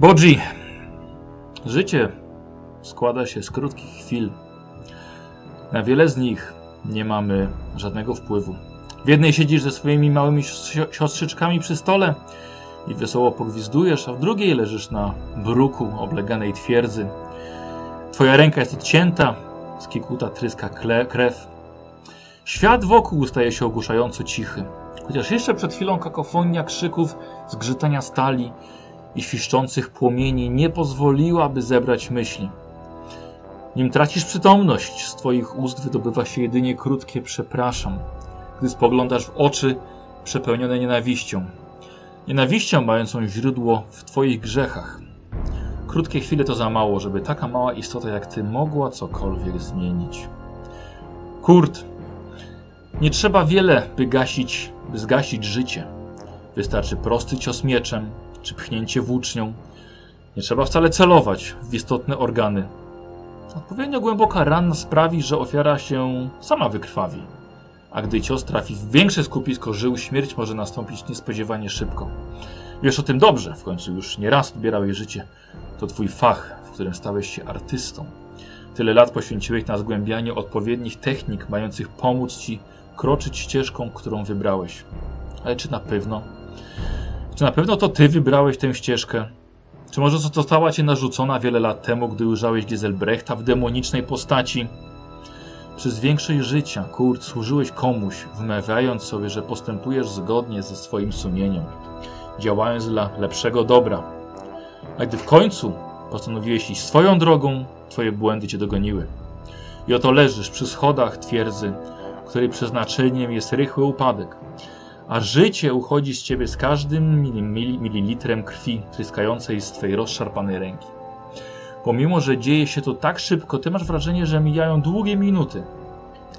Bodzi, życie składa się z krótkich chwil. Na wiele z nich nie mamy żadnego wpływu. W jednej siedzisz ze swoimi małymi sio- siostrzyczkami przy stole i wesoło pogwizdujesz, a w drugiej leżysz na bruku obleganej twierdzy. Twoja ręka jest odcięta, z kikuta tryska krew. Świat wokół staje się ogłuszająco cichy. Chociaż jeszcze przed chwilą kakofonia krzyków, zgrzytania stali i świszczących płomieni nie pozwoliła, by zebrać myśli. Nim tracisz przytomność, z twoich ust wydobywa się jedynie krótkie przepraszam, gdy spoglądasz w oczy przepełnione nienawiścią. Nienawiścią mającą źródło w twoich grzechach. Krótkie chwile to za mało, żeby taka mała istota jak ty mogła cokolwiek zmienić. Kurt, nie trzeba wiele, by gasić, by zgasić życie. Wystarczy prosty cios mieczem, czy pchnięcie włócznią. Nie trzeba wcale celować w istotne organy. Odpowiednio głęboka rana sprawi, że ofiara się sama wykrwawi. A gdy cios trafi w większe skupisko żył, śmierć może nastąpić niespodziewanie szybko. Wiesz o tym dobrze, w końcu już nie raz odbierałeś życie. To twój fach, w którym stałeś się artystą. Tyle lat poświęciłeś na zgłębianie odpowiednich technik, mających pomóc ci kroczyć ścieżką, którą wybrałeś. Ale czy na pewno? Czy na pewno to ty wybrałeś tę ścieżkę? Czy może została ci narzucona wiele lat temu, gdy ujrzałeś Giselbrechta w demonicznej postaci? Przez większość życia, Kurt, służyłeś komuś, wmawiając sobie, że postępujesz zgodnie ze swoim sumieniem, działając dla lepszego dobra. A gdy w końcu postanowiłeś iść swoją drogą, twoje błędy cię dogoniły. I oto leżysz przy schodach twierdzy, której przeznaczeniem jest rychły upadek, a życie uchodzi z ciebie z każdym mili- mililitrem krwi tryskającej z twojej rozszarpanej ręki. Pomimo, że dzieje się to tak szybko, ty masz wrażenie, że mijają długie minuty,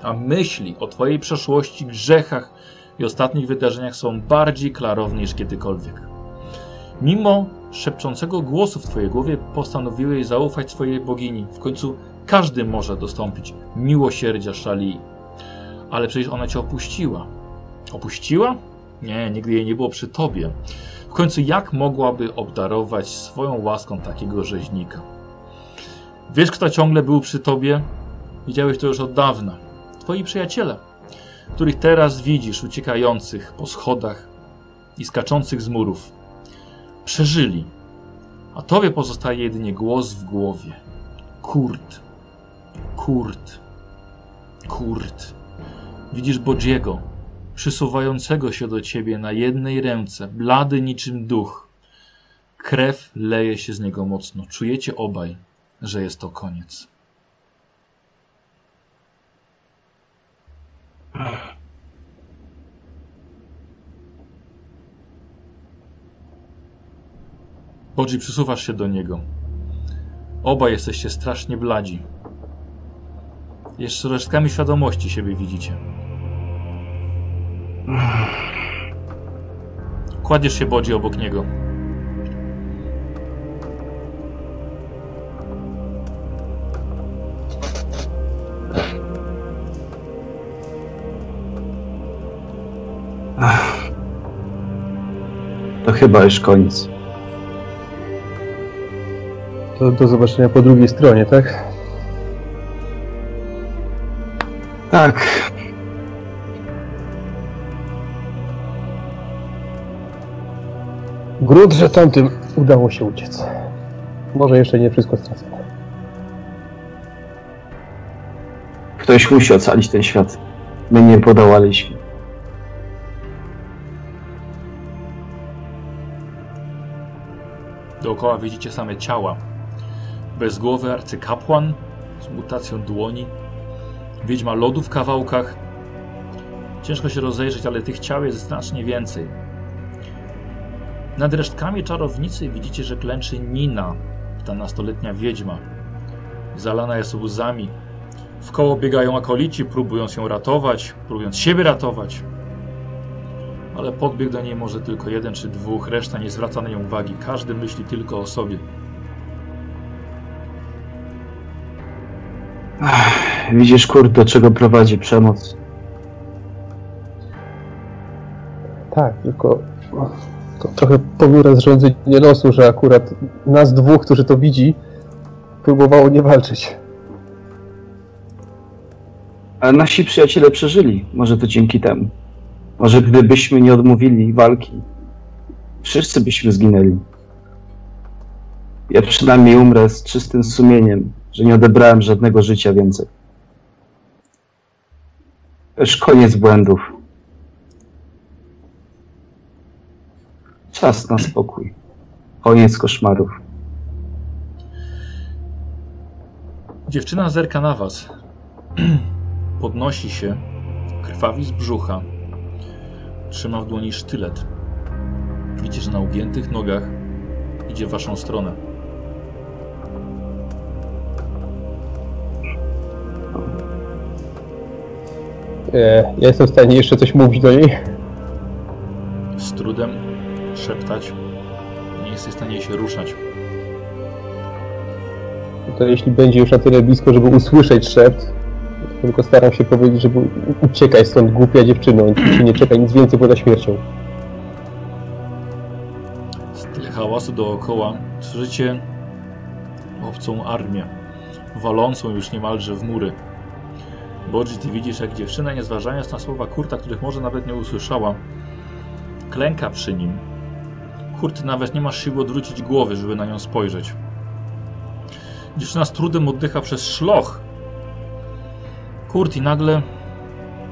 a myśli o twojej przeszłości, grzechach i ostatnich wydarzeniach są bardziej klarowne niż kiedykolwiek. Mimo szepczącego głosu w twojej głowie postanowiłeś zaufać swojej bogini. W końcu każdy może dostąpić miłosierdzia Szalii. Ale przecież ona cię opuściła. Opuściła? Nie, nigdy jej nie było przy tobie. W końcu jak mogłaby obdarować swoją łaską takiego rzeźnika? Wiesz, kto ciągle był przy tobie? Widziałeś to już od dawna. Twoi przyjaciele, których teraz widzisz uciekających po schodach i skaczących z murów. Przeżyli, a tobie pozostaje jedynie głos w głowie. Kurt, Kurt, Kurt. Widzisz Bodziego, przysuwającego się do ciebie na jednej ręce, blady niczym duch. Krew leje się z niego mocno. Czujecie obaj, że jest to koniec. Bodzi, przysuwasz się do niego. Obaj jesteście strasznie bladzi. Jeszcze resztkami świadomości siebie widzicie. Kładziesz się Bodzi obok niego. To chyba już koniec. To do zobaczenia po drugiej stronie, tak? Tak. Grud, że tamtym udało się uciec. Może jeszcze nie wszystko stracone. Ktoś musi ocalić ten świat. My nie podołaliśmy. Dookoła widzicie same ciała. Bezgłowy arcykapłan z mutacją dłoni. Wiedźma lodu w kawałkach. Ciężko się rozejrzeć, ale tych ciał jest znacznie więcej. Nad resztkami czarownicy widzicie, że klęczy Nina, ta nastoletnia wiedźma. Zalana jest łzami. W koło biegają akolici, próbując ją ratować, próbując siebie ratować. Ale podbiegł do niej może tylko jeden czy dwóch, reszta nie zwraca na nią uwagi. Każdy myśli tylko o sobie. Widzisz, kurde, do czego prowadzi przemoc. Tak, tylko To trochę ponure zrządzenie losu, że akurat nas dwóch, którzy to widzi, próbowało nie walczyć. Ale nasi przyjaciele przeżyli. Może to dzięki temu. Może gdybyśmy nie odmówili walki, wszyscy byśmy zginęli. Ja przynajmniej umrę z czystym sumieniem, że nie odebrałem żadnego życia więcej. Już koniec błędów. Czas na spokój. Koniec koszmarów. Dziewczyna zerka na was. Podnosi się, krwawi z brzucha. Trzyma w dłoni sztylet. Widzicie, że na ugiętych nogach idzie w waszą stronę. E, ja jestem w stanie jeszcze coś mówić do niej. Z trudem szeptać. Nie jesteś w stanie się ruszać. To jeśli będzie już na tyle blisko, żeby usłyszeć szept, tylko staram się powiedzieć, żeby u- uciekaj stąd głupia dziewczyno, ci nie czeka, nic więcej poza śmiercią. Z tyle hałasu dookoła słyszycie obcą armię, walącą już niemalże w mury. Bodzi, ty widzisz, jak dziewczyna, nie zważając na słowa Kurta, których może nawet nie usłyszała, klęka przy nim. Kurt nawet nie ma siły odwrócić głowy, żeby na nią spojrzeć. Dziewczyna z trudem oddycha przez szloch. Kurt i nagle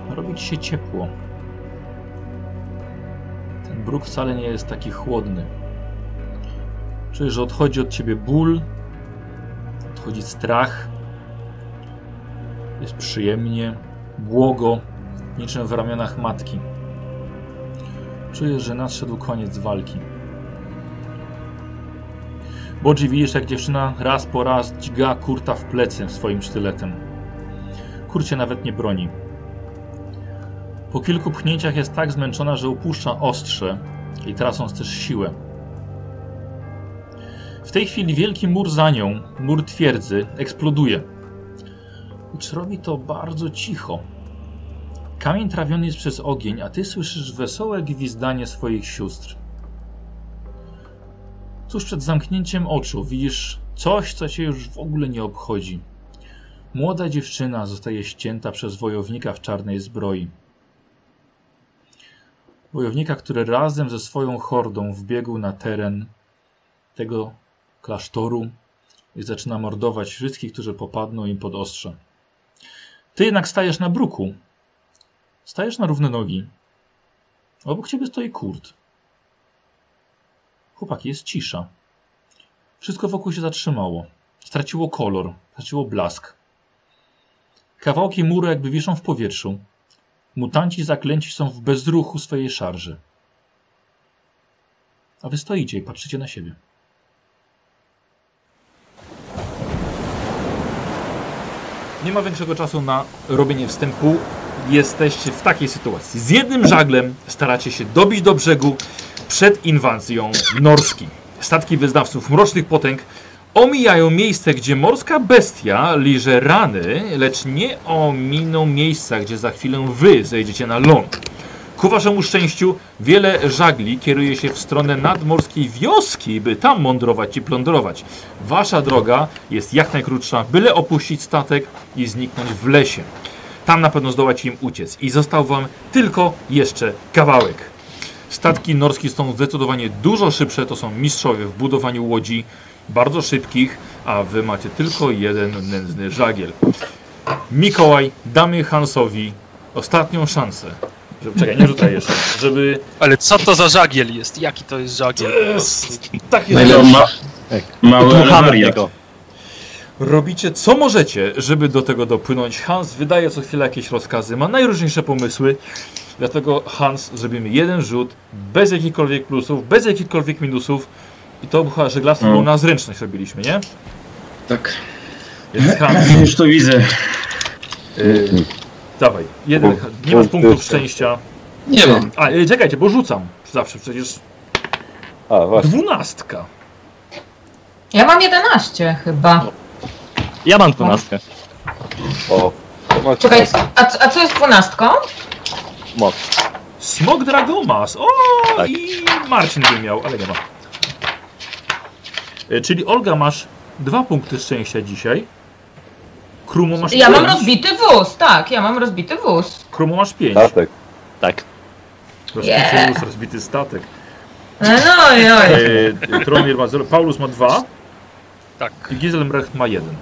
robi ci się ciepło. Ten bruk wcale nie jest taki chłodny. Czujesz, że odchodzi od ciebie ból, odchodzi strach. Jest przyjemnie, błogo, niczym w ramionach matki. Czujesz, że nadszedł koniec walki. Bodzi widzisz, jak dziewczyna raz po raz dźga Kurta w plecy swoim sztyletem. Kurt się nawet nie broni. Po kilku pchnięciach jest tak zmęczona, że upuszcza ostrze i tracąc też siłę. W tej chwili wielki mur za nią, mur twierdzy, eksploduje. Lecz robi to bardzo cicho. Kamień trawiony jest przez ogień, a ty słyszysz wesołe gwizdanie swoich sióstr. Tuż przed zamknięciem oczu widzisz coś, co cię już w ogóle nie obchodzi. Młoda dziewczyna zostaje ścięta przez wojownika w czarnej zbroi. Wojownika, który razem ze swoją hordą wbiegł na teren tego klasztoru i zaczyna mordować wszystkich, którzy popadną im pod ostrze. Ty jednak stajesz na bruku. Stajesz na równe nogi. Obok ciebie stoi Kurt. Chłopaki, jest cisza. Wszystko wokół się zatrzymało. Straciło kolor, straciło blask. Kawałki muru jakby wiszą w powietrzu. Mutanci zaklęci są w bezruchu swojej szarży. A wy stoicie i patrzycie na siebie. Nie ma większego czasu na robienie wstępu. Jesteście w takiej sytuacji. Z jednym żaglem staracie się dobić do brzegu przed inwazją Norski. Statki wyznawców mrocznych potęg omijają miejsce, gdzie morska bestia liże rany, lecz nie ominą miejsca, gdzie za chwilę wy zejdziecie na ląd. Ku waszemu szczęściu wiele żagli kieruje się w stronę nadmorskiej wioski, by tam mądrować i plądrować. Wasza droga jest jak najkrótsza, byle opuścić statek i zniknąć w lesie. Tam na pewno zdołacie im uciec i został wam tylko jeszcze kawałek. Statki norskie są zdecydowanie dużo szybsze, to są mistrzowie w budowaniu łodzi, bardzo szybkich, a wy macie tylko jeden nędzny żagiel. Mikołaj, damy Hansowi ostatnią szansę. Żeby, czekaj, nie rzucaj jeszcze. Żeby. Ale co to za żagiel jest? Jaki to jest żagiel? Jest taki Najlepszy. Ma, mały Dmuchamy w wariat. niego. Robicie co możecie, żeby do tego dopłynąć. Hans wydaje co chwilę jakieś rozkazy, ma najróżniejsze pomysły. Dlatego Hans zrobimy jeden rzut, bez jakichkolwiek plusów, bez jakichkolwiek minusów. I to chyba żeglarstwo No. było na zręczność robiliśmy, nie? Tak. Więc Hans, Już to widzę. yy, dawaj, jeden, nie masz punktów szczęścia. Nie mam. A, yy, czekajcie, bo rzucam zawsze przecież. A, właśnie. Dwunastka. Ja mam 11 chyba. Ja mam dwunastkę. O, Czekaj, a, a co jest dwunastką? Moc. Smog Dragomas. O, Tak. i Marcin by miał, ale nie ma. E, Czyli Olga masz dwa punkty szczęścia dzisiaj. Krumo masz Ja mam pięć. rozbity wóz, tak, ja mam rozbity wóz. Krumo masz pięć. Statek. Tak. Rozbity Yeah. wóz, rozbity statek. No i oj. E, Tromir ma 0, Paulus ma 2 Tak. i Giselbrecht ma 1.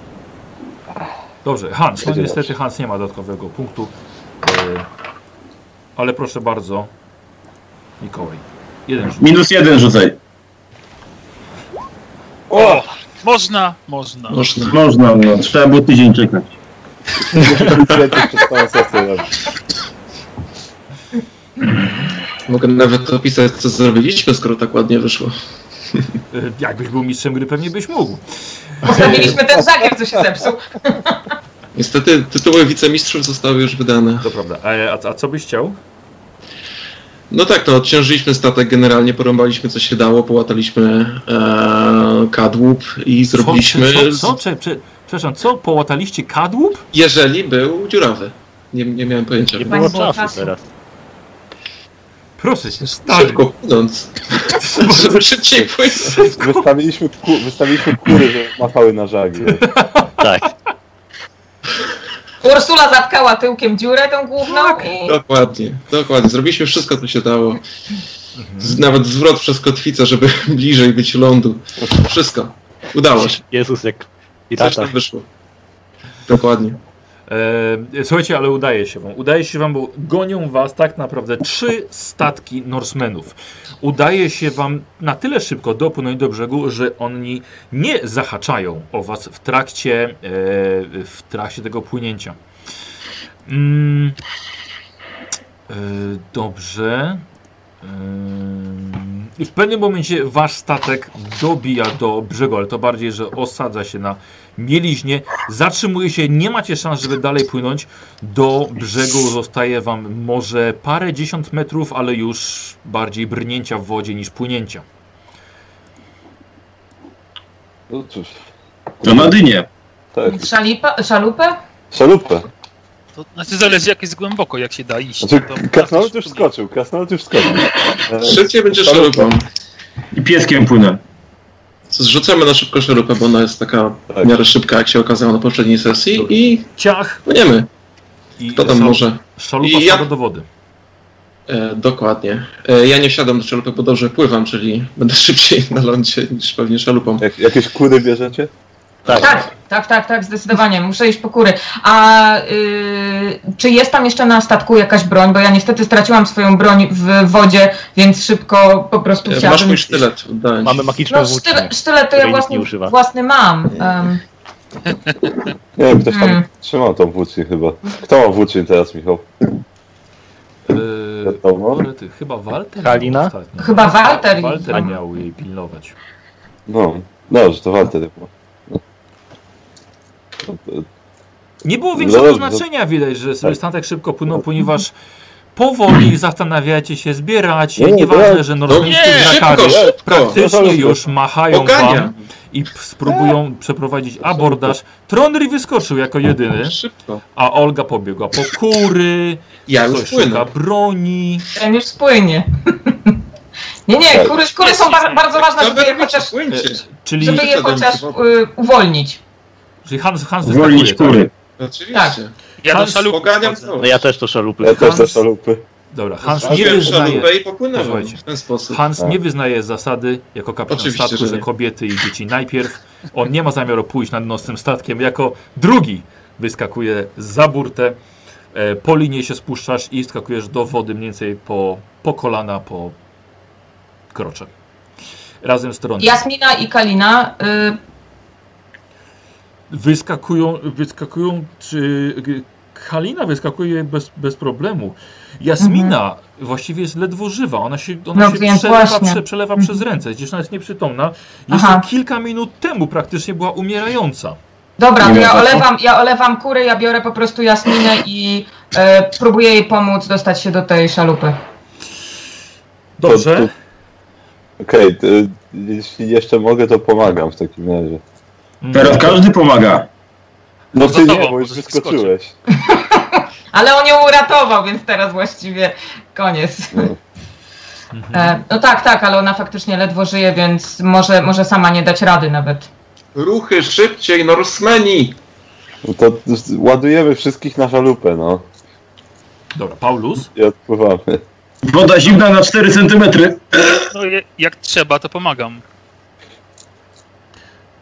Dobrze, Hans, no niestety Hans nie ma dodatkowego punktu. E, ale proszę bardzo, Mikołaj. Jeden rzut. Minus jeden rzucaj. O! Można, można. Można. Można, no. Trzeba było tydzień czekać. Mogę nawet opisać, co zrobiliśmy, skoro tak ładnie wyszło. E, jakbyś był mistrzem gry, pewnie byś mógł. Postawiliśmy ten żagiel, co się zepsuł. Niestety tytuły wicemistrzów zostały już wydane. To prawda. A, a co byś chciał? No tak, no odciążyliśmy statek generalnie, porąbaliśmy co się dało, połataliśmy e, kadłub i zrobiliśmy... Co? co, co? Prze, prze, przepraszam, co? Połataliście kadłub? Jeżeli był dziurawy. Nie, nie miałem pojęcia. Nie było czasu czasu. teraz. Proszę cię, stary. Szybko płynąc. Szybciej płynąć. Wystawiliśmy, ku, wystawiliśmy kury, że machały na żagi. Tak. Ursula zatkała tyłkiem dziurę tą główną i... Dokładnie, dokładnie. Zrobiliśmy wszystko, co się dało. Z, nawet zwrot przez kotwicę, żeby bliżej być lądu. Wszystko. Udało się. Jezus, jak Coś pirata. tam wyszło. Dokładnie. E, słuchajcie, ale udaje się wam. Udaje się wam, bo gonią was tak naprawdę trzy statki Norsemenów. Udaje się wam na tyle szybko dopłynąć do brzegu, że oni nie zahaczają o was w trakcie, e, w trakcie tego płynięcia. Mm, e, dobrze. I w pewnym momencie wasz statek dobija do brzegu, ale to bardziej, że osadza się na mieliźnie, zatrzymuje się, nie macie szans, żeby dalej płynąć. Do brzegu zostaje wam może parę dziesiąt metrów, ale już bardziej brnięcia w wodzie niż płynięcia. No cóż, To na dynie. tak. Szalipa, szalupę? Szalupę. To znaczy zależy jak jest głęboko, jak się da iść. Znaczy, To- krasnoluд już skoczył, krasnolud już skoczył. Szybciej będzie Szalupą. szalupą. I pieskiem płynę. Zrzucamy na szybko szalupę, bo ona jest taka Tak. w miarę szybka, jak się okazało na poprzedniej sesji i Ciach! płyniemy. I Kto tam może? Szalupa I ja- do wody. E, dokładnie. E, ja nie wsiadam do szalupy, bo dobrze pływam, czyli będę szybciej na lądzie niż pewnie szalupą. Jak, jakieś kury bierzecie? Tak. Tak, tak, tak, tak, zdecydowanie. Muszę iść po kury. A y, czy jest tam jeszcze na statku jakaś broń? Bo ja niestety straciłam swoją broń w wodzie, więc szybko po prostu E, Masz mój sztylet, oddałem Mamy magiczną No włócznię. sztylet, sztylet to ja własny, własny mam. Um, Nie wiem, ktoś tam Hmm. trzymał tą włócznię chyba. Kto ma włócznię teraz, Michał? Yy, Wiadomo. Orety, chyba Walter Halina? Chyba Walter. Walter miał jej pilnować. No, no, że to Walter chyba. No. No, Nie było większego No, no. znaczenia, widać, że sobie Tak. statek szybko płynął, ponieważ powoli zastanawiacie się, zbieracie. Nie, Nieważne, nie, że No norweńskie szybko! praktycznie już machają Pogania! wam i spróbują przeprowadzić abordaż. Tronry wyskoczył jako jedyny, a Olga pobiegła po kury, Ja już szuka broni. Ten już spłynie. Nie, nie, Tak. kury, kury są ba bardzo ważne, żeby je chociaż, żeby je chociaż y, uwolnić. Czyli Hans, Hans Zwolnić wyskakuje, kury. Oczywiście. Tak. Ja do Hans, szalupy. No ja też to szalupy. Ja też Hans- do szalupy. tak? Dobra, Hans nie wyznaje, i popłynęłem w ten sposób. Hans Tak. nie wyznaje zasady jako kapitan Oczywiście, statku, że że kobiety i dzieci najpierw. On nie ma zamiaru pójść na dno z tym statkiem. Jako drugi wyskakuje za burtę. E, po linie się spuszczasz i skakujesz do wody mniej więcej po, po kolana, po krocze. Razem z Tronem. Jasmina i Kalina y, Wyskakują, wyskakują, czy g- Halina wyskakuje bez, bez problemu. Jasmina właściwie jest ledwo żywa. Ona się, ona No się przelewa, prze, przelewa Mhm. przez ręce. Gdzieś ona jest nieprzytomna. Jeszcze Aha. kilka minut temu praktycznie była umierająca. Dobra, to ja olewam, ja olewam kury, ja biorę po prostu Jasminę i e, próbuję jej pomóc dostać się do tej szalupy. Dobrze. Okej, to, jeśli jeszcze mogę, to pomagam w takim razie. Mm. Teraz każdy pomaga. No Za ty nie, bo już wyskoczyłeś. Ale on ją uratował, więc teraz właściwie koniec. Mhm. E, no tak, tak, ale ona faktycznie ledwo żyje, więc może, może sama nie dać rady nawet. Ruchy, szybciej, Norsemeni! No to ładujemy wszystkich na szalupę, no. Dobra, Paulus. I odpływamy. Woda zimna na 4 cm. No jak trzeba, to pomagam.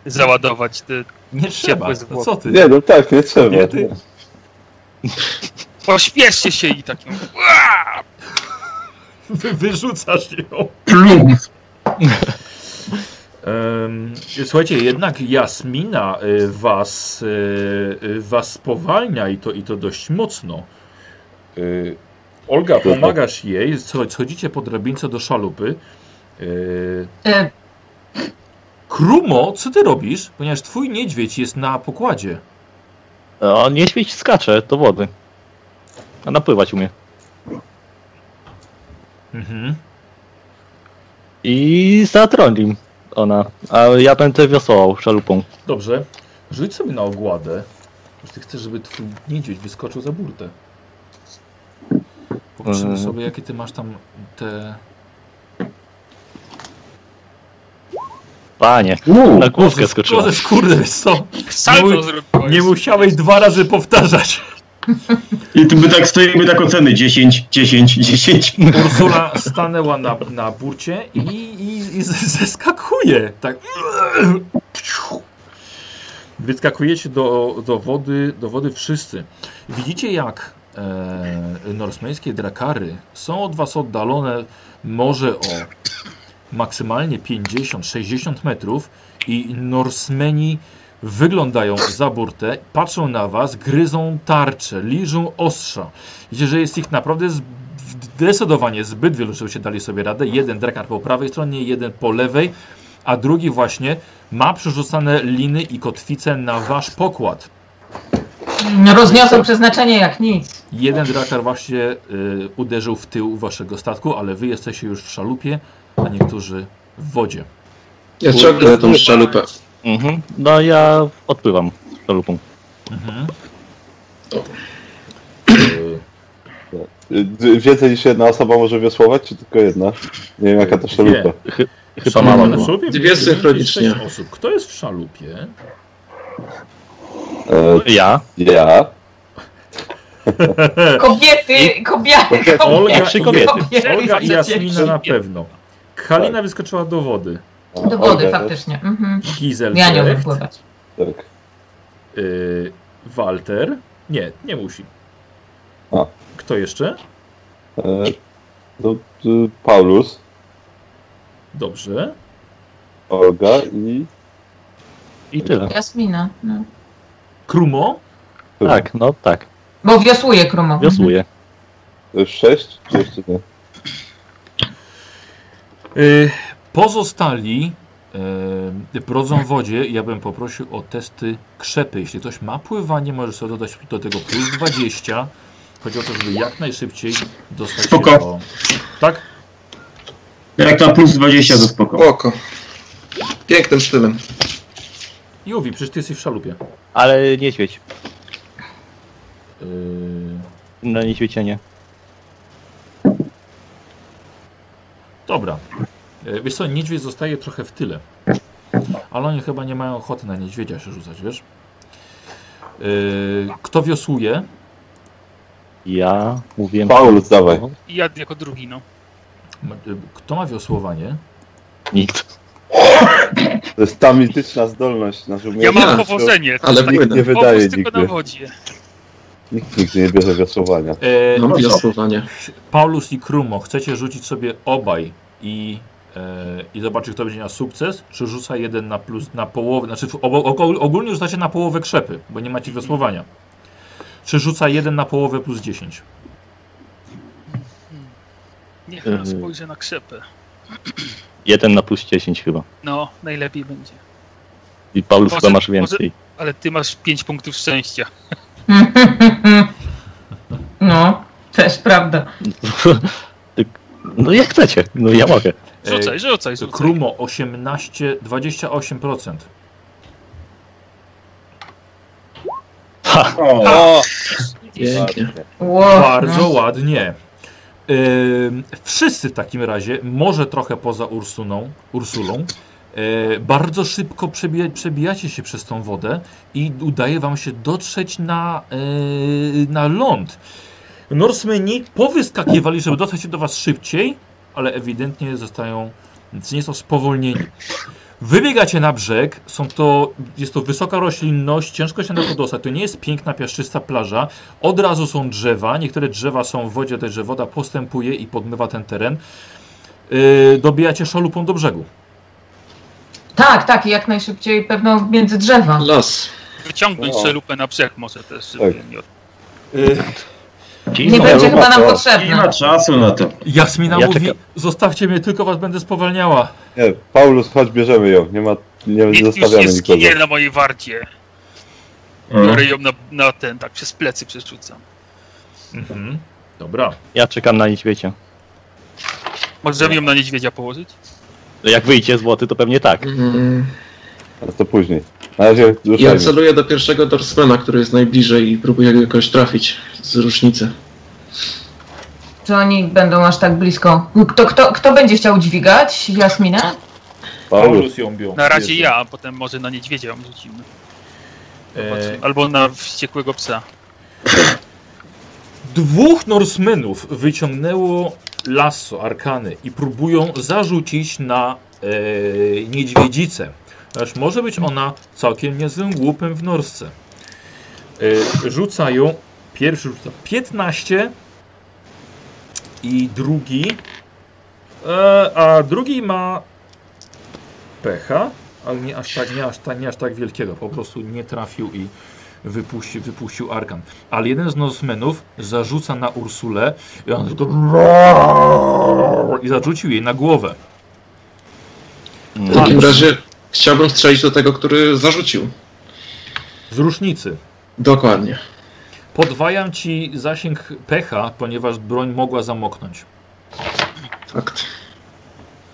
Załadować te... Nie trzeba. No co ty? Nie, no tak, nie trzeba. Nie, ty- Pośpieszcie się i takim... Wy, wyrzucasz ją. Plum. Słuchajcie, jednak Jasmina y, was, y, y, was spowalnia i to, i to dość mocno. Olga, pomagasz jej, scho- schodzicie po drabince do szalupy. Krumo, co ty robisz? Ponieważ twój niedźwiedź jest na pokładzie. O, niedźwiedź skacze do wody. A napływać umie. Mhm. I zatrądzi ona. A ja będę wiosłował szalupą. Dobrze. Rzuć sobie na ogładę. Bo Ty chcesz, żeby twój niedźwiedź wyskoczył za burtę. Popatrzymy Mhm. sobie, jakie ty masz tam te... Panie, na główkę skoczyła. Boże, kurde, wiesz co? Salto Nie, zrobiłeś. nie musiałeś dwa razy powtarzać. I tu my tak stoimy, tak oceny 10, 10, 10. Ursula stanęła na, na burcie i, i, i zeskakuje. Tak. Wyskakujecie do, do, wody, do wody wszyscy. Widzicie jak e, norsmeńskie drakary są od was oddalone może o maksymalnie 50-60 metrów i Norsmeni wyglądają za burtę, patrzą na was, gryzą tarcze, liżą ostrza. Widzicie, że jest ich naprawdę zdecydowanie zbyt wielu, żeby się dali sobie radę. Jeden drakar po prawej stronie, jeden po lewej, a drugi właśnie ma przerzucane liny i kotwice na wasz pokład. rozniosą przeznaczenie jak nic. Jeden drakar właśnie y, uderzył w tył waszego statku, ale wy jesteście już w szalupie, a niektórzy w wodzie. Ja ciągnę tą szczelupę. Mhm. No ja odpływam szalupą. Mhm. Y, Więcej niż jedna osoba może wiosłować, czy tylko jedna? Nie wiem jaka to szalupa. Chyba mama Na szalupie Dwie synchronicznie. osób. Kto jest w szalupie? E, Ja. ja. Kobiety, kobiety, Olga, trzy i- kobiety. Olga i. Jasmina na pewno. Kalina wyskoczyła do wody. Do wody faktycznie. Mhm. Gizel Ja nie umiem pływać. Tak. y, Walter. Nie, nie musi. A. Kto jeszcze? E, to, y, Paulus, Dobrze. Olga i... I tyle. Jasmina. No. Krumo. Tak, no tak. Bo wiosłuje Krumo. Wiosłuję. To już sześć? Czy jeszcze nie? Y, pozostali y, brodzą w wodzie. Ja bym poprosił o testy krzepy. Jeśli ktoś ma pływanie, może sobie dodać do tego plus 20. Chodzi o to, żeby jak najszybciej dostać Spoko. się do... Tak? Jak na plus 20 to spoko. Oko. Pięknym stylem. Juwi, przecież ty jesteś w szalupie. Ale niedźwiedź. Y, No niedźwiedzia nie. Dobra. E, Wiesz co, niedźwiedź zostaje trochę w tyle. Ale oni chyba nie mają ochoty na niedźwiedzia się rzucać, wiesz? E, Kto wiosłuje? Ja mówiłem... Paulus, dawaj. I ja jako drugi, no. E, Kto ma wiosłowanie? Nikt. To jest ta mityczna zdolność. Ja mam Ja, powodzenie. ale tak, płynę. Nie wydaje powóz tylko na nigdy. wodzie. Nikt nigdy nie bierze wiosłowania. E, Mam dobrze. wiosłowanie. Paulus i Krumo, chcecie rzucić sobie obaj i, e, i zobaczyć, kto będzie miał sukces? Czy rzuca jeden na plus, na połowę? Znaczy, ogólnie rzucacie na połowę krzepy, bo nie macie wiosłowania. Czy rzuca jeden na połowę plus 10? Niech Yy. no, spojrzę na krzepę. Jeden na plus 10 chyba. No, najlepiej będzie. I Paulus Może- chyba masz może- więcej. Ale ty masz 5 punktów szczęścia. No, też prawda. No jak chcecie. No ja mogę. Rzucaj, rzucaj, rzucaj. Krumo 18, 28%. Ha! O, Pięknie. Ło, Bardzo no. ładnie. Ym, wszyscy w takim razie, może trochę poza Ursuną, Ursulą, bardzo szybko przebija, przebijacie się przez tą wodę i udaje wam się dotrzeć na, e, na ląd. Norsemeni powyskakiwali, żeby dotrzeć do was szybciej, ale ewidentnie zostają, nie są spowolnieni. Wybiegacie na brzeg, są to, jest to wysoka roślinność, ciężko się na to dostać, to nie jest piękna, piaszczysta plaża, od razu są drzewa, niektóre drzewa są w wodzie, też że woda postępuje i podmywa ten teren. Yy, dobijacie szalupą do brzegu. Tak, tak, i jak najszybciej pewno między drzewa. Los. Wyciągnąć No. szelupę na brzeg może też, Tak. nie Nie będzie chyba nam to- Nie potrzebna. ma czasu na to. Jasmina Ja mówi, czekam. zostawcie mnie, tylko was będę spowalniała. Nie, Paulus, chodź bierzemy ją. Nie ma, nie Nikt już zostawiamy nie nikogo. zginie na mojej warcie. No. Biorę ją na, na ten, tak przez plecy przerzucam. Mhm. Dobra. Ja czekam na niedźwiedzia. Możemy ją na niedźwiedzia położyć? Jak wyjdzie z złoty, to pewnie tak. Mm, Ale to później. Na razie Ja celuję do pierwszego dorsmana, który jest najbliżej i próbuję go jakoś trafić z rusznicy. Czy oni będą aż tak blisko? Kto, kto, kto będzie chciał dźwigać Jasminę? Paulus. Paulus ją bił. Na razie ja, a potem może na niedźwiedzia ją rzucimy. E, Albo na wściekłego psa. Dwóch Norsemenów wyciągnęło lasso, arkany i próbują zarzucić na e, niedźwiedzicę. Aż może być ona całkiem niezłym głupem w Norsce. E, rzucają, pierwszy rzuca 15 i drugi, e, a drugi ma pecha, ale nie aż tak, nie aż tak, nie aż tak wielkiego, po prostu nie trafił i wypuścił, wypuścił arkan. Ale jeden z Norsemenów zarzuca na Ursulę i on tylko i zarzucił jej na głowę. W takim razie chciałbym strzelić do tego, który zarzucił. Z rusznicy. Dokładnie. Podwajam ci zasięg pecha, ponieważ broń mogła zamoknąć. Fakt.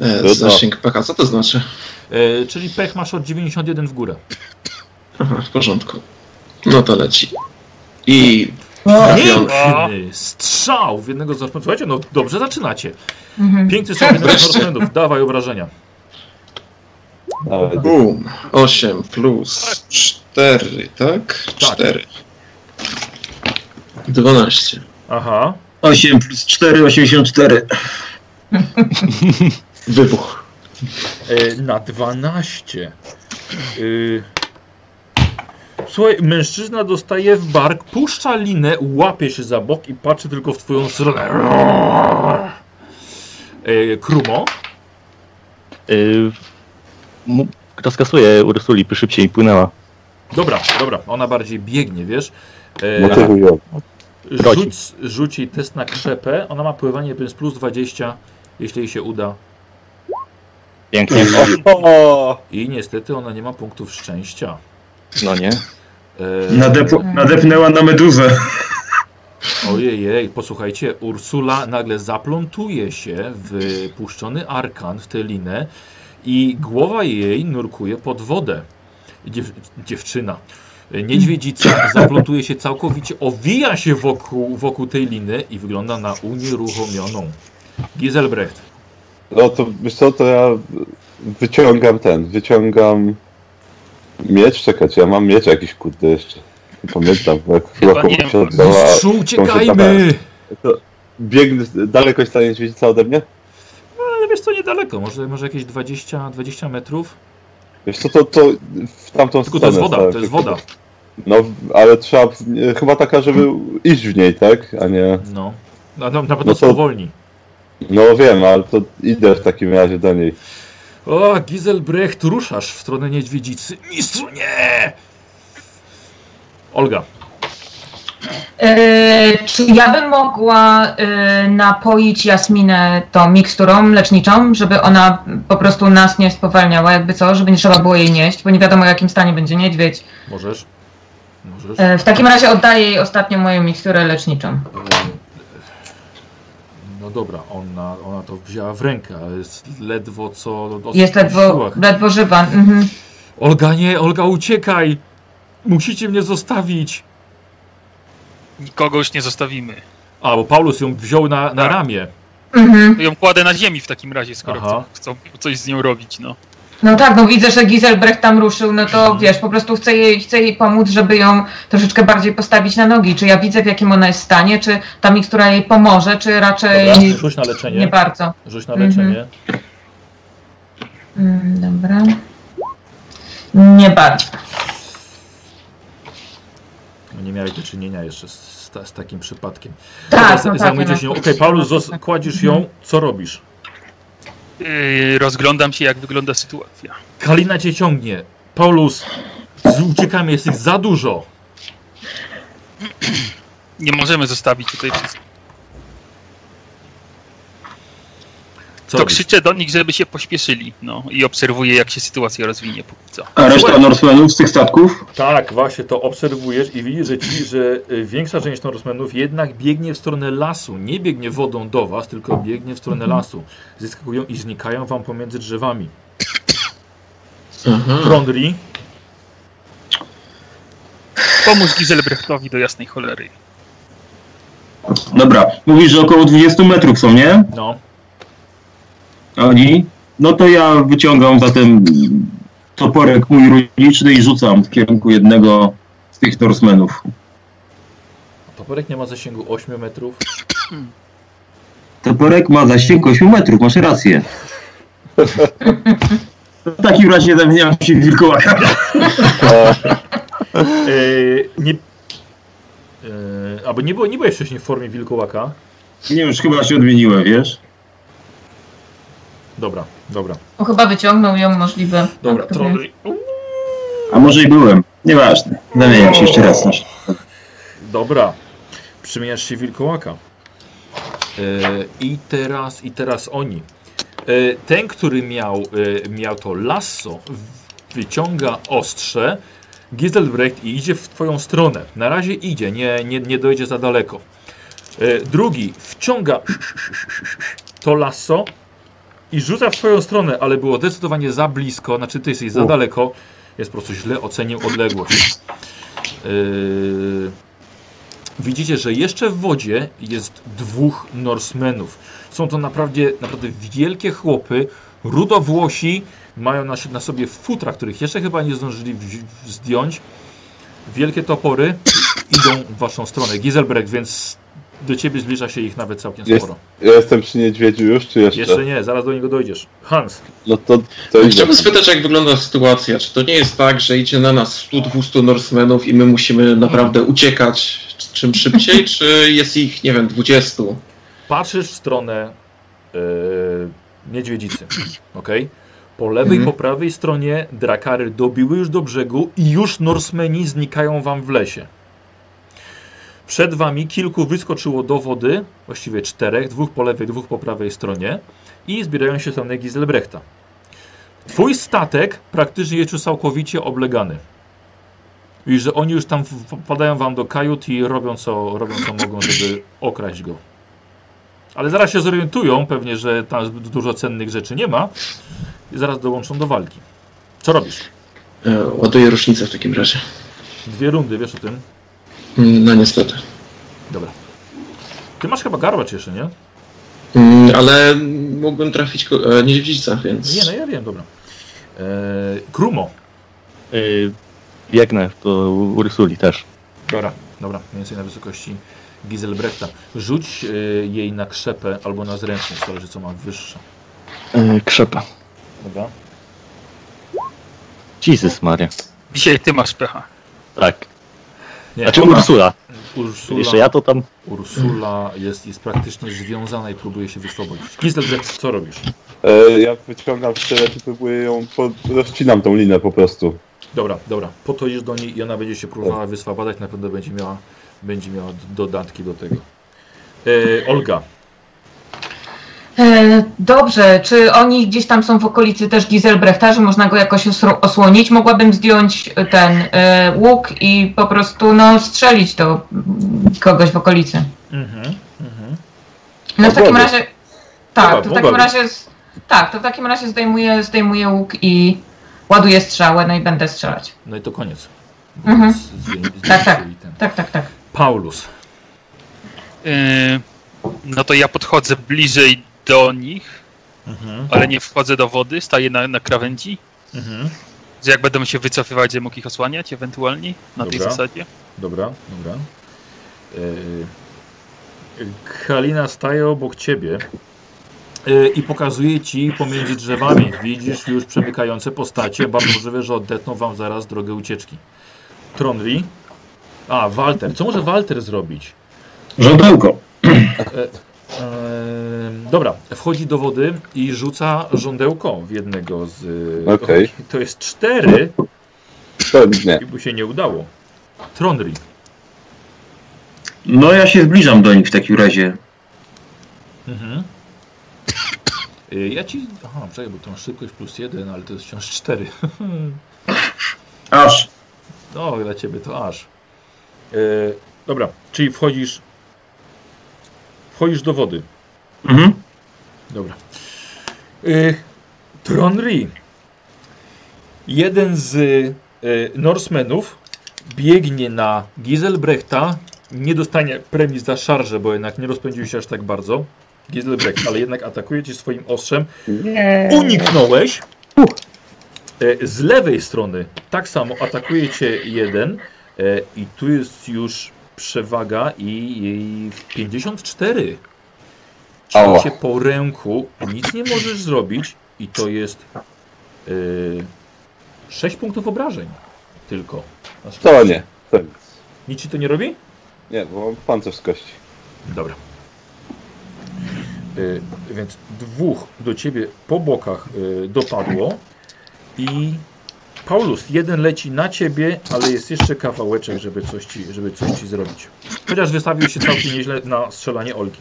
E, zasięg PK, co to znaczy? E, czyli pech masz od 91 w górę. Aha, w porządku. No to leci. I trafiony. Piękny strzał w jednego z Norsemenów. Słuchajcie, no dobrze zaczynacie. Mhm. Piękny strzał w jednego z Wreszcie. Norsemenów. Dawaj obrażenia. Boom. 8 plus 4, tak? 4. 12. Aha. 8 plus 4, 84. Wybuch. E, na 12. Y... Słuchaj, mężczyzna dostaje w bark, puszcza linę, łapie się za bok i patrzy tylko w twoją stronę. E, Krumo, Yy, kto skasuje Ursuli, by szybciej płynęła. dobra, dobra, ona bardziej biegnie, wiesz. E, Motywuj ją. Rodzi. rzuć, rzuć jej test na krzepę, ona ma pływanie więc plus 20, jeśli jej się uda. Pięknie. O, I niestety ona nie ma punktów szczęścia. No nie. E, Nadep- nadepnęła na meduzę. Ojej, posłuchajcie, Ursula nagle zaplątuje się w puszczony arkan, w tę linę i głowa jej nurkuje pod wodę. Dziew dziewczyna. Niedźwiedzica zaplątuje się całkowicie, owija się wokół, wokół tej liny i wygląda na unieruchomioną. Giselbrecht. No to wiesz co, to ja wyciągam ten, wyciągam miecz, czekać, ja mam miecz jakiś kurde jeszcze. Nie pamiętam, jak chyba nie. się oddała. Mistrzu, uciekajmy! Biegnę, daleko jest ta niedźwiedzica ode mnie? Ale wiesz co, niedaleko, może, może jakieś 20, 20 metrów. Wiesz co, to, to w tamtą Tylko to jest stronę woda, to jest woda. No, ale trzeba, chyba taka, żeby iść w niej, tak? A nie... No. Na, na, na pewno No to- spowolni. No wiem, ale to idę w takim razie do niej. O, Giselbrecht, ruszasz w stronę niedźwiedzicy. Mistrzu, nie! Olga, E, czy ja bym mogła e, napoić Jasminę tą miksturą leczniczą, żeby ona po prostu nas nie spowalniała, jakby co, żeby nie trzeba było jej nieść, bo nie wiadomo w jakim stanie będzie niedźwiedź. możesz? Możesz? E, w takim razie oddaję jej ostatnią moją miksturę leczniczą. Dobra, ona, ona to wzięła w rękę, ale jest ledwo co... Jest ledwo, ledwo żywa. Mhm. Olga, nie, Olga, uciekaj! Musicie mnie zostawić! Nikogo już nie zostawimy. A, bo Paulus ją wziął na, na Tak. ramię. Mhm. Ją kładę na ziemi w takim razie, skoro Aha. chcą, chcą coś z nią robić, no. No tak, no widzę, że Giselbrecht tam ruszył, no to wiesz, po prostu chcę jej, chcę jej pomóc, żeby ją troszeczkę bardziej postawić na nogi. Czy ja widzę, w jakim ona jest stanie, czy ta mikstura jej pomoże, czy raczej Dobra, rzuć na leczenie. nie bardzo. Rzuć na Mhm. leczenie. Mm, dobra. Nie bardzo. No Nie miałeś do czynienia jeszcze z, z, ta- z takim przypadkiem. Tak, no tak, się no. nią. Okej, Paulus, zos- kładziesz ją. Co robisz? Yy, rozglądam się, jak wygląda sytuacja. Kalina cię ciągnie. Paulus, z- uciekamy, jest ich za dużo. Nie możemy zostawić tutaj wszystkich. Co to krzyczę do nich, żeby się pośpieszyli, no i obserwuję, jak się sytuacja rozwinie póki co. A reszta Norsemenów z tych statków? Tak, właśnie to obserwujesz i widzisz, że, ci, że y, większa część Norsemenów jednak biegnie w stronę lasu. Nie biegnie wodą do was, tylko biegnie w stronę lasu. Zyskakują i znikają wam pomiędzy drzewami. Trondri, Pomóż Giselbrechtowi do jasnej cholery. Dobra, mówisz, że około 20 metrów są, nie? no, A Oni? No to ja wyciągam zatem toporek mój runiczny i rzucam w kierunku jednego z tych Norsemenów. toporek nie ma zasięgu 8 metrów. Toporek ma zasięg 8 metrów, masz rację. W takim razie zamieniam się w wilkołaka. Yy, nie, yy, albo nie, było, nie byłeś wcześniej w formie wilkołaka. Nie, już chyba się odmieniłem, wiesz? Dobra, dobra. O, chyba wyciągnął ją możliwe. Dobra, Trondri. A może i byłem. Nieważne. Zamieniam się jeszcze raz. Dobra. Przymieniasz się wilkołaka. Yy, I teraz, i teraz oni. Yy, ten, który miał, yy, miał to lasso, wyciąga ostrze. Giselbrecht i idzie w twoją stronę. Na razie idzie, nie, nie, nie dojdzie za daleko. Yy, drugi wciąga to lasso i rzuca w twoją stronę, ale było zdecydowanie za blisko, znaczy ty jesteś za U. daleko. Jest po prostu źle ocenił odległość. Yy, widzicie, że jeszcze w wodzie jest dwóch Norsemenów. Są to naprawdę, naprawdę wielkie chłopy, rudowłosi, mają na, na sobie futra, których jeszcze chyba nie zdążyli zdjąć. Wielkie topory idą w waszą stronę. Giselbrecht, więc do ciebie zbliża się ich nawet całkiem Jest- sporo. Ja jestem przy niedźwiedziu już, czy jeszcze? Jeszcze nie, zaraz do niego dojdziesz. Hans, No to, to idę. Chciałbym spytać, jak wygląda sytuacja. Czy to nie jest tak, że idzie na nas 100-200 Norsemenów i my musimy naprawdę uciekać czym szybciej, czy jest ich, nie wiem, 20? patrzysz w stronę e, niedźwiedzicy. ok? Po lewej i Mhm. po prawej stronie drakary dobiły już do brzegu i już Norsemeni znikają wam w lesie. Przed wami kilku wyskoczyło do wody, właściwie czterech, dwóch po lewej, dwóch po prawej stronie i zbierają się w stronę Giselbrechta. Twój statek praktycznie jest już całkowicie oblegany. Widzisz, że oni już tam wpadają wam do kajut i robią co, robią co mogą, żeby okraść go. Ale zaraz się zorientują, pewnie, że tam zbyt dużo cennych rzeczy nie ma i zaraz dołączą do walki. Co robisz? E, Ładuję rusznicę w takim razie. Dwie rundy, wiesz o tym? Mm, No niestety. Dobra. Ty masz chyba garbacz jeszcze, nie? Mm, Ale mógłbym trafić ko- e, niedźwiedzica, więc... Nie, no ja wiem, dobra. Eee, Krumo. Yy, biegnę do Ursuli też. Dobra, dobra, mniej więcej na wysokości Giselbrechta. Rzuć e, jej na krzepę albo na zręczność, zależy co ma wyższe. Yy, krzepa. Dobra. Jesus Maria. Dzisiaj ty masz pecha. Tak. Nie, Znaczy ona- Ursula. Ursula, Jeszcze ja to tam... Ursula jest, jest praktycznie związana i próbuje się wyswobodzić. Giselbrecht, co robisz? E, ja wyciągam sztylet i próbuję ją, po, rozcinam tą linę po prostu. Dobra, dobra. Po to idziesz do niej i ona będzie się próbowała wyswabadać, na pewno będzie miała, będzie miała dodatki do tego. E, Olga. E, dobrze, czy oni gdzieś tam są w okolicy też Giselbrechta, że można go jakoś osłonić? Mogłabym zdjąć ten e, łuk i po prostu no, strzelić do mm, kogoś w okolicy. Mhm, mhm. No w takim razie. Tak, to w takim razie. Tak, to w takim razie zdejmuję, zdejmuję łuk i ładuję strzałę, no i będę strzelać. No i to koniec. Mhm. Tak, tak. Tak, tak, tak. Paulus. No to ja podchodzę bliżej do nich, Mhm. ale nie wchodzę do wody, staję na, na krawędzi. Mhm. Że jak będą się wycofywać, że mógł ich osłaniać ewentualnie na tej Dobra. zasadzie. Dobra, dobra. Yy, Halina staje obok ciebie yy, i pokazuje ci pomiędzy drzewami. Widzisz już przemykające postacie. Bardzo możliwe, że odetną wam zaraz drogę ucieczki. Tronri. A, Walter. Co może Walter zrobić? Żądełko. Ehm, dobra, wchodzi do wody i rzuca żądełko w jednego z. Okej. To jest cztery To nie. i mu się nie udało. Tronri. No ja się zbliżam do nich w takim razie. Mhm. Y, Ja ci. Aha, czekaj, bo masz szybkość plus jeden, ale to jest wciąż cztery. Aż. No, dla ciebie to aż. Y, dobra, czyli wchodzisz. Wchodzisz do wody. Mhm. Dobra. Y, Tronri. Jeden z y, Norsemenów biegnie na Giselbrechta. Nie dostanie premii za szarżę, bo jednak nie rozpędził się aż tak bardzo. Giselbrecht, ale jednak atakuje cię swoim ostrzem. Uniknąłeś. E, Z lewej strony tak samo atakuje cię jeden. e, I tu jest już przewaga i, i 54. Ała. Cię po ręku, nic nie możesz zrobić i to jest y, 6 punktów obrażeń tylko. To nie. To nic. Nic ci to nie robi? Nie, bo mam pancerz z kości. Dobra. Y, więc dwóch do ciebie po bokach y, dopadło i Paulus, jeden leci na ciebie, ale jest jeszcze kawałeczek, żeby coś ci, żeby coś ci zrobić. Chociaż wystawił się całkiem nieźle na strzelanie Olgi.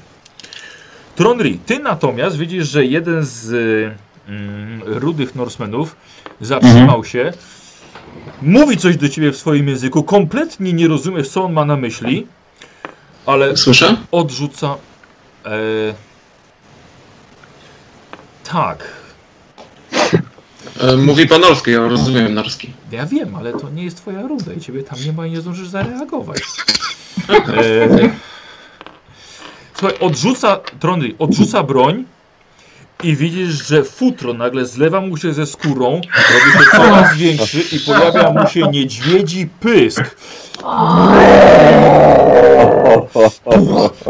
Tronri, ty natomiast widzisz, że jeden z y, mm, rudych Norsemenów zatrzymał się, mówi coś do ciebie w swoim języku, kompletnie nie rozumiesz, co on ma na myśli, ale Słyszę? odrzuca. E, tak, Mówi pan norski, ja rozumiem norski. ja wiem, ale to nie jest twoja runda i ciebie tam nie ma i nie zdążysz zareagować. E, słuchaj, odrzuca, Trony, odrzuca broń i widzisz, że futro nagle zlewa mu się ze skórą, robi się coraz większy i pojawia mu się niedźwiedzi pysk.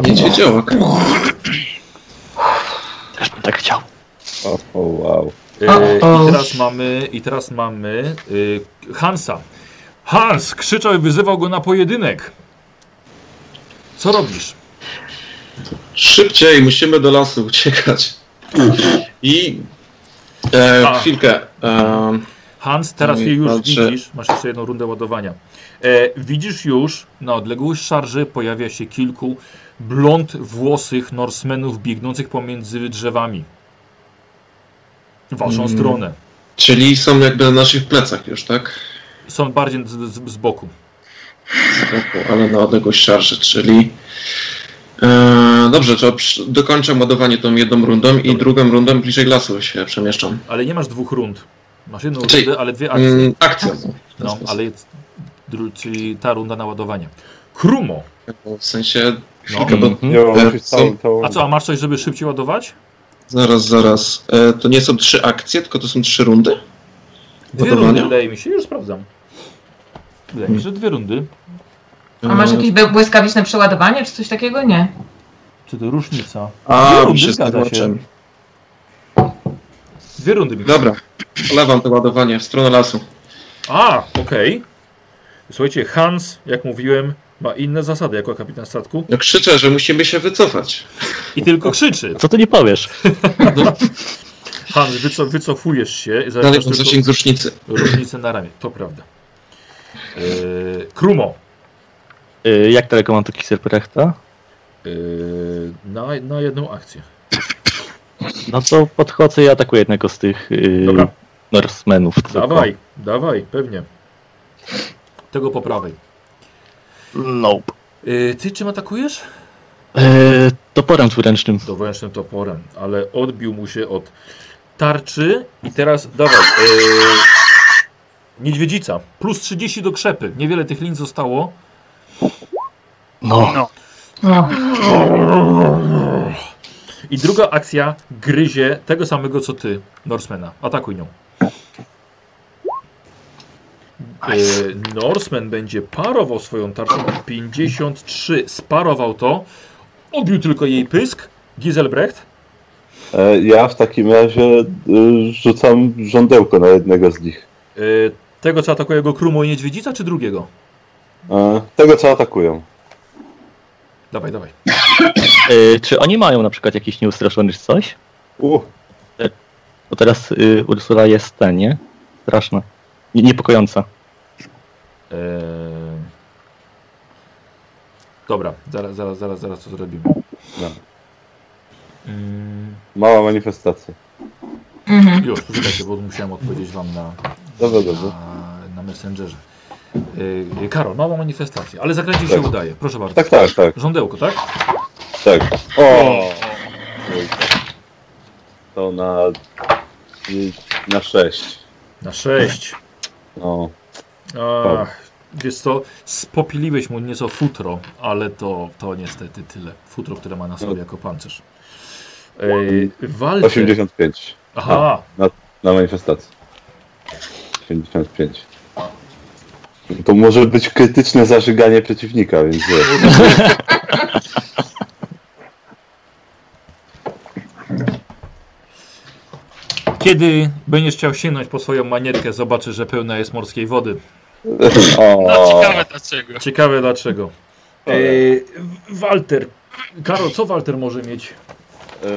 Niedźwiedziołek. Też bym tak chciał. O, o wow. O. I teraz mamy, i teraz mamy e, Hansa. Hans krzyczał i wyzywał go na pojedynek. Co robisz? Szybciej, musimy do lasu uciekać. I e, chwilkę. E, Hans, teraz je już patrzę. widzisz. Masz jeszcze jedną rundę ładowania. E, widzisz już, na odległość szarży pojawia się kilku blond włosych Norsemenów biegnących pomiędzy drzewami. W waszą Mm. stronę. czyli są jakby na naszych plecach już, tak? Są bardziej z, z, z boku. Spoko, ale na odległość szarży, czyli... E, dobrze, to dokończę ładowanie tą jedną rundą i drugą rundą bliżej lasu się przemieszczam. Ale nie masz dwóch rund. Masz jedną Czyli- rundę, ale dwie akcje. Mm, akcja. No, sposób. ale jest, czyli ta runda na ładowanie. Krumo. W sensie... No. Chwilkę. Mhm. Tą... A co, a masz coś, żeby szybciej ładować? Zaraz, zaraz. E, to nie są trzy akcje, tylko to są trzy rundy? Dwie Ładowania? rundy, wydaje mi się, już sprawdzam. Wydaje mi się, że dwie rundy. A masz jakieś bły- błyskawiczne przeładowanie, czy coś takiego? Nie. Czy to różnica? A, Dwie mi rundy, się zgadza się. Dwie rundy mi Dobra, polewam to ładowanie w stronę lasu. A, okej. Słuchajcie, Hans, jak mówiłem, ma inne zasady jako kapitan statku No krzyczę, że musimy się wycofać. i tylko krzyczy. Co ty nie powiesz? Hans, wyco wycofujesz się i Dalej mam zasięg z różnicy. różnicę na ramię. To prawda. Yy, Krumo. Y, Jak daleko mam do Kiserbrechta? Yy, na, na jedną akcję. No to podchodzę i atakuję jednego z tych y, Dobra. Norsemenów. Dawaj, dawaj, pewnie. Tego po prawej. Nope. Yy, ty czym atakujesz? E, toporem dwuręcznym. Dowręcznym toporem, ale odbił mu się od tarczy i teraz dawaj. Yy, niedźwiedzica. Plus 30 do krzepy. Niewiele tych lin zostało. No. No. O, I druga akcja gryzie tego samego co ty, Norsemana. Atakuj nią. Yy, Norseman będzie parował swoją tarczą 53. Sparował to. Odbił tylko jej pysk. Giselbrecht. E, ja w takim razie y, rzucam żądełko na jednego z nich. Tego co atakuje go Krumo i Niedźwiedzica, czy drugiego? E, tego, co atakują. Dawaj, dawaj. Czy oni mają na przykład jakiś nieustraszony czy coś? U, Bo teraz y, Ursula jest ten, nie? Straszna. Nie, niepokojąca. Eee... Dobra, zaraz, zaraz, zaraz, zaraz to zrobimy. No. Mała manifestacja. mhm. już, poczekajcie, bo musiałem odpowiedzieć wam na, Dobra, dobra. na, na Messengerze. Yy, Karol, mała manifestacja, ale zakręcił się Tak. udaje. Proszę bardzo. Tak, tak, tak, Żądełko, tak? tak. O! To na... na 6. Na 6. No. Ach, wiesz co, spopiliłeś mu nieco futro, ale to, to niestety tyle. Futro, które ma na sobie jako pancerz. Yy, Walter. 85 Aha, na manifestacji. 85. To może być krytyczne zażyganie przeciwnika, więc. Kiedy będziesz chciał sięgnąć po swoją manierkę, zobaczysz, że pełna jest morskiej wody. O, No ciekawe dlaczego. Ciekawe dlaczego. Eee, Walter. Karol, co Walter może mieć? E,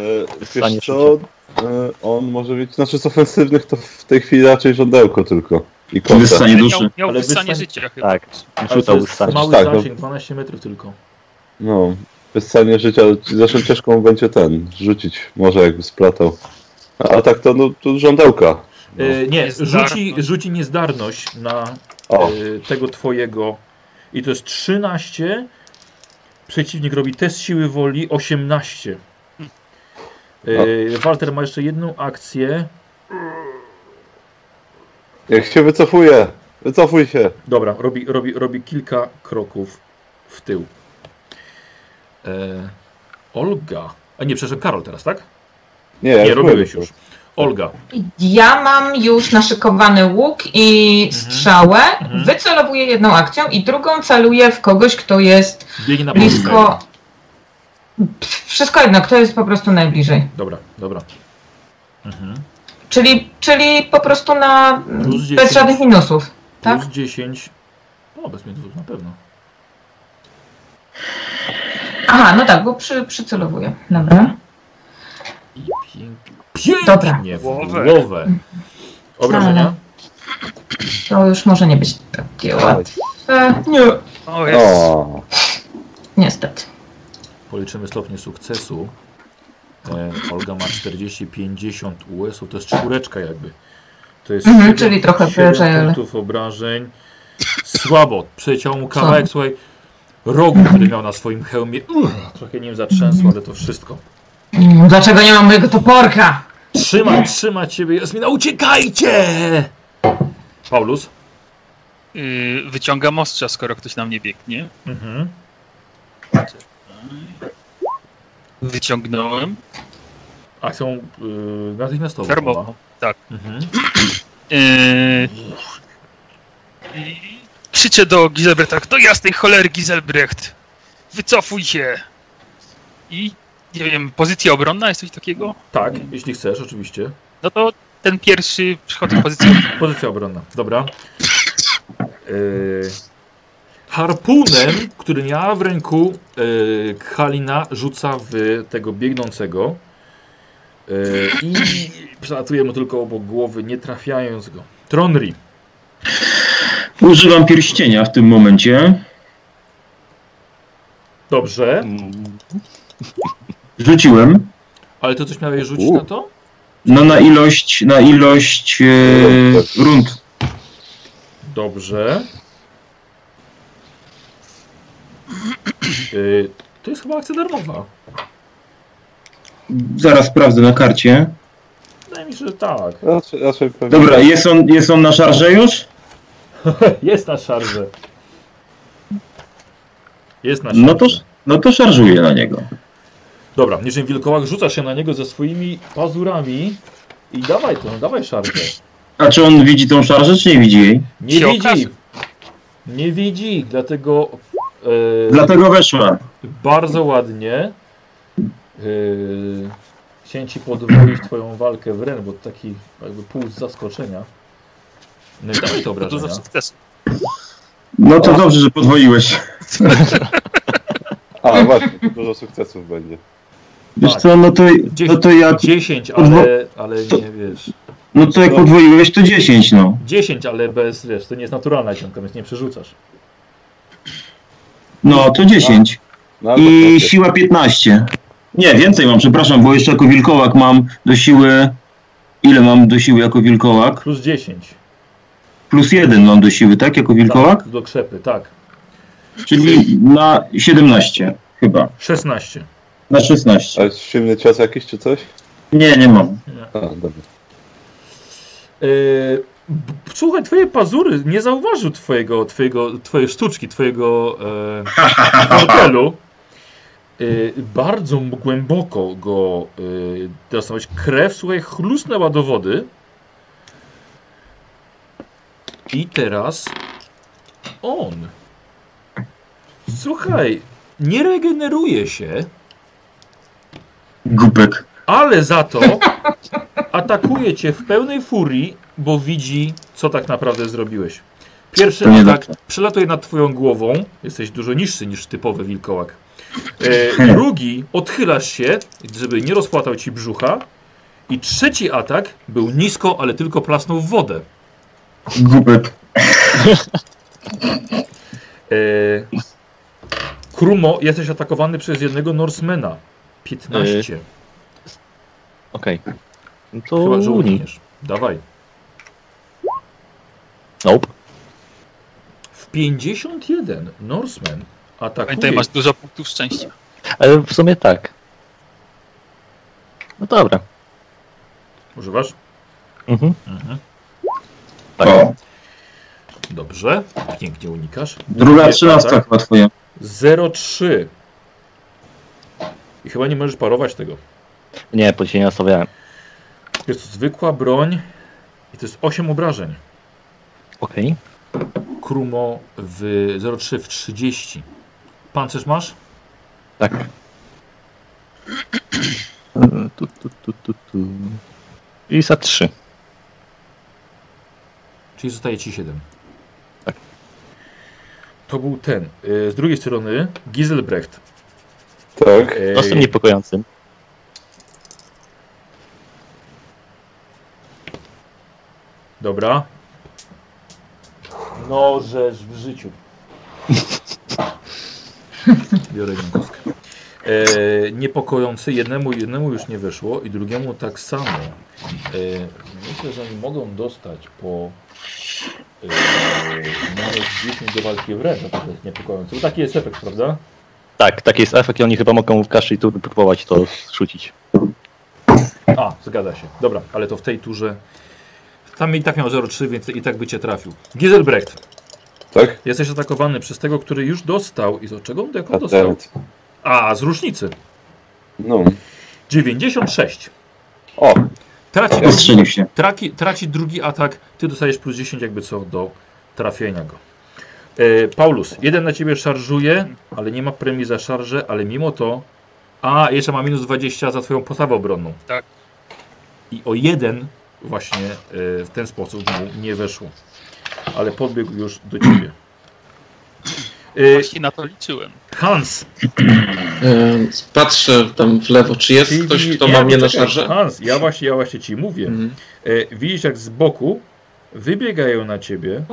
wiesz co, e, on może mieć, znaczy z ofensywnych to w tej chwili raczej żądełko tylko. I kota. Wyssanie Miał, duszy. miał Ale wyssanie wystan- życia chyba. Tak, rzucał mały Tak, no. zasięg, 12 metrów tylko. No, wyssanie życia, zresztą ciężko mu będzie ten, rzucić, może jakby splatał. A, a tak to, no, to żądełka. No. E, nie, rzuci, rzuci niezdarność na O, e, tego twojego. I to jest 13. Przeciwnik robi test siły woli 18. E, Walter ma jeszcze jedną akcję. jak się wycofuje, wycofuj się. Dobra, robi, robi, robi kilka kroków w tył. E, Olga. A nie, przepraszam, Karol teraz, tak? Nie, ja Nie, już robiłeś byłem. już. Olga. Ja mam już naszykowany łuk i strzałę. Mhm. Wycelowuję jedną akcją i drugą celuję w kogoś, kto jest blisko. Wszystko jedno, kto jest po prostu najbliżej. Dobra, dobra. Mhm. Czyli, czyli po prostu na. Plus bez 10. żadnych minusów. Tak? Plus 10. O, bez minusów na pewno. Aha, no tak, bo przy, przycelowuję. Dobra. I pięk... pięknie Dobra. w Głowę. głowę. Obrażenia? To już może nie być takie łatwe. Nie. O, jest. O, Niestety. Policzymy stopnie sukcesu. E, Olga ma 40, 50 US-ów, to jest czwóreczka jakby. To jest Mhm, siedem- czyli trochę siedem wyżej, ale- punktów obrażeń. Słabo. Przeleciał mu kawałek, słuchaj, rogu, który miał na swoim hełmie. Uch, trochę nim zatrzęsło, ale to wszystko. Mm, Dlaczego nie mam mojego toporka? Trzymać, trzymać siebie, Jasmina, uciekajcie! Paulus? Yy, wyciągam ostrza, skoro ktoś na mnie biegnie. Mhm. Wyciągnąłem. Akcją yy, natychmiastową. Darmową, chyba. tak. Mhm. Yy, krzyczę do Giselbrechta, do jasnej cholery Giselbrecht, wycofuj się. I nie wiem, pozycja obronna jest coś takiego? Tak, jeśli chcesz, oczywiście. No to ten pierwszy przychodzi w pozycję. Pozycja obronna, dobra. Yy, harpunem, który miała w ręku yy, Halina, rzuca w tego biegnącego yy, i przelatuje mu tylko obok głowy, nie trafiając go. Tronri, Używam pierścienia w tym momencie. dobrze, Mm, Rzuciłem. ale to coś miałeś rzucić U. na to? No na ilość, na ilość e, rund. Dobrze. Yy, to jest chyba akcja darmowa. Zaraz sprawdzę na karcie. Wydaje mi się, że tak. raczej, raczej pewnie. Dobra, jest on, jest on na szarze już? Jest na szarze. Jest na szarze. No to, No to szarżuję na niego. Dobra, niczym wilkołak rzucasz się na niego ze swoimi pazurami i dawaj to, no dawaj szarkę. A czy on widzi tą szarżę, czy nie widzi jej? Nie Się widzi! okaże. Nie widzi, dlatego e, Dlatego weszła. bardzo ładnie e, chciałem ci podwoić twoją walkę w ren, bo taki jakby puls zaskoczenia. No i dawaj to To dużo obrażenia. sukcesu. No to dobrze, że podwoiłeś. A, właśnie, to dużo sukcesów będzie. Wiesz Tak. co, no to, no to jak... 10, ale, ale nie wiesz. No to jak podwoiłeś, to 10, no. 10, ale bez, wiesz, to nie jest naturalna ciąga, więc nie przerzucasz. No to 10. No, ale I siła 15. Nie, więcej mam, przepraszam, bo jeszcze jako wilkołak mam do siły... Ile mam do siły jako wilkołak? Plus 10. Plus 1 mam do siły, tak? Jako wilkołak? Tak, do krzepy, tak. Czyli na 17 chyba. 16. Na 16. A jest silny cios jakiś czy coś? Nie, nie mam. A, dobra. Yy, słuchaj, twoje pazury nie zauważył twojego, twojego, twojej sztuczki, twojego e, portelu. Yy, bardzo głęboko go yy, dostałeś. Krew, słuchaj, chlusnęła do wody. I teraz on. Słuchaj, nie regeneruje się, Głupek. ale za to atakuje cię w pełnej furii, bo widzi, co tak naprawdę zrobiłeś. Pierwszy atak przelatuje nad twoją głową. Jesteś dużo niższy niż typowy wilkołak. E, drugi, odchylasz się, żeby nie rozpłatał ci brzucha. I trzeci atak był nisko, ale tylko plasnął w wodę. Głupek. E, Krumo, jesteś atakowany przez jednego Norsemana. 15. Okej. No to Chyba, że Uni. unikniesz. Dawaj. Nope. W 51 Norseman atakuje... Pamiętaj, masz dużo punktów szczęścia. Ale w sumie tak. No dobra. Używasz? Mhm. Mhm. Tak. O, Dobrze. Pięknie unikasz. druga trzynastka chyba twoja. 0,3. I chyba nie możesz parować tego. Nie, po dzisiaj nie nastawiałem. Jest to zwykła broń i to jest 8 obrażeń. Okej. Krumo w 0,3 w 30. Pancerz masz? Tak. Tu, tu, tu, tu, tu. I za 3. Czyli zostaje ci 7. Tak. To był ten. Y, Z drugiej strony Giselbrecht. Tak. Dosyć niepokojącym. Dobra. No, żeż w życiu. Biorę jedną kostkę. E, niepokojący, jednemu, jednemu już nie wyszło i drugiemu tak samo. E, myślę, że oni mogą dostać po e, minus 10 do walki wręcz, to jest niepokojący. Bo taki jest efekt, prawda? Tak, taki jest efekt i oni chyba mogą w każdej turze próbować to zrzucić. A, zgadza się. Dobra, ale to w tej turze. Tam i tak miał 0,3, więc i tak by cię trafił. Giselbrecht, Tak? jesteś atakowany przez tego, który już dostał. I z czego on jak on dostał? Patent. A, z różnicy. No. 96. O, Traci, Postrzelił się. traci, traci drugi atak, ty dostajesz plus 10 jakby co do trafienia go. E, Paulus, jeden na ciebie szarżuje, ale nie ma premii za szarżę, ale mimo to... A, jeszcze ma minus 20 za twoją postawę obronną. Tak. I o jeden właśnie e, w ten sposób mu nie weszło. Ale podbiegł już do ciebie. E, Właśnie na to liczyłem. Hans, E, Patrzę tam w lewo, czy jest Czyli- ktoś, kto nie, ma mnie na szarze? Hans, ja właśnie, ja właśnie ci mówię. Mhm. E, widzisz jak z boku wybiegają na ciebie.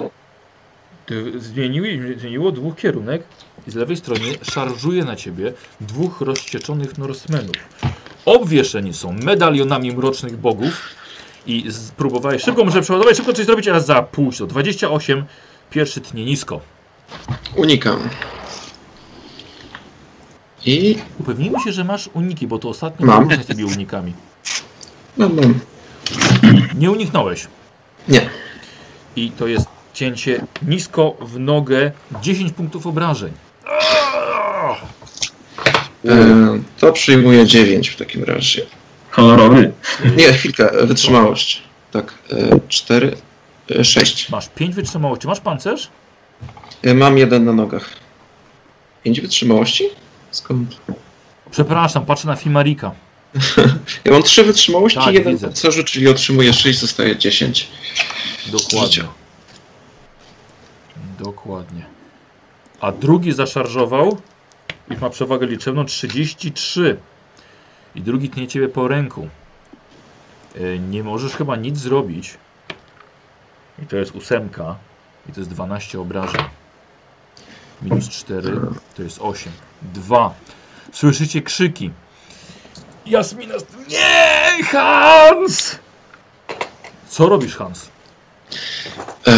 D- Zmieniło, zmieniło dwóch kierunek i z lewej strony szarżuje na ciebie dwóch rozścieczonych Norsemenów. Obwieszeni są medalionami mrocznych bogów i spróbowałeś szybko, może przeładować, szybko coś zrobić, a za pół to 28, pierwszy tnie nisko. Unikam. I Upewnijmy się, że masz uniki, bo to ostatnio Mam. z tymi unikami. no, mam. Nie uniknąłeś. Nie. I to jest cięcie nisko w nogę, 10 punktów obrażeń. E, to przyjmuję 9 w takim razie. Kolorowy. Nie, chwilkę, e, wytrzymałość. Tak, 4, 6. Masz 5 wytrzymałości. Masz pancerz? E, Mam jeden na nogach. 5 wytrzymałości? Skąd? Przepraszam, patrzę na Fimarika. Ja mam 3 wytrzymałości Tak, i jeden widzę. pancerzu, czyli otrzymuję 6, zostaje 10. Dokładnie. Dokładnie. A drugi zaszarżował i ma przewagę liczebną 33. I drugi tnie ciebie po ręku. E, Nie możesz chyba nic zrobić. I to jest ósemka. I to jest 12 obrażeń. Minus 4 to jest 8. 2. Słyszycie krzyki. Jasmina. Nie! Hans! Co robisz, Hans? E,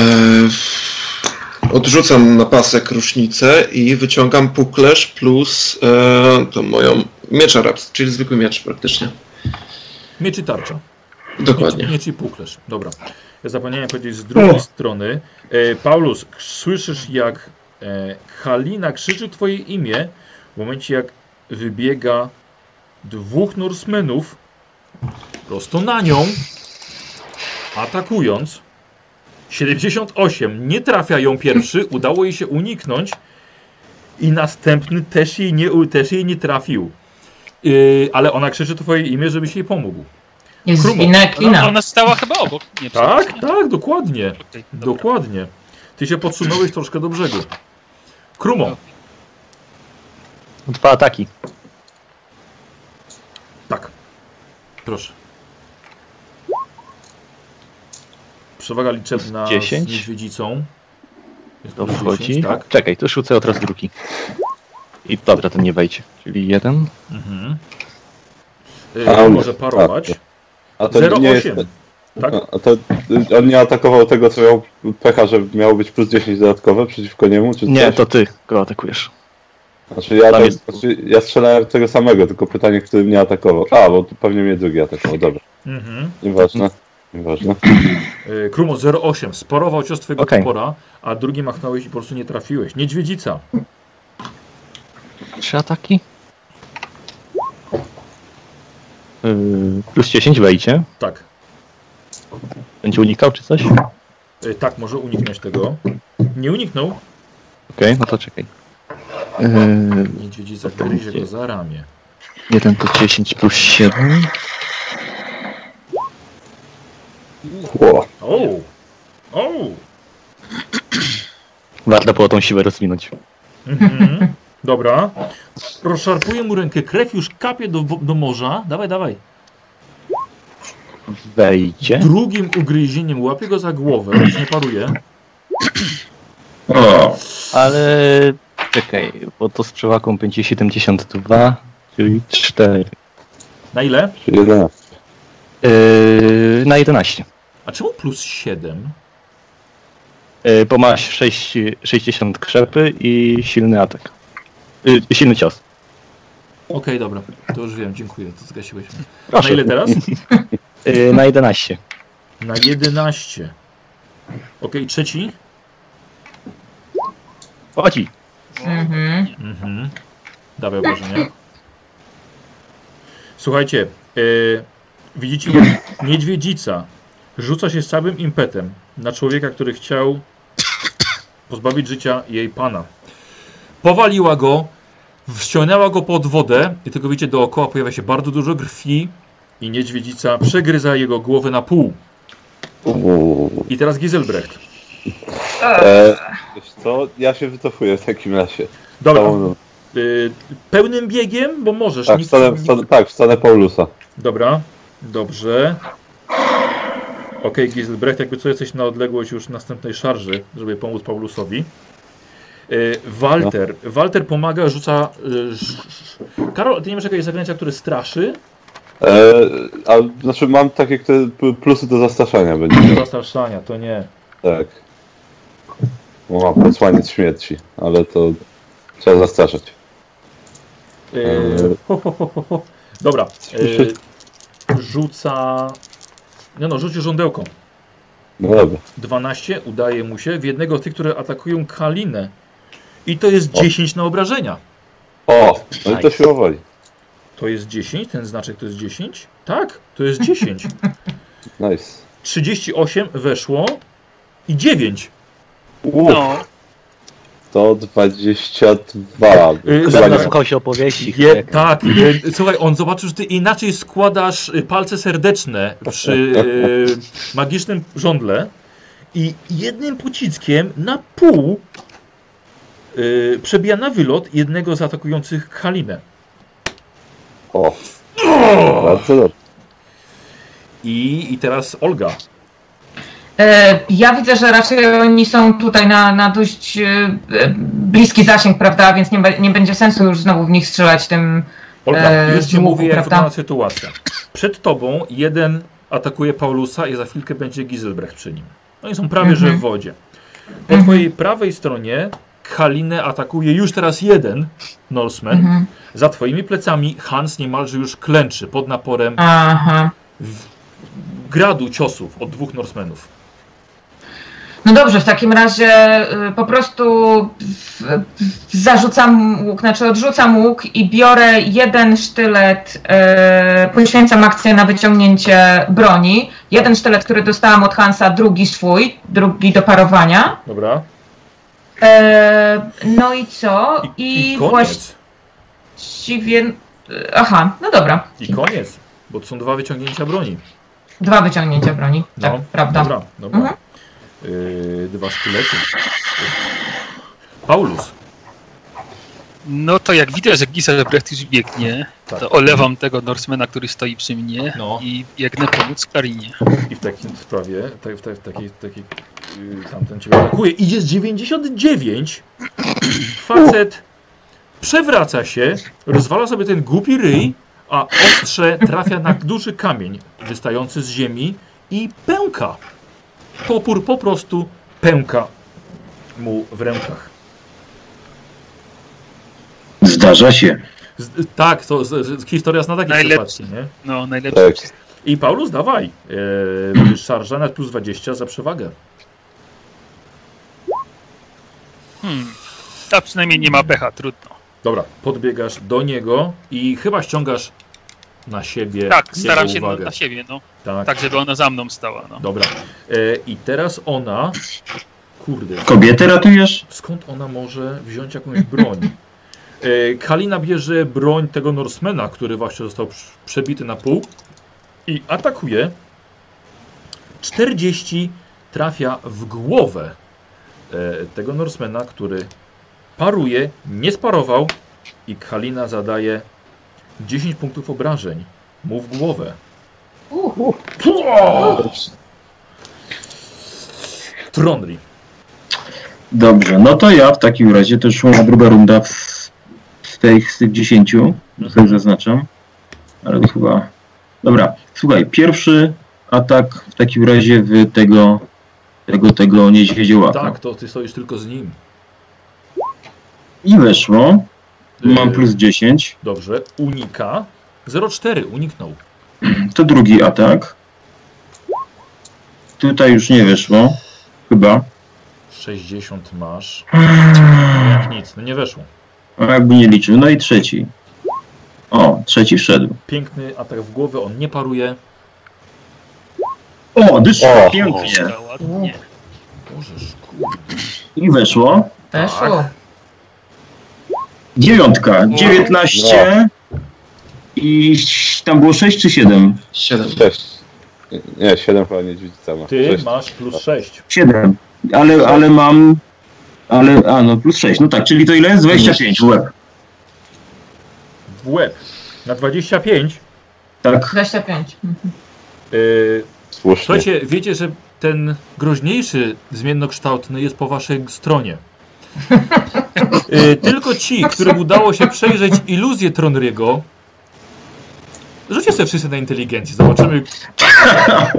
odrzucam na pasek rusznicę i wyciągam puklerz plus e, tą moją miecz arabski, czyli zwykły miecz praktycznie. Miecz i tarcza. Dokładnie. Miecz, miecz i puklerz. Dobra. Ja zapomniałem powiedzieć z drugiej strony. E, Paulus, słyszysz jak e, Halina krzyczy twoje imię w momencie jak wybiega dwóch Norsemenów prosto na nią, atakując. 78. Nie trafia ją pierwszy, udało jej się uniknąć i następny też jej nie, też jej nie trafił. Yy, ale ona krzyczy twoje imię, żebyś jej pomógł. Jest Ona, ona stała chyba obok. Nie, Tak, tak, dokładnie. dobra. Dokładnie. Ty się podsunąłeś troszkę do brzegu. Krumo. Dwa ataki. Tak. Proszę. Przewaga liczebna 10. z niedźwiedzicą. Jest To wchodzi. 10, tak? Czekaj, to rzucę od razu drugi. I dobra, ten nie wejdzie. Czyli jeden. Mhm. A Yy, on- może parować. A to nie jest... 0,8. Tak? A to on nie atakował tego, co miał pecha, że miało być plus 10 dodatkowe przeciwko niemu, czy Nie, coś? to ty go atakujesz. Znaczy ja, Tam tak, jest- znaczy ja strzelałem tego samego, tylko pytanie, który mnie atakował. A, bo tu pewnie mnie drugi atakował, dobra. Mhm. Nieważne. Nieważne. Yy, Krumo 0,8. Sparował cios twojego Okej. topora, a drugi machnąłeś i po prostu nie trafiłeś. Niedźwiedzica. Trzy ataki. Yy, plus 10 wejdzie. Tak. Będzie unikał czy coś? Okej, Yy, tak, może uniknąć tego. Nie uniknął. no to czekaj. Yy, Niedźwiedzica gryzie go za ramię. jeden to 10 plus 7. Ło. O! O! Warto było tą siłę rozwinąć. Mhm. Dobra. Rozszarpuje mu rękę, krew już kapie do, do morza. Dawaj, dawaj. Wejdzie. Drugim ugryzieniem łapie go za głowę, już nie paruje. O, Ale czekaj, bo to z przewagą będzie 72, czyli 4. Na ile? Czyli 11. Yy, na 11. A czemu plus 7? Yy, bo masz 6, 60 krzepy i silny atak. Yy, silny cios. Okej, dobra. To już wiem, dziękuję. To zgasiłeś mnie. Na Proszę. ile teraz? Yy, na 11. Na 11. Okej, trzeci? Chodzi. Mhm. Mhm. Dawaj obrażenia. Słuchajcie, yy, widzicie jak niedźwiedzica rzuca się z całym impetem na człowieka, który chciał pozbawić życia jej pana. Powaliła go, wciągnęła go pod wodę i tylko widzicie dookoła pojawia się bardzo dużo krwi i niedźwiedzica przegryza jego głowę na pół. I teraz Giselbrecht. E, wiesz co, ja się wycofuję w takim razie. Dobra, yy, pełnym biegiem, bo możesz. Tak, nikt- nikt- wstanę, tak, wstanę Paulusa. Dobra, dobrze. Okej, Giselbrecht, jakby co jesteś na odległość już następnej szarży, żeby pomóc Paulusowi. Yy, Walter. Walter pomaga, rzuca. Sz- Karol, ty nie masz jakiegoś zaklęcia, które straszy? E, a, znaczy mam takie które, plusy do zastraszania będzie. Do zastraszania, to nie. Tak. Bo mam posłaniec śmierci, ale to trzeba zastraszać. Ho, ho, ho. Dobra. Rzuca. No no, rzucił żądełką. No dobra. 12 udaje mu się w jednego z tych, które atakują Kalinę. I to jest O. 10 na obrażenia. O, no i to siła woli. To jest 10? Ten znaczek to jest 10? Tak, to jest 10. Nice. 38 weszło i 9. Uff, No, 122. Yy, Chyba zaraz- nie. Na kosie opowieści. Je, tak, e, słuchaj, on zobaczył, że ty inaczej składasz e, palce serdeczne przy e, magicznym żądle i jednym pociskiem na pół e, przebija na wylot jednego z atakujących Halinę. O, bardzo dobrze. I, I teraz Olga. E, Ja widzę, że raczej oni są tutaj na, na dość e, e, bliski zasięg, prawda? Więc nie, nie będzie sensu już znowu w nich strzelać tym. Olga, E, już ci mówię, jak wygląda sytuacja. Przed tobą jeden atakuje Paulusa i za chwilkę będzie Giselbrecht przy nim. Oni są prawie że w Mhm. wodzie. Po Mhm. twojej prawej stronie Kalinę atakuje już teraz jeden Norseman. Mhm. Za twoimi plecami Hans niemalże już klęczy pod naporem Aha. gradu ciosów od dwóch Norsemenów. No dobrze, w takim razie y, po prostu zarzucam łuk, znaczy odrzucam łuk i biorę jeden sztylet, e, poświęcam akcję na wyciągnięcie broni. Jeden sztylet, który dostałam od Hansa, drugi swój, drugi do parowania. Dobra? E, no i co? I, I, i właściwie... Aha, no dobra. I koniec. Bo to są dwa wyciągnięcia broni. Dwa wyciągnięcia broni, tak, prawda. Dobra, dobra. Mhm. Yy, dwa sztylety. Paulus. no to jak widzę, że Giselbrecht już biegnie, Tak. to olewam tego Norsemana, który stoi przy mnie No. i biegnę pomóc Karinie. I w takim sprawie, tak, w, ta- w takiej, takiej yy, tamten ciebie atakuje. I jest 99. Facet przewraca się, rozwala sobie ten głupi ryj, a ostrze trafia na duży kamień wystający z ziemi i pęka. Topór po prostu pęka mu w rękach. Zdarza się. Z, tak, to z, z, historia zna takie Najlepszy. sytuacje, nie? No, najlepsze. Tak. I Paulus, dawaj. Yy, szarża na plus 20 za przewagę. Hmm. A przynajmniej nie ma pecha, trudno. Dobra, podbiegasz do niego i chyba ściągasz na siebie Tak, staram się uwagę. na siebie, no. Tak, Tak, żeby ona za mną stała, no. dobra. E, I teraz ona... Kurde, Kobietę ratujesz? skąd ona może wziąć jakąś broń? E, Kalina bierze broń tego Norsemana, który właśnie został prz- przebity na pół i atakuje. 40 trafia w głowę e, tego Norsemana, który paruje, nie sparował i Kalina zadaje 10 punktów obrażeń mu w głowę. Uh, Tronri. Dobrze, no to ja w takim razie to już moja druga runda w, z, tych, z tych 10, że sobie zaznaczam. Ale to chyba. Dobra, słuchaj, pierwszy atak w takim razie w tego tego, tego niedźwiedziołaka. Tak, to ty stoisz tylko z nim. I weszło. Mam plus 10. Dobrze, unika. 0,4 uniknął. To drugi atak. Tutaj już nie weszło. Chyba. 60 masz. No jak nic, no nie weszło. A jakby nie liczył. No i trzeci. O, trzeci wszedł. Piękny atak w głowę, on nie paruje. O, dyszka, O. pięknie. Bożeż, kurde. I weszło. weszło. Dziewiątka, 19. I tam było 6 czy 7? 7. Sześć. Nie, siedem chyba niedźwiedzica ma. Ty Sześć. masz plus 6. 7. Ale, ale mam. Ale, a no, plus 6. No tak, czyli to ile jest? 25 w łeb. W łeb. Na 25. Tak. 25. Yy, Słusznie. słuchajcie, wiecie, że ten groźniejszy zmiennokształtny jest po waszej stronie. Yy, tylko ci, którym udało się przejrzeć iluzję Tronriego, rzućcie sobie wszyscy na inteligencję. Zobaczymy,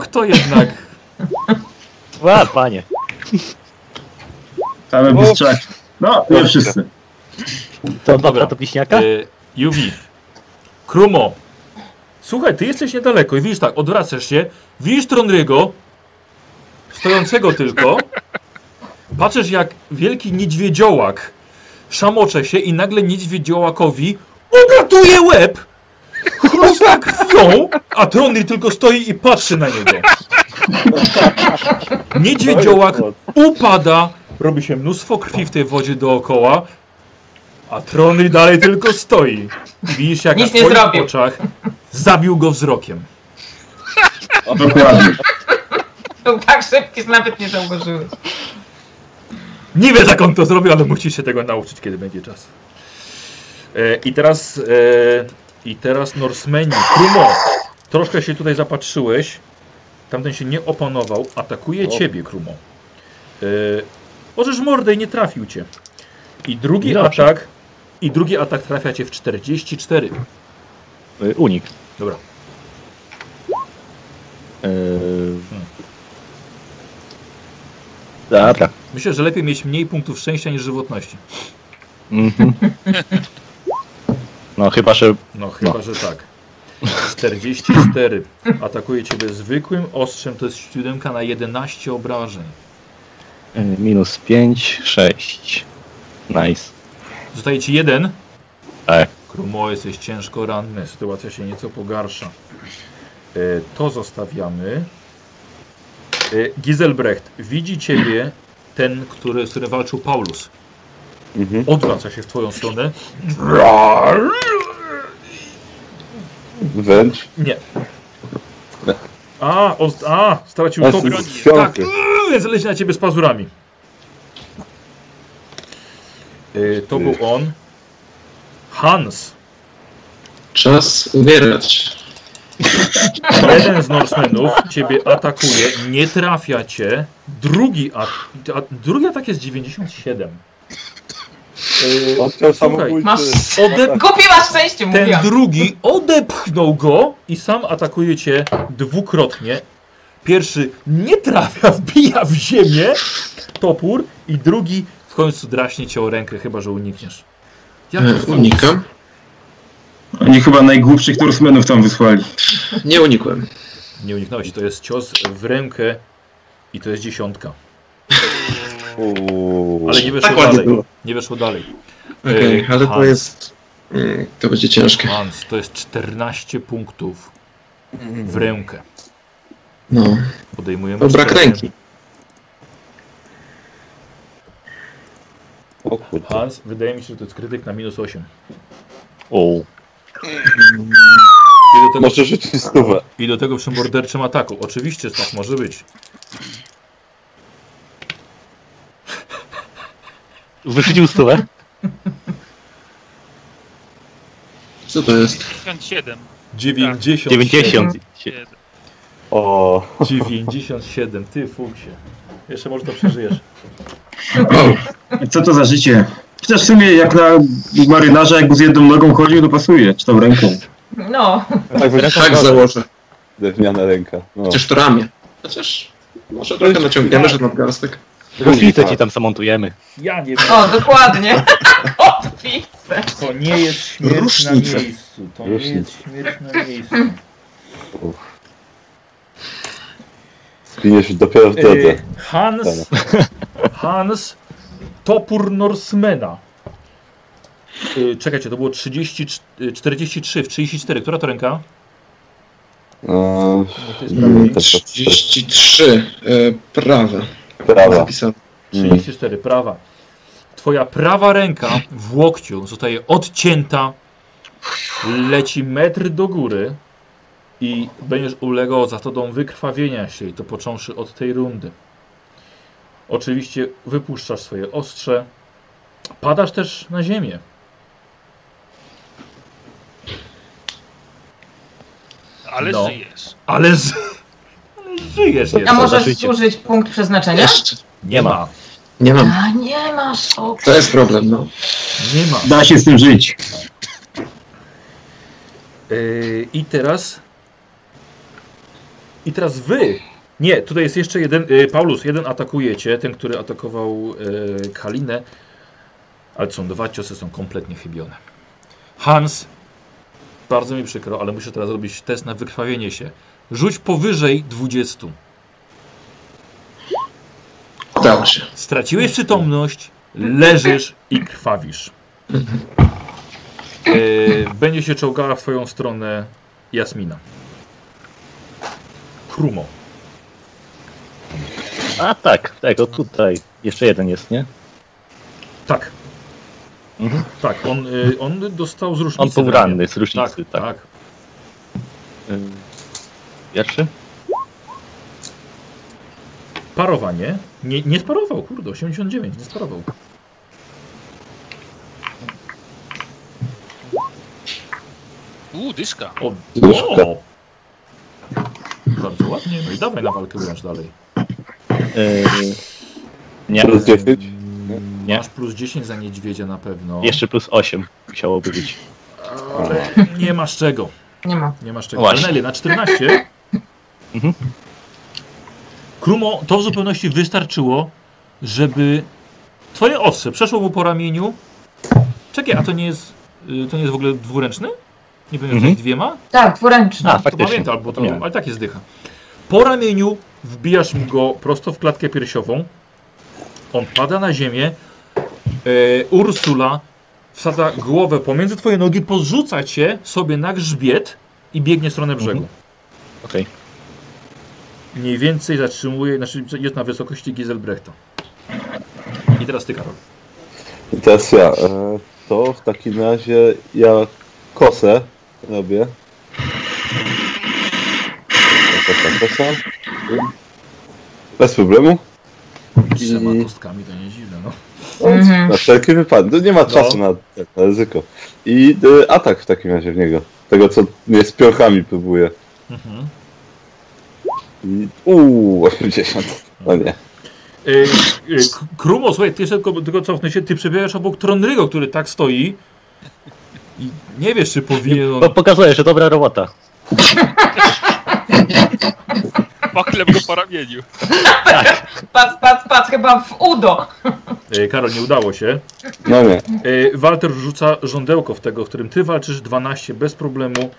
kto jednak Ła, panie. Same bystrzaki. No, nie wszyscy. To dobra, to piśniaka? Y, Juwi. Krumo. Słuchaj, ty jesteś niedaleko i widzisz tak, odwracasz się, widzisz Tronrygo, stojącego tylko, patrzysz jak wielki niedźwiedziołak szamocze się i nagle niedźwiedziołakowi ugatuje łeb, chrusta krwią, a Tronry tylko stoi i patrzy na niego. Niedźwiedziołak upada, robi się mnóstwo krwi w tej wodzie dookoła, a Tronry dalej tylko stoi. I widzisz jak Nic na nie twoich zrobił. oczach zabił go wzrokiem. Dokładnie. Był tak szybki, że nawet nie zauważyłeś. Nie wiesz jak on to zrobił, ale musisz się tego nauczyć, kiedy będzie czas. E, I teraz, e, i teraz Norsemeni, Krumo, troszkę się tutaj zapatrzyłeś, tamten się nie opanował, atakuje ciebie, Krumo. E, możesz mordę i nie trafił cię. I drugi Dobrze. atak, i drugi atak trafia cię w 44. Y, Unik. Dobra. Yy... Dobra. Myślę, że lepiej mieć mniej punktów szczęścia niż żywotności. Mhm. No chyba, że No chyba, że tak. 44. Atakuje ciebie zwykłym ostrzem, to jest siódemka na 11 obrażeń. y, minus 5, 6. Nice. Zostaje ci jeden. Tak. Krumo, jesteś ciężko ranny, sytuacja się nieco pogarsza. E, To zostawiamy. E, Giselbrecht, widzi ciebie ten, który, z którym walczył Paulus. Mhm. Odwraca się w twoją stronę. Wręcz. Nie. A, on, a stracił to. Tak, więc leci na ciebie z pazurami. E, To był on. Hans. Czas umierać. Jeden z Norsemenów ciebie atakuje, nie trafia cię. Drugi, at a, drugi atak jest 97. Yy, Odciął Słuchaj, samobójczy. masz- Odep masz szczęście, ten mówiłam. drugi odepchnął go i sam atakuje cię dwukrotnie. Pierwszy nie trafia, wbija w ziemię topór i drugi w końcu draśnie cię o rękę, chyba że unikniesz. Jak to E? Unikam. Oni chyba najgłupszych Norsemenów tam wysłali. Nie unikłem. Nie uniknąłeś, to jest cios w rękę i to jest dziesiątka. Uuu. Ale nie weszło Tak ładnie dalej. było. Nie weszło dalej. Okej, Ej, ale to Hans. jest... mm, To będzie ciężkie. Hans, to jest 14 punktów w rękę. No, Podejmujemy to brak ręki. Hans, wydaje mi się, że to jest krytyk na minus 8. O. I do tego, Może rzucić stówę. i do tego przy morderczym ataku. Oczywiście, że tak może być. Wyrzucił stówę? Co to jest? 57. 90. 90. O. 97, ty fuksie. Jeszcze może to przeżyjesz. O, co to za życie? Chociaż w sumie jak na marynarza, jakby z jedną nogą chodził, to pasuje, czy tą ręką. No, Tak, Ręką Tak założę. Drewniana ręka. No. Chociaż to ramię. Chociaż może trochę naciągniemy, że nadgarstek. Kotwicę ci tam zamontujemy. Ja nie o, dokładnie. Kotwice. To nie jest śmierć Różnica. na miejscu. To nie jest śmierć na miejscu. Zginiesz dopiero w E, drodze. Hans, Hans, topór Norsemana. E, Czekajcie, to było 30, e, 43 w 34. Która to ręka? No, to- 33. E, prawe. prawa. Zapisane. Mm. 34, prawa. Twoja prawa ręka w łokciu zostaje odcięta, leci metr do góry i będziesz ulegał zatodą wykrwawienia się i to począwszy od tej rundy. Oczywiście wypuszczasz swoje ostrze, padasz też na ziemię. Ale No. żyjesz. Ale, z... ale żyjesz A możesz życie. zużyć punkt przeznaczenia? Jeszcze. Nie ma, Nie mam. A nie masz. O, To jest problem, no. nie ma. Da się z tym żyć. Yy, I teraz. I teraz wy. Nie, tutaj jest jeszcze jeden. Yy, Paulus, jeden atakujecie, ten, który atakował yy, Kalinę. Ale są dwa ciosy, są kompletnie chybione. Hans, bardzo mi przykro, ale muszę teraz zrobić test na wykrwawienie się. Rzuć powyżej 20. Udało się. Straciłeś przytomność, Leżysz i krwawisz. E, będzie się czołgała w twoją stronę Jasmina. Krumo. A tak, tego tutaj. Jeszcze jeden jest, nie? Tak. Mhm. Tak, on, y, on dostał z różnicy. On był ranny z różnicy, Tak, tak. tak. Y, Pierwszy? Parowanie. Nie, nie sparował, kurde, 89, nie sparował. Uuu, dyszka. O, Dyszka. o! Bardzo ładnie, no i dawaj na walkę wręcz dalej. Y, Nie. Plus 10? Nie. Masz plus 10 za niedźwiedzia na pewno. Jeszcze plus 8 musiałoby być. Ale nie masz czego. Nie ma. Nie masz czego. Właśnie. Na ile? Na 14? Mhm. Krumo, to w zupełności wystarczyło, żeby twoje ostrze przeszło mu po ramieniu. Czekaj, a to nie jest, y, to nie jest w ogóle dwuręczny? Nie pamiętam, Mhm. dwiema? Tak, dwuręczny. A, To faktycznie. pamiętam, bo to, ale tak jest dycha. Po ramieniu wbijasz mu go prosto w klatkę piersiową. On pada na ziemię. E, Ursula wsadza głowę pomiędzy twoje nogi, podrzuca cię sobie na grzbiet i biegnie w stronę brzegu. Okej. Mniej więcej zatrzymuje, znaczy jest na wysokości Giselbrechta. I teraz ty, Karol. I teraz ja. E, to w takim razie ja kosę robię. Kosa, kosa. Bez problemu. Trzema I- kostkami, to nie dziwne, no. Mhm. Na wszelki wypadek. No nie ma czasu na, na ryzyko. I e, atak w takim razie w niego. Tego co mnie z piochami próbuje. Mhm. I uuu, 80. No nie. E, K- Krumo, słuchaj, ty jeszcze tylko, tylko cofnę się, ty przebiegasz obok Tronrygo, który tak stoi i nie wiesz, czy powinien on... Bo pokazuje, że dobra robota. Pochleb go po ramieniu. Patrz, patrz, patrz, chyba w udo. E, Karol, nie udało się. No nie. E, Walter rzuca żądełko w tego, w którym ty walczysz 12 bez problemu.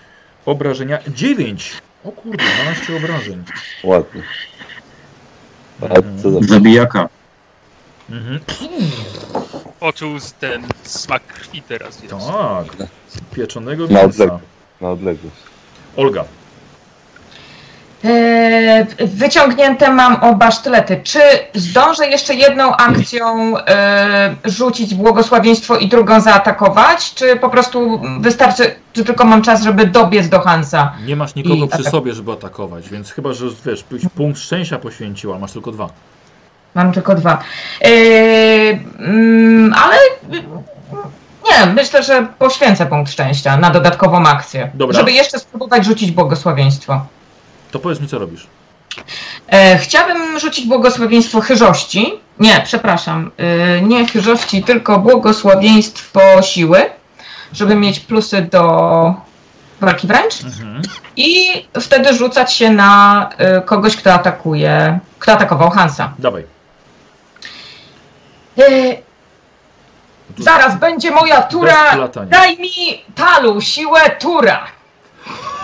Obrażenia 9. O kurde, 12 obrażeń. Ładnie. Co za... Zabijaka. Mhm. Poczuł z- ten smak krwi teraz, więc... Tak. Pieczonego Na mięsa. odległość. Na odległość. Olga. Eee, wyciągnięte mam oba sztylety. Czy zdążę jeszcze jedną akcją e, rzucić błogosławieństwo i drugą zaatakować? Czy po prostu wystarczy, czy tylko mam czas, żeby dobiec do Hansa? Nie masz nikogo przy sobie, żeby atakować, więc chyba, że wiesz, byś punkt szczęścia poświęcił, a masz tylko dwa. Mam tylko dwa. Mm, ale nie, myślę, że poświęcę punkt szczęścia na dodatkową akcję. Dobra. Żeby jeszcze spróbować rzucić błogosławieństwo. To powiedz mi, co robisz. E, chciałabym rzucić błogosławieństwo chyżości. Nie, przepraszam. E, nie chyżości, tylko błogosławieństwo siły, żeby mieć plusy do walki wręcz. Mhm. I wtedy rzucać się na e, kogoś, kto atakuje, kto atakował Hansa. Dawaj. E, zaraz będzie moja tura. Daj mi talu, siłę tura.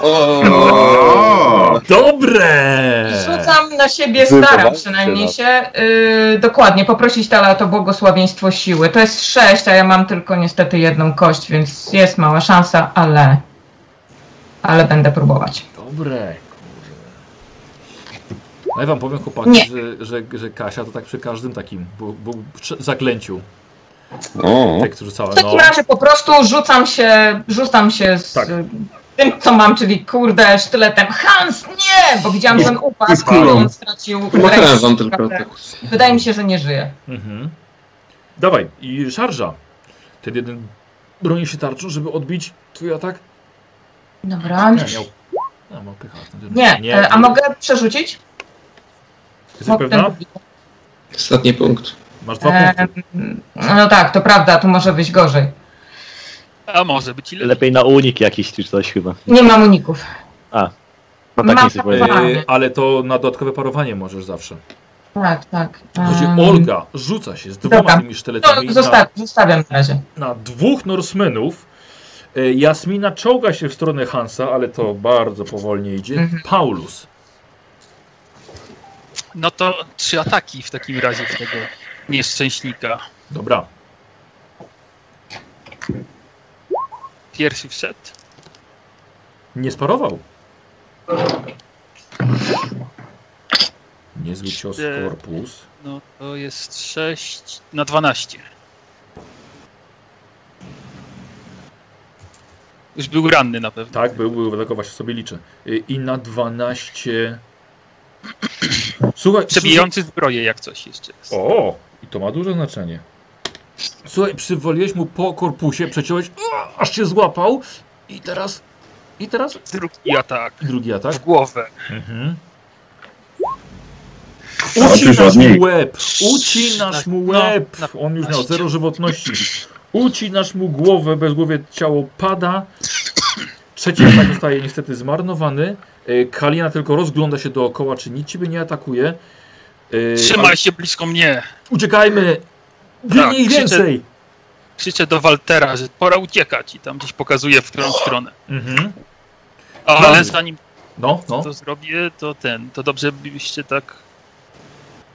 O! Dobre! Rzucam na siebie, staram przynajmniej na- się. Yy, dokładnie, poprosić Tala o to błogosławieństwo siły. To jest sześć, a ja mam tylko niestety jedną kość, więc jest mała szansa, ale. Ale będę próbować. Dobre. No ja wam powiem chłopaki, że, że, że Kasia to tak przy każdym takim bu, prze- zaklęciu O, tekst rzucała. W takim No, razie po prostu rzucam się, rzucam się z Tak. Tym, co mam, czyli kurde, sztyletem. Hans, nie! Bo widziałam, że on upadł, z kulą. i on stracił rękę. tylko tak. Wydaje mi się, że nie żyje. mhm. Dawaj, i szarża. Ten jeden broni się tarczą, żeby odbić twój atak. Dobra. Nie, miał. A, pycha. Nie, e, a mogę przerzucić? Jesteś Mogę pewna? ten- Ostatni punkt. Masz dwa E, punkty. No tak, to prawda, tu może być gorzej. A może być ile? Lepiej na unik jakiś czy coś chyba. Nie mam uników. No tak nie. E, ale to na dodatkowe parowanie możesz zawsze. Tak, tak. Słuchajcie, Em, Olga rzuca się z dwoma dobra. tymi sztyletami zosta- zostawiam na razie. na dwóch Norsemenów. E, Jasmina czołga się w stronę Hansa, ale to bardzo powolnie idzie. Mhm. Paulus. No to trzy ataki w takim razie w tego nieszczęśnika. Dobra. Pierwszy wszedł. Nie sparował. Niezły cios w korpus. No to jest 6 na 12. Już był ranny na pewno. Tak, był, był, dlatego właśnie sobie liczę. Y, I na 12... Słuchaj, Przebijający zbroję jak coś jeszcze jest. O, i to ma duże znaczenie. Słuchaj, przywoliłeś mu po korpusie, przeciąłeś, o, aż cię złapał i teraz, i teraz Drugi atak. drugi atak. W głowę. Mhm. Ucinasz mu łeb, ucinasz mu łeb. On już miał zero żywotności. Ucinasz mu głowę, bezgłowie ciało pada. Trzeci atak zostaje niestety zmarnowany. Y, Kalina tylko rozgląda się dookoła, czy nic ciebie nie atakuje. Y, Trzymaj ale- się blisko mnie. Uciekajmy! Tak, Mniej krzyczę- więcej! Krzyczę do Waltera, że pora uciekać i tam gdzieś pokazuję w którą stronę. Mhm. Ale Dobrze. zanim No, no. to zrobię, to ten, to dobrze byście tak...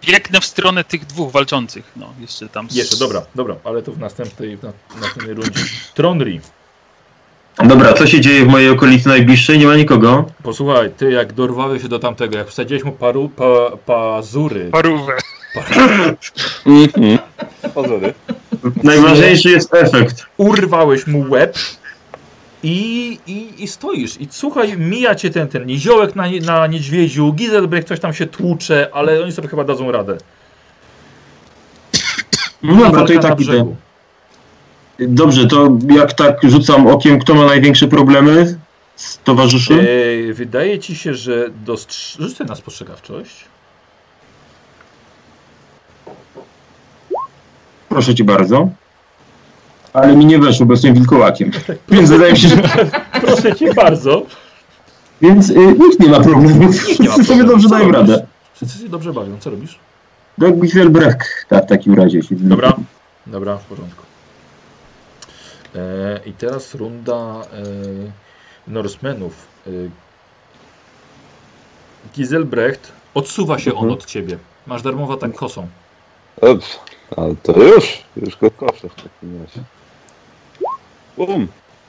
Biegnę w stronę tych dwóch walczących, no jeszcze tam... Jeszcze, dobra, dobra, ale to w następnej, w na- w następnej rundzie. Tronri, Dobra, co się dzieje w mojej okolicy najbliższej? Nie ma nikogo. posłuchaj, ty jak dorwałeś się do tamtego, jak wsadziłeś mu paru, pa, pazury, Parówę. Pozory. Najważniejszy jest efekt. urwałeś mu łeb i, i, i stoisz. I słuchaj, mija cię ten, ten niziołek na, na niedźwiedziu, Gizelbrecht coś tam się tłucze, ale oni sobie chyba dadzą radę. No dobra, to i tak idę. Dobrze, to jak tak rzucam okiem, kto ma największe problemy z towarzyszy? E, wydaje ci się, że dostrz... Sobie na spostrzegawczość. Proszę cię bardzo. Ale mi nie weszło, bo jestem wilkołakiem. Więc wydaje mi się, że... Proszę cię bardzo. Więc y, nikt nie ma problemu. Wszyscy sobie dobrze dają radę. Wszyscy się dobrze bawią. Co robisz? Do Giselbrecht tak, w takim razie. się- Dobra. Dobra, w porządku. E, I teraz runda e, Norsemenów. E, Giselbrecht odsuwa się on Mhm. od ciebie. Masz darmowy atak kosą. Ups. Ale to już, już go koszę w takim razie. Bum.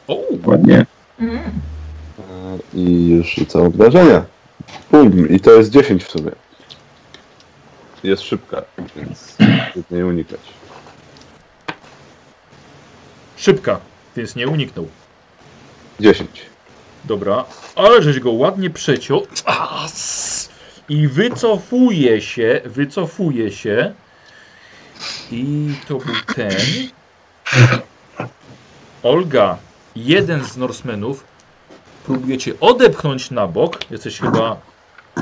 O, Ładnie. E, I już rzucam obrażenia. Bum. I to jest 10 w sumie. Jest szybka, więc trudniej unikać. Szybka, więc nie uniknął. 10. Dobra, ale żeś go ładnie przeciął. As! I wycofuje się, wycofuje się. I to był ten. Olga, jeden z Norsemenów, próbuje cię odepchnąć na bok. Jesteś chyba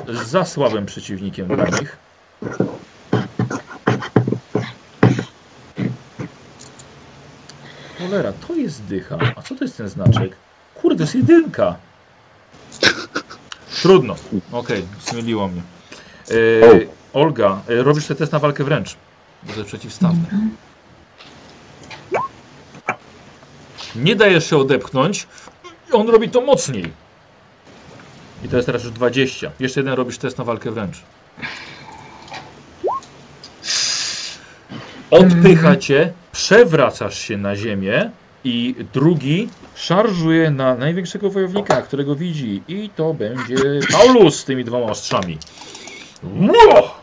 za słabym przeciwnikiem dla nich. Cholera, to jest dycha. A co to jest ten znaczek? Kurde, to jest jedynka. Trudno. Okej, zmyliło mnie. E, Olga, e, robisz sobie test na walkę wręcz. Jest przeciwstawne. Nie dajesz się odepchnąć. On robi to mocniej. I to jest teraz już 20. Jeszcze jeden robisz test na walkę wręcz. Odpycha cię, przewracasz się na ziemię i drugi szarżuje na największego wojownika, którego widzi. I to będzie Paulus z tymi dwoma ostrzami. Ło!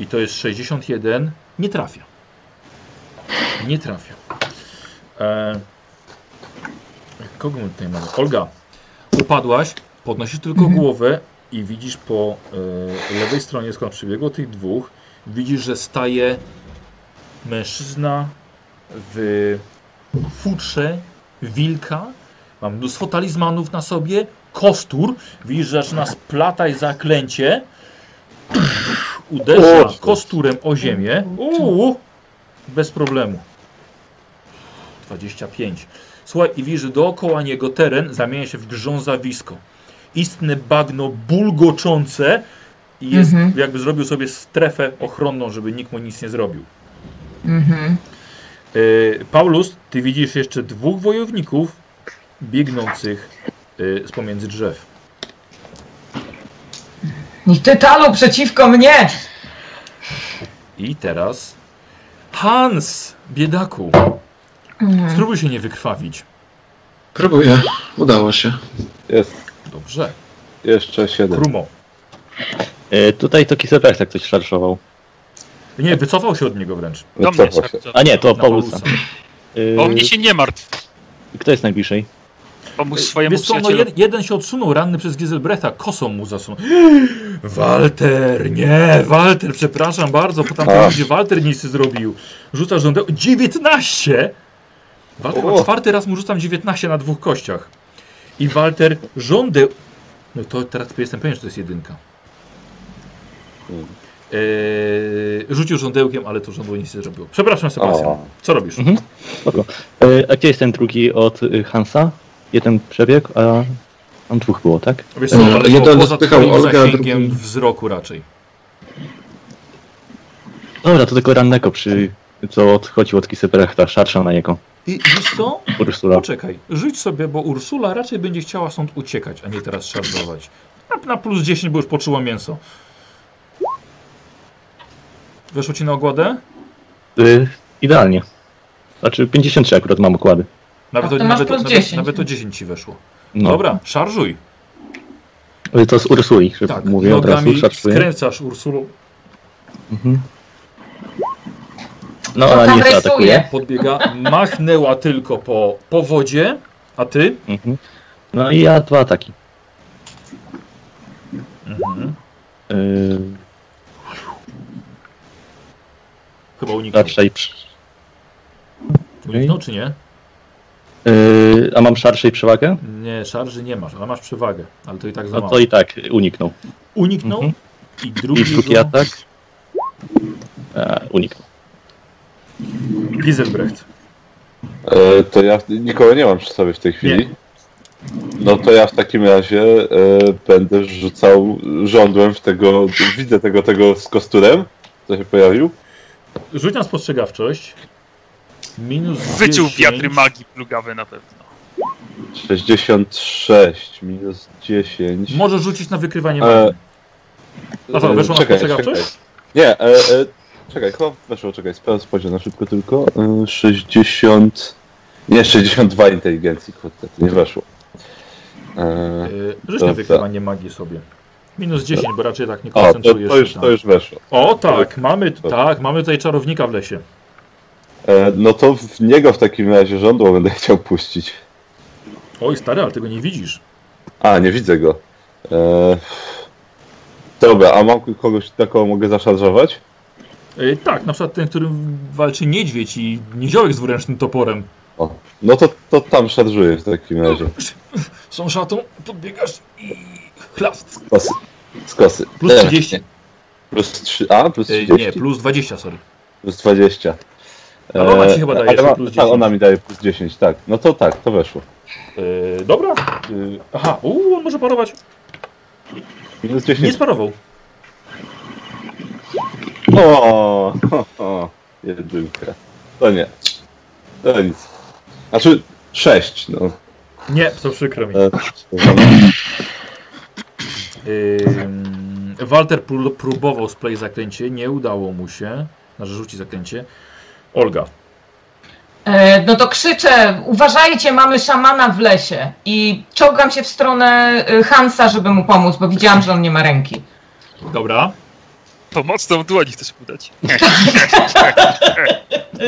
I to jest 61. Nie trafia. Nie trafia. E, kogo my tutaj mamy? Olga, upadłaś, podnosisz tylko głowę i widzisz po e, lewej stronie, skąd przybiegło tych dwóch, widzisz, że staje mężczyzna w futrze wilka. Ma mnóstwo talizmanów na sobie, kostur. Widzisz, że zaczyna splatać zaklęcie. Uderza kosturem o ziemię. Uuu, bez problemu. 25. Słuchaj, i widzisz, że dookoła niego teren zamienia się w grzązawisko. Istne bagno bulgoczące i jest, Mhm. jakby zrobił sobie strefę ochronną, żeby nikt mu nic nie zrobił. Mhm. E, Paulus, ty widzisz jeszcze dwóch wojowników biegnących e, z pomiędzy drzew. I ty talu przeciwko mnie! I teraz Hans, biedaku, Mhm. spróbuj się nie wykrwawić. Próbuję. Udało się. Jest. Dobrze. Jeszcze 7. Krumo. E, tutaj to Kisebrecht tak coś szarżował. Nie, wycofał się od niego wręcz. Do mnie się. A nie, to Paulusa. Paulusa. E, O mnie się nie martw. Kto jest najbliżej? Pomóż swojemu Wiesz co, no jed, jeden się odsunął, ranny przez Giselbrechta, kosą mu zasunął. Walter, nie, Walter, przepraszam bardzo, po tamtym Ach. rundzie Walter nic nie zrobił. Rzuca żądeł 19! Walter O. czwarty raz mu rzucam 19 na dwóch kościach. I Walter żądeł... No to teraz jestem pewien, że to jest jedynka. Eee, rzucił żądełkiem, ale to żądło nic nie zrobiło. Przepraszam, Sebastian. O. Co robisz? Mhm. E, a gdzie jest ten drugi od y, Hansa? Jeden przebieg, a tam dwóch było, tak? Wiesz co, E, ale jeden poza spychał twoim Olgę, a zasięgiem drugi- wzroku raczej. Dobra, to tylko rannego przy... co odchodził od Kisebrechta, szarżał na niego. I wiesz co? Ursula. Poczekaj, rzuć sobie, bo Ursula raczej będzie chciała stąd uciekać, a nie teraz szarżować. Na, na plus 10, bo już poczuła mięso. Weszło ci na ogładę? Y, idealnie. Znaczy 53 akurat mam okłady. Nawet, to nawet, nawet, 10. nawet o 10 ci weszło. No. Dobra, szarżuj. Y, To z Ursuli, że Tak, mówię od razu, szarżuję. skręcasz Ursulą, Mhm. No, To ona nie rysuje. zaatakuje. podbiega, machnęła tylko po, po wodzie, a ty? Mhm. No i ja dwa ataki. Mhm. Yy, Chyba uniknął. przy- Uniknął czy nie? Yy, a mam szarszej przewagę? Nie, szarży nie masz, ale masz przewagę, ale to i tak za No mało. to i tak uniknął. Uniknął Mhm. i I drugi, drugi rzut- atak. E, uniknął. Giselbrecht. E, to ja nikogo nie mam przy sobie w tej chwili. No to ja w takim razie e, będę rzucał żądłem w tego. Widzę tego tego z kosturem, co się pojawił. Rzuć na spostrzegawczość. Minus Wyciął 10. wiatry magii plugawe na pewno. 66 minus 10. Możesz rzucić na wykrywanie E, magii. Aha, weszło na czekaj, spostrzegawczość? czekaj. Nie, e, e, czekaj, chyba weszło, czekaj, spojrzę na szybko tylko. E, 60. Nie, 62 inteligencji, kurde, to nie weszło. E, Yy, Rzuć Dobra. na wykrywanie magii sobie. Minus 10, bo raczej tak nie o, to, koncentrujesz to, już, to już weszło. O tak, mamy, tak, mamy tutaj czarownika w lesie. E, no to w niego w takim razie żądło będę chciał puścić. Oj stary, ale tego nie widzisz. A, nie widzę go. E, dobra, a mam kogoś takiego mogę zaszarżować? Yy, tak, na przykład ten, którym walczy niedźwiedź i niziołek z dwuręcznym toporem. O, no to, to tam szarżuję w takim razie. Są szatą, podbiegasz i chlast. Z kosy. Z kosy. Plus E, 30. Plus 3, a, plus Yy, 30. nie, plus 20, sorry. Plus 20. Ale ona ci chyba daje ma- plus Tak, 10. ona mi daje plus 10, tak. No to tak, to weszło. Yy, dobra. Yy, aha, uuu, on może parować. Minus Nie 10. sparował. O, o, o, jedynka. To nie. To nic. Znaczy 6, no. Nie, to przykro mi. E, Walter pró- próbował splay zaklęcie, nie udało mu się. Znaczy rzuci zaklęcie. Olga. E, No to krzyczę, uważajcie, mamy szamana w lesie. I czołgam się w stronę y, Hansa, żeby mu pomóc, bo widziałam, że on nie ma ręki. Dobra. Pomocną dłoń chcesz podać.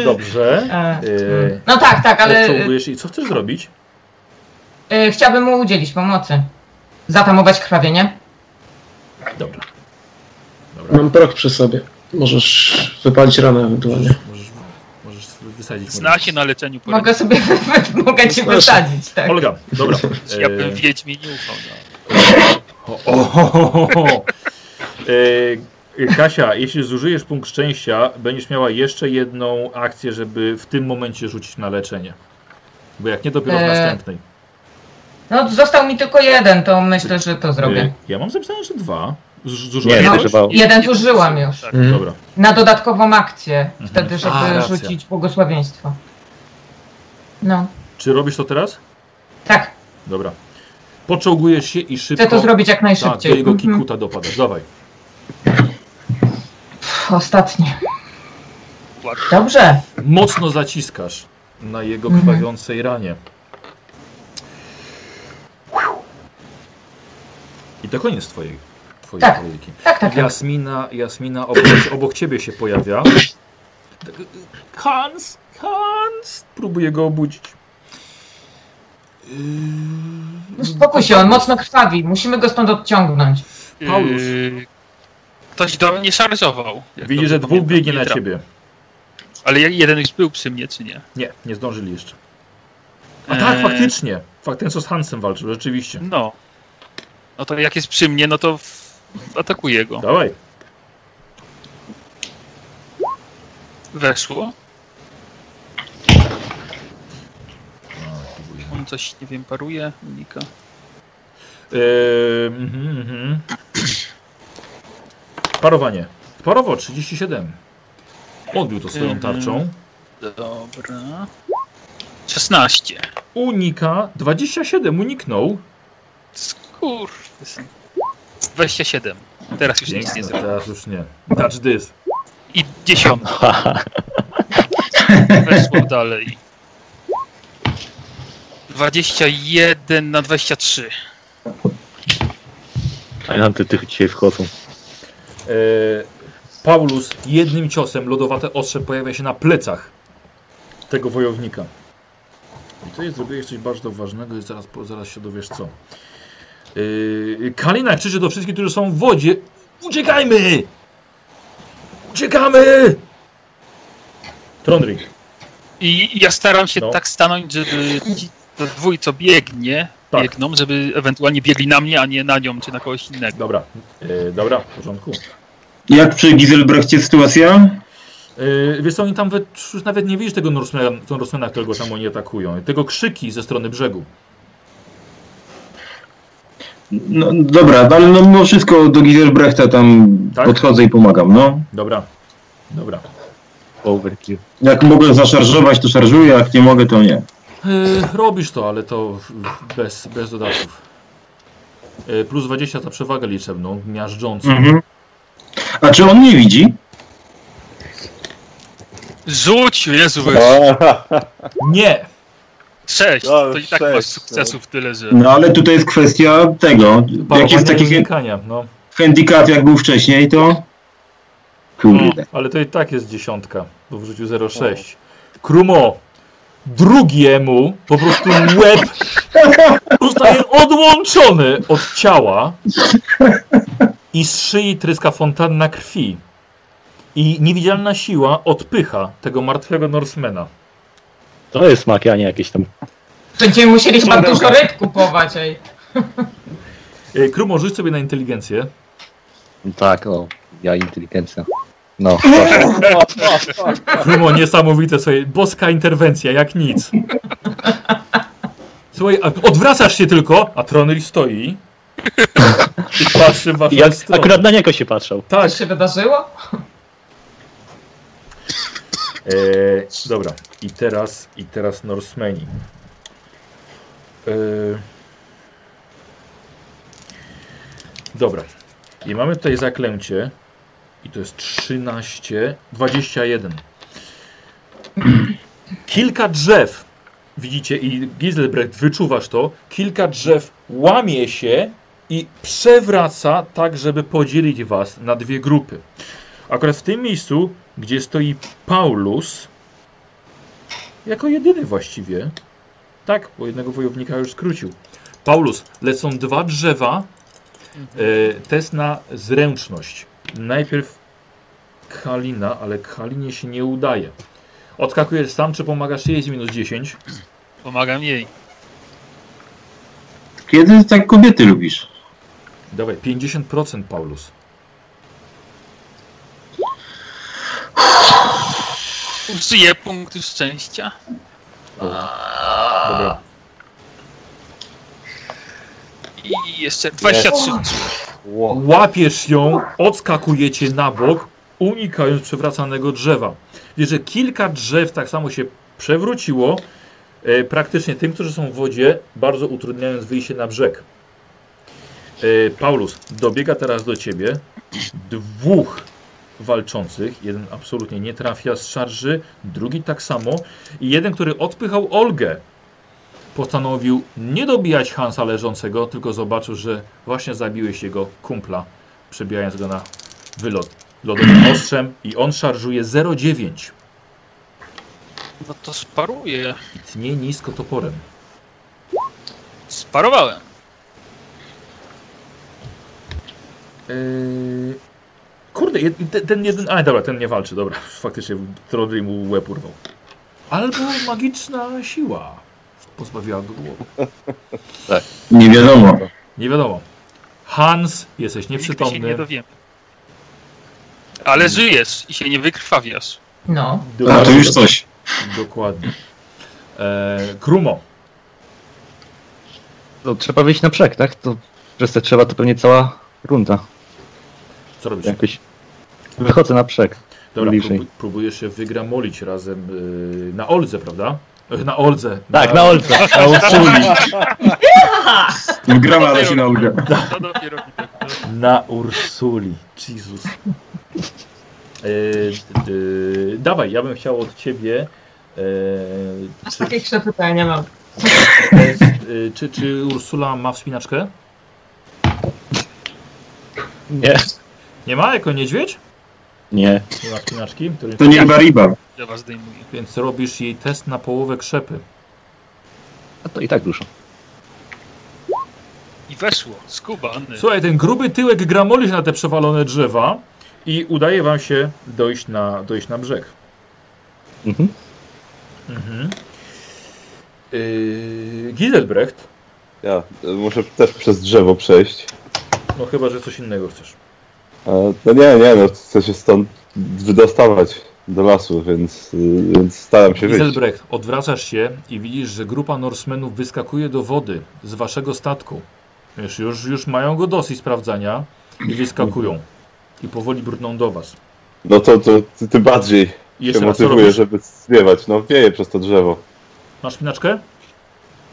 Dobrze. E, Yy, No tak, tak, ale odczołgujesz i co chcesz zrobić? y, chciałabym mu udzielić pomocy. Zatamować krwawienie. Dobra. Dobra. Mam proch przy sobie. Możesz wypalić ranę ewentualnie. Możesz, możesz wysadzić. Zna się na leczeniu Mogę poręczy. sobie, mogę ci Proszę. wysadzić, tak. Olga, dobra. Ja bym Wiedźmie nie ufał. No. O, o, o, o, o. E, Kasia, jeśli zużyjesz punkt szczęścia, będziesz miała jeszcze jedną akcję, żeby w tym momencie rzucić na leczenie. Bo jak nie, dopiero w E, następnej. No został mi tylko jeden, to myślę, że to zrobię. E, Ja mam zapisane, że dwa. Nie, Zużyłeś nie, już? trzeba. Jeden zużyłam już. Tak. Mhm. Dobra. Na dodatkową akcję. Wtedy, żeby A, rzucić błogosławieństwo. No, Czy robisz to teraz? tak. Dobra. Poczołgujesz się i szybko... Chcę to zrobić jak Tak, do najszybciej. jego Mhm. kikuta dopadasz. Dawaj. Pff, Ostatnie. Dobrze. Mocno zaciskasz na jego Mhm. krwawiącej ranie. I to koniec twojej, twojej Tak. kolejki. Tak, tak, tak. Jasmina, Jasmina obok, obok ciebie się pojawia. Tak, Hans, Hans! Próbuje go obudzić. Yy, Spokój się, on mocno krwawi. Musimy go stąd odciągnąć. Paulus. Yy, ktoś do mnie szarżował. jak Widzi, dobrze że dwóch biegnie Nie na ciebie. Ale jeden już był przy mnie, czy nie? Nie, nie zdążyli jeszcze. A tak, Eee. faktycznie. Fakt, ten co z Hansem walczył, rzeczywiście. No. No to jak jest przy mnie, no to. Atakuję go. Dawaj. Weszło. On coś, nie wiem, paruje, unika. Yy, mhm, mhm. Parowanie. Parowo 37. Odbił to swoją Mhm. tarczą. Dobra. 16. Unika 27, uniknął. Skurwysyn. 27. Teraz już nic nie zrobię. teraz już nie. Touch this. I dziesiątka. Weszło dalej. 21 na 23. Tajlanty tych dzisiaj wchodzą. E, Paulus jednym ciosem lodowate ostrze pojawia się na plecach tego wojownika. I to jest, zrobiłeś coś bardzo ważnego i zaraz, zaraz się dowiesz co. Yy, Kalina krzyczy do wszystkich, którzy są w wodzie. Uciekajmy! Uciekamy! Trondri. I ja staram się No. tak stanąć, żeby ci to dwój, co biegnie, Tak. biegną, żeby ewentualnie biegli na mnie, a nie na nią, czy na kogoś innego. Dobra, yy, dobra, w porządku. Jak przy Giselbrechcie sytuacja? Yy, wiesz co, oni tam we, już nawet nie widzisz tego Norsemana, którego tam oni atakują. Tego krzyki ze strony brzegu. No, dobra, no, ale no, mimo wszystko do Giselbrechta tam Tak? podchodzę i pomagam, no. Dobra, dobra. Overkill. Jak mogę zaszarżować, to szarżuję, jak nie mogę, to nie. Yy, robisz to, ale to bez, bez dodatków. Yy, plus 20 za przewagę liczebną, miażdżącą. Mhm. A czy on nie widzi? Rzuć, Jezu. Nie! 6, No, to i tak masz sześć, sukcesów tyle, że... No ale tutaj jest kwestia tego, jak jest taki no. handicap jak był wcześniej, to... Kurde. Ale to i tak jest dziesiątka, bo w życiu 0,6. Krumo! Drugiemu po prostu łeb zostaje odłączony od ciała i z szyi tryska fontanna krwi. I niewidzialna siła odpycha tego martwego Norsemana. To jest smaki, a nie jakieś tam. Będziemy musieli chyba dużo ryb kupować, ej. E, Krumo, rzuć sobie na inteligencję. Tak, o. Ja inteligencja. No, Krumo, niesamowite sobie, boska interwencja, jak nic. Słuchaj, a odwracasz się tylko, a Tronry stoi i patrzy w waszą Jak stronę. akurat na niego się patrzał. Tak. Co się wydarzyło? E, dobra, i teraz, i teraz Norsemani. E, dobra, i mamy tutaj zaklęcie i to jest 13, 21. Kilka drzew, widzicie, i Giselbrecht, wyczuwasz to, kilka drzew łamie się i przewraca tak, żeby podzielić was na dwie grupy. Akurat w tym miejscu, gdzie stoi Paulus, jako jedyny właściwie, tak, bo jednego wojownika już skrócił. Paulus, lecą dwa drzewa, e, test na zręczność. Najpierw Kalina, ale Kalinie się nie udaje. Odskakujesz sam, czy pomagasz jej z minus 10? Pomagam jej. Kiedy tak kobiety lubisz? Dawaj, 50% Paulus. Użyję punktu szczęścia. Dobra. I jeszcze 23. Łapiesz ją, odskakujecie na bok, unikając przewracanego drzewa. Wiesz, że kilka drzew tak samo się przewróciło, e, praktycznie tym, którzy są w wodzie, bardzo utrudniając wyjście na brzeg. E, Paulus dobiega teraz do ciebie. Dwóch walczących. Jeden absolutnie nie trafia z szarży, drugi tak samo. I jeden, który odpychał Olgę, postanowił nie dobijać Hansa leżącego, tylko zobaczył, że właśnie zabiłeś jego kumpla, przebijając go na wylot lodowym ostrzem i on szarżuje 0,9 No to sparuję. i tnie nisko toporem. Sparowałem. Yy... Kurde, ten, ten jeden... A, dobra, ten nie walczy, dobra. Faktycznie Trodry mu łeb urwał. Albo magiczna siła pozbawiła go głowy. Nie wiadomo. Nie wiadomo. Hans, jesteś Nigdy się nieprzytomny. nie dowiemy. Ale żyjesz i się nie wykrwawiasz. No. A to już coś. Dokładnie. E, Krumo. To trzeba wyjść na brzeg, tak? To przez te trzeba to pewnie cała runda. Co robisz? Jakoś... Wychodzę na brzeg. Dobra, próbuj, próbujesz się wygramolić razem y, na Oldze, prawda? Na Oldze. Tak, na Olce, na Ursuli. Wgrała się na dopiero widać. Na Ursuli. Jezus. E, y, dawaj, ja bym chciał od ciebie. E, Aż czy, przepytań nie mam. test, y, czy, czy Ursula ma wspinaczkę? Nie. Nie ma jako niedźwiedź? Nie. Nie ma wspinaczki? Który... To nie Bariba. Ja was zdejmuję. Więc robisz jej test na połowę krzepy. A to i tak dużo. I weszło. Skubany. Słuchaj, ten gruby tyłek gramoli się na te przewalone drzewa i udaje wam się dojść na, dojść na brzeg. Mhm. Mhm. Yy, Giselbrecht, Ja y, muszę też przez drzewo przejść. no chyba, że coś innego chcesz. No nie, nie, no chcę się stąd wydostawać do lasu, więc, y, więc staram się wyjść. Giselbrecht, odwracasz się i widzisz, że grupa Norsemenów wyskakuje do wody z waszego statku. Wiesz, już, już mają go dosyć sprawdzania i wyskakują. I powoli brną do was. No to, to ty- tym bardziej się jeszcze motywuję, robisz? żeby zwiewać. No wieję przez to drzewo. Masz spinaczkę?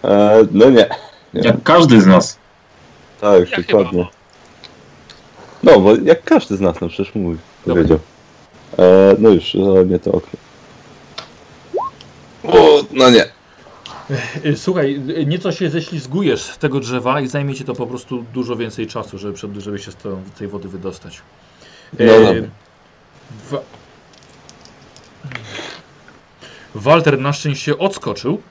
E, no nie, Jak każdy z nas. tak, Ja dokładnie. No, bo jak każdy z nas, no przecież mój powiedział. E, no już, za mnie to okno. O, no nie. Y, Słuchaj, y, nieco się ześlizgujesz z tego drzewa i zajmie ci to po prostu dużo więcej czasu, żeby, przed- żeby się z tą- tej wody wydostać. No E, dobra. Wa- Walter na szczęście odskoczył,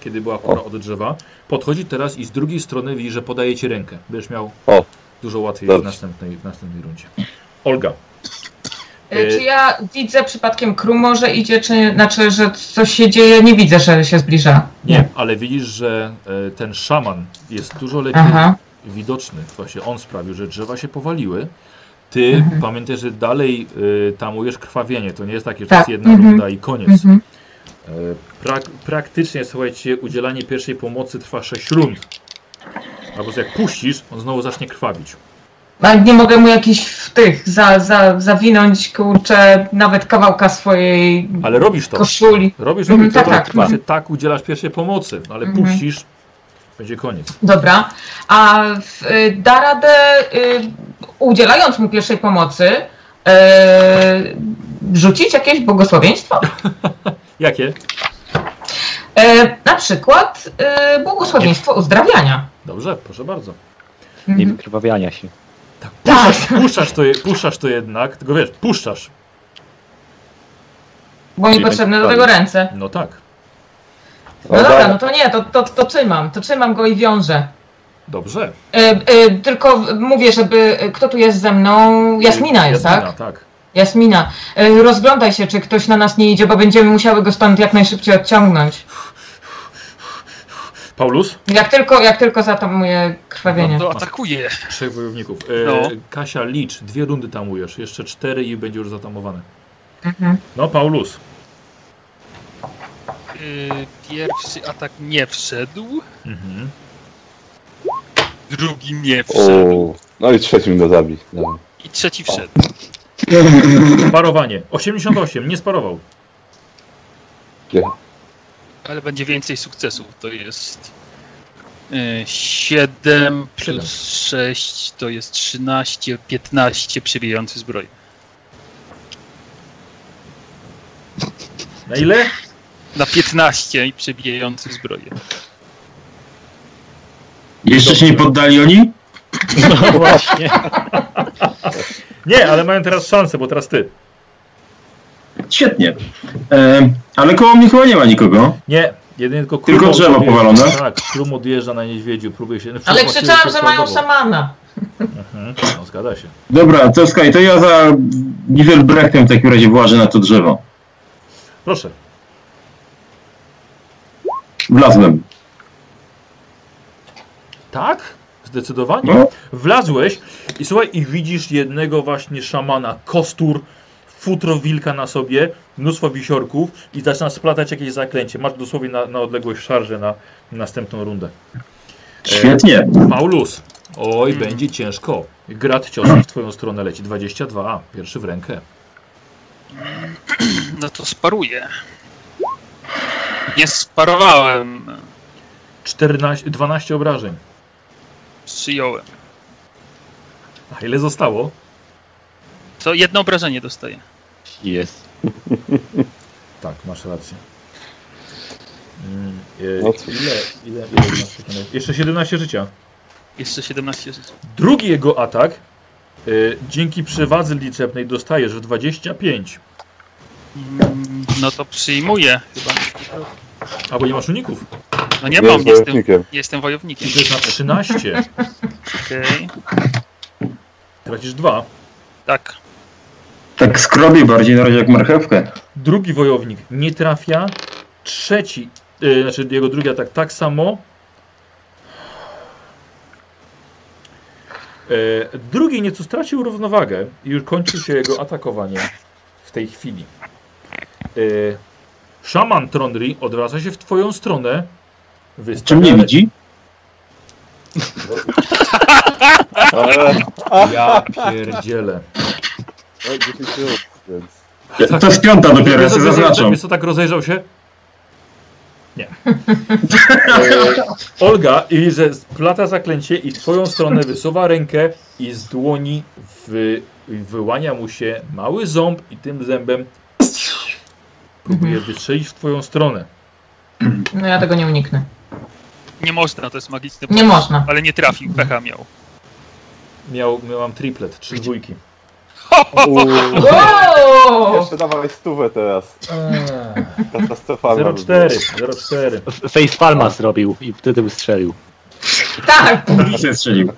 kiedy była pora od drzewa. Podchodzi teraz i z drugiej strony widzi, że podaje ci rękę. Będziesz miał O. dużo łatwiej w następnej, w następnej rundzie. Olga. E, Czy ja widzę przypadkiem Krumo, że idzie, czy znaczy, że coś się dzieje? Nie widzę, że się zbliża. Nie, ale widzisz, że e, ten szaman jest dużo lepiej Aha. widoczny. Właśnie on sprawił, że drzewa się powaliły. Ty Mhm. pamiętaj, że dalej y, tamujesz krwawienie. To nie jest takie, że to Tak, jest jedna mhm. runda i koniec. Mhm. Prak praktycznie, słuchajcie, udzielanie pierwszej pomocy trwa 6 rund. Albo jak puścisz, on znowu zacznie krwawić. A nie mogę mu jakiś w tych za, za, zawinąć, kurczę, nawet kawałka swojej Ale robisz to. koszuli. Robisz, Mhm, robisz. tak, Dobra, tak. znaczy, tak udzielasz pierwszej pomocy, no ale Mhm. puścisz, będzie koniec. Dobra. A w, y, da radę, y, udzielając mu pierwszej pomocy, y, rzucić jakieś błogosławieństwo? Jakie? Y, na przykład y, błogosławieństwo uzdrawiania. Dobrze, proszę bardzo. Nie Mhm. wykrwawiania się. Tak. Puszczasz to, je- puszczasz to jednak, tylko wiesz, puszczasz. Bo mi Czyli potrzebne do będzie tego ręce. No tak. No O, dobra, tak. no to nie, to, to, to trzymam, to trzymam go i wiążę. Dobrze. E, e, tylko mówię, żeby. e, Kto tu jest ze mną? Jasmina jest, Jasmina, tak? Jasmina. E, rozglądaj się, czy ktoś na nas nie idzie, bo będziemy musiały go stąd jak najszybciej odciągnąć. Paulus? Jak tylko, jak tylko zatamuje krwawienie. No to atakuje. Trzech wojowników. E, No. Kasia, licz, dwie rundy tamujesz, jeszcze cztery i będzie już zatamowane. Mhm. No, Paulus. Y, Pierwszy atak nie wszedł. Mhm. Drugi nie wszedł. O, no i trzecim go zabi. Dobra. I trzeci wszedł. Parowanie. 88, nie sparował. Ale będzie więcej sukcesów. To jest e, 7 plus 6 to jest 13, 15 przebijający zbroj. Na ile? Na 15 i przebijający zbroję. Jeszcze się nie poddali oni? No właśnie. Nie, ale mają teraz szansę, bo teraz ty. Świetnie. E, ale koło mnie chyba nie ma nikogo. Nie, jedynie tylko Tylko Krum drzewo odjeżdża- powalone? Tak, Krum odjeżdża na niedźwiedziu, próbuje się... Ale krzyczałam, że mają szamana. Mhm, no, zgadza się. Dobra, to skaj, to ja za Giselbrechtem w takim razie włażę na to drzewo. Proszę. Wlazłem. Tak? Zdecydowanie. No. Wlazłeś i słuchaj, i widzisz jednego właśnie szamana, kostur, futro wilka na sobie, mnóstwo wisiorków i zaczyna splatać jakieś zaklęcie. Masz dosłownie na, na odległość szarżę na następną rundę. Świetnie. Paulus. Oj, będzie ciężko. Grat ciosów w twoją stronę leci. 22. Pierwszy w rękę. No to sparuję. Nie sparowałem. 14, 12 obrażeń. Przyjąłem. A ile zostało? To jedno obrażenie dostaję. Jest. Tak, masz rację. Mm, e, No ile, ile, ile masz? Jeszcze 17 życia. Jeszcze 17 żyć. Drugi jego atak e, dzięki przewadze liczebnej dostajesz w 25. Mm, No to przyjmuję chyba. Albo nie masz uników. No nie Nie mam, jest jestem, wojownikiem. jestem wojownikiem. Na 13. Okej, Tracisz 2. tak. Tak skrobię bardziej na razie jak marchewkę. Drugi wojownik nie trafia. Trzeci, e, znaczy jego drugi atak tak samo. E, drugi nieco stracił równowagę i już kończy się jego atakowanie w tej chwili. E, szaman Trondri odwraca się w twoją stronę. Czym Wystawia nie widzi? Ja pierdzielę. 10 minut, więc... To jest piąta dopiero, ja sobie zaznaczam. Wiesz co, tak rozejrzał się? Nie. Olga i że splata zaklęcie i w twoją stronę wysuwa rękę i z dłoni wy, wyłania mu się mały ząb i tym zębem próbuje wystrzelić w twoją stronę. No ja tego nie uniknę. Nie można, to jest magiczny Nie bonus. można. Ale nie trafił, pecha miał. Miał, miałam triplet, trzy dwójki. Jeszcze dawaj stówę teraz. Katastrofalna. by 0,4, 0,4. Face Palma zrobił i wtedy wystrzelił. Tak! Się strzelił.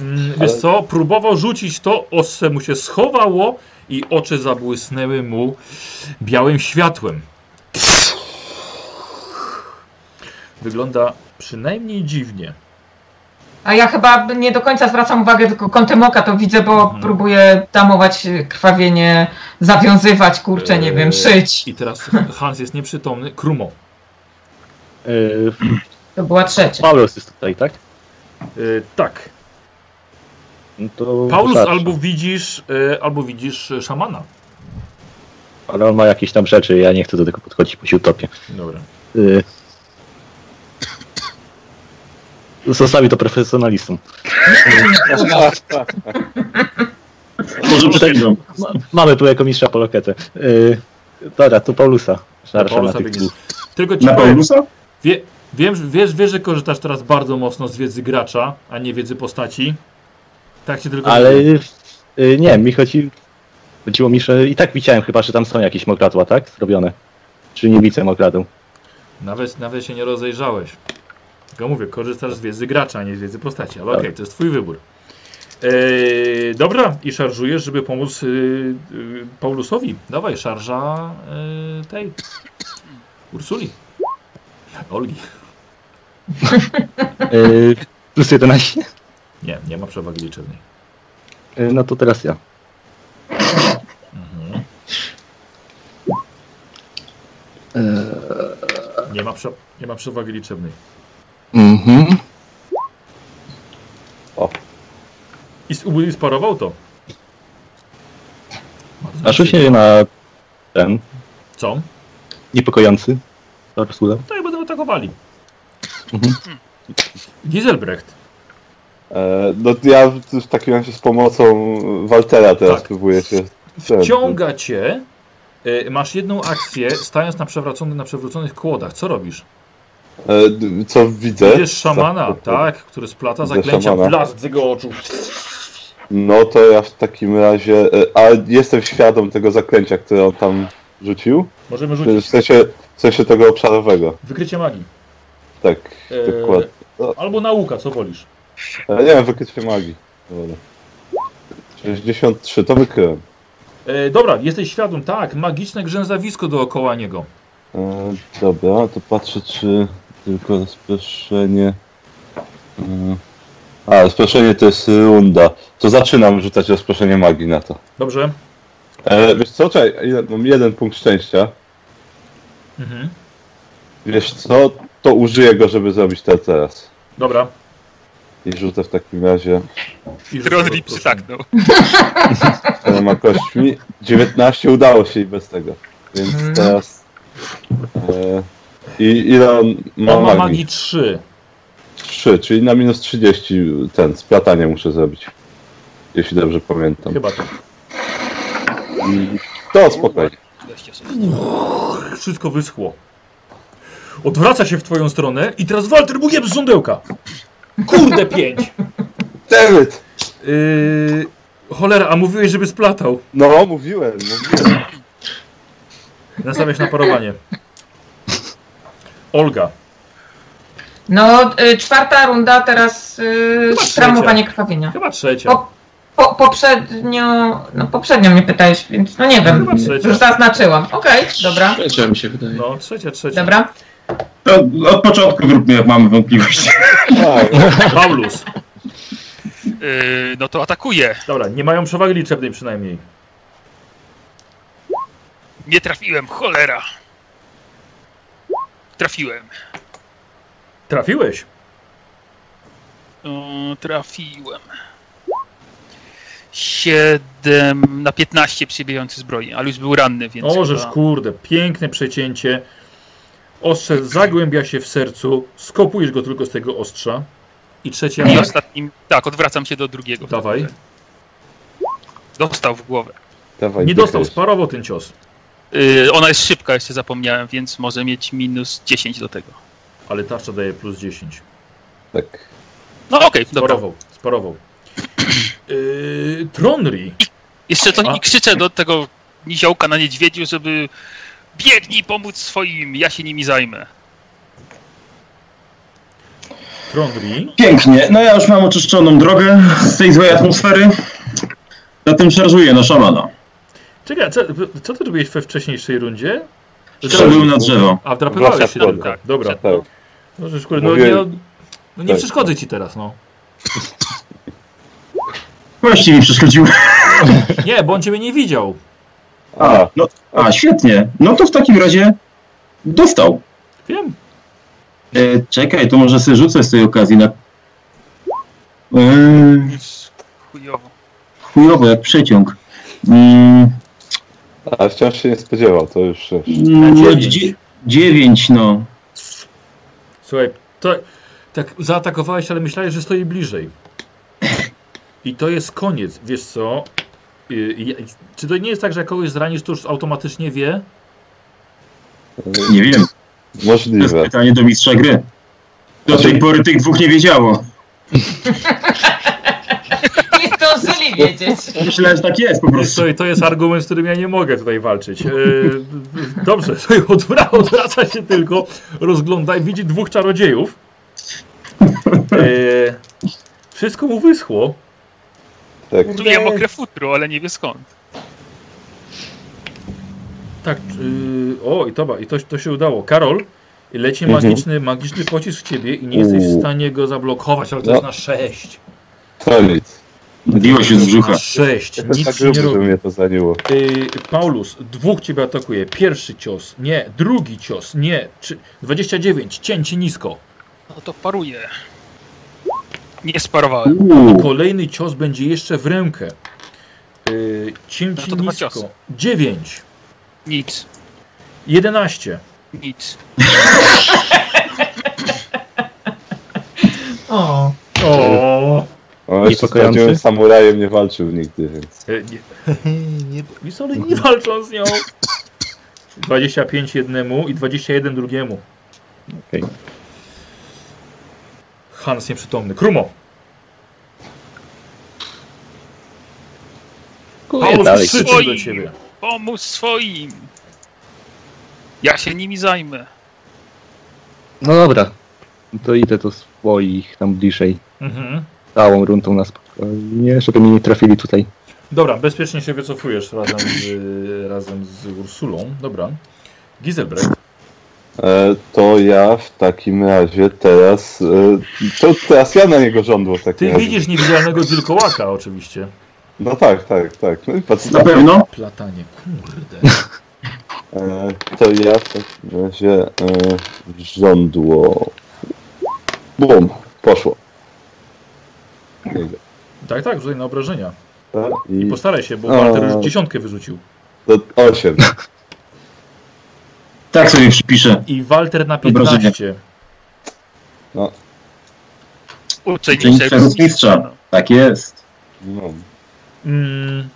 Mm, Wiesz co, próbował rzucić to, ostrze mu się schowało i oczy zabłysnęły mu białym światłem. Wygląda przynajmniej dziwnie. A ja chyba nie do końca zwracam uwagę, tylko kątem oka to widzę, bo Mhm. próbuję tamować krwawienie, zawiązywać, kurczę, nie wiem, Eee, szyć. I teraz Hans jest nieprzytomny. Krumo. Yy, To była trzecia. Paulus jest tutaj, tak? Yy, tak. No to Paulus wystarczy. albo widzisz, yy, albo widzisz e, szamana. Ale on ma jakieś tam rzeczy, ja nie chcę do tego podchodzić, bo się utopię. Dobra. Yy. Zostawi to profesjonalistom. Może przyjdą. Ma, mamy tu jako mistrza poloketę. Yy, dobra, tu Paulusa. Szarsza na Paulusa tych dwóch. Tylko ci Na powiem, Paulusa? wie, wiem, wiesz, wiesz, że korzystasz teraz bardzo mocno z wiedzy gracza, a nie wiedzy postaci. Tak ci tylko Ale yy, nie, mi chodzi... Chodziło mi, że i tak widziałem chyba, że tam są jakieś mokradła, tak? Zrobione. Czy nie widzę mokradeł? Nawet, nawet się nie rozejrzałeś. Tylko mówię, korzystasz z wiedzy gracza, a nie z wiedzy postaci, ale Tak. okej, to jest twój wybór. Eee, dobra, i szarżujesz, żeby pomóc yy, yy, Paulusowi. Dawaj, szarża yy, tej. Ursuli. Olgi. Yy, plus 11? Nie, nie ma przewagi liczebnej. Yy, no to teraz ja. Mhm. Nie, ma prze, nie ma przewagi liczebnej. Mhm. O. I, i sparował to. A się na ten Co? niepokojący. Ursula. Tak, będą atakowali. Mhm. Giselbrecht. E, no ja w w takim razie z pomocą Waltera teraz Tak. próbuję się... Wciąga cię Y, masz jedną akcję, stając na, przewracony, na przewróconych kłodach. Co robisz? E, co widzę? Widzisz szamana, tak? Który splata zaklęcia blask z jego oczu. No to ja w takim razie. e, A jestem świadom tego zaklęcia, które on tam rzucił? Możemy W rzucić. sensie, w sensie tego obszarowego. Wykrycie magii. Tak, E, dokładnie. Albo nauka, co wolisz. Nie wiem, wykrycie magii. Dobra. 63, to wykryłem. E, dobra, jesteś świadom, tak, magiczne grzęzawisko dookoła niego. E, dobra, to patrzę, czy tylko rozproszenie. E, a, rozproszenie to jest runda. To zaczynam rzucać rozproszenie magii na to. Dobrze? E, wiesz co, czekaj, ile- mam jeden punkt szczęścia. Mhm. Wiesz co, to użyję go, żeby zrobić to teraz. Dobra. I rzucę w takim razie I Tron rzucę Rip rozproszenie. przytaknął. czterema kośćmi. 19 udało się i bez tego. Więc Mhm. teraz... E, I ile on ma, On ma magii? magii 3. 3, czyli na minus 30 ten, splatanie muszę zrobić. Jeśli dobrze pamiętam. Chyba tak. To spokojnie. Wszystko wyschło. Odwraca się w twoją stronę i teraz Walter jeb z żądełka. Kurde, pięć. David! Yy, cholera, a mówiłeś, żeby splatał. No, mówiłem, mówiłem. Nastawiasz na parowanie. Olga. No, y, czwarta runda, teraz y, tramowanie krwawienia. Chyba trzecia. Po, po, poprzednio, no poprzednio mnie pytałeś, więc no nie wiem, Chyba trzecia. już zaznaczyłam. Okej, dobra, Trzecia mi się wydaje. No, trzecia, trzecia. dobra. To od początku zróbmy, jak mamy wątpliwości. Tak, Paulus. Yy, no to atakuje. Dobra, nie mają przewagi liczebnej przynajmniej. Nie trafiłem, cholera. Trafiłem. Trafiłeś. O, trafiłem. 7 na 15 przybijający zbroi, ale już był ranny, więc. O, żeż chyba- kurde, piękne przecięcie. Ostrze zagłębia się w sercu, skopujesz go tylko z tego ostrza. I trzeci I atak. ostatnim. Tak, odwracam się do drugiego. Dawaj. Dostał w głowę. dawaj. Nie dostał, sparował ten cios. Yy, ona jest szybka, jeszcze zapomniałem, więc może mieć minus 10 do tego. Ale tarcza daje plus 10. Tak. No okej, dobra. Sparował, sparował. Yy, Tronri. Jeszcze to A? nie krzyczę do tego niziołka na niedźwiedziu, żeby biegnij pomóc swoim, ja się nimi zajmę. Tronri. Pięknie. No ja już mam oczyszczoną drogę z tej złej atmosfery. Zatem szarżuję na szamana. Czekaj, co, co ty robiłeś we wcześniejszej rundzie? Wszedłem na drzewo. A, wdrapywałeś się tylko. tak. Dobra. Tak. No, żeż, kurde, no, nie, no nie tak. przeszkodzę ci teraz, no. Właściwie mi przeszkodził. Nie, bo on ciebie nie widział. A, no, a, świetnie. No to w takim razie dostał. Wiem. E, czekaj, to może sobie rzucę z tej okazji na... E, Chujowo. chujowo, jak przeciąg. Mm, Ale wciąż się nie spodziewał, to już no, dziewięć. dzie- dziewięć, no. Słuchaj, to tak zaatakowałeś, ale myślałeś, że stoi bliżej. I to jest koniec, wiesz co? Y, Czy to nie jest tak, że jak kogoś zranisz, to już automatycznie wie? Nie wiem. To jest Możliwe. pytanie do mistrza gry. Do tej pory tych dwóch nie wiedziało. Nie wiedzieć. Myślę, że tak jest po prostu. i to jest argument, z którym ja nie mogę tutaj walczyć. Y, Dobrze, odwra odwraca się tylko, rozgląda i widzi dwóch czarodziejów. Y, Wszystko mu wyschło. Tak. Czuje mokre futro, ale nie wie skąd. Tak, yy, o i to, i to, to się udało. Karol, leci Mhm. magiczny, magiczny pocisk w ciebie i nie jesteś w stanie go zablokować, ale to No. jest na 6. To nic. Biło się z brzucha. Na 6, Jestem nic tak nie robi. mnie to zaniło. Yy, Paulus, dwóch ciebie atakuje. Pierwszy cios, nie. Drugi cios, nie. Trzy, 29, cięcie nisko. No to paruje. Nie sparowałem. Uuu, Kolejny cios będzie jeszcze w rękę. Yy, cięcie No nisko. ciosy. 9, Nic. 11. Nic. O, O, O, jeszcze z prawdziwym samurajem nie walczył nigdy, więc. E, nie, nie, one nie walczą z nią. 25 jednemu i 21 drugiemu. Okej. Hans nieprzytomny. Krumo. Krzyczy Oj. do ciebie. Pomóż swoim! Ja się nimi zajmę. No dobra. To idę do swoich tam bliżej. Mhm. Całą rundą na spokojnie, żeby mnie nie trafili tutaj. Dobra, bezpiecznie się wycofujesz razem z, razem z Ursulą. Dobra. Giselbrecht. E, to ja w takim razie teraz. E, to teraz ja na niego żądło w takim Ty razie. widzisz niewidzialnego wilkołaka oczywiście. No tak, tak, tak. No i patrz, Na pewno? Platanie, kurde. E, to ja w takim razie e, żądło. Bum, poszło. Tak, tak, rzucaj na obrażenia. Tak, I Postaraj się, bo. Walter już dziesiątkę wyrzucił. to 8. Tak sobie przypiszę. I Walter na Obrażenia. 15. Uczeń Czyli się przez mistrza. Tak jest. No. Mm.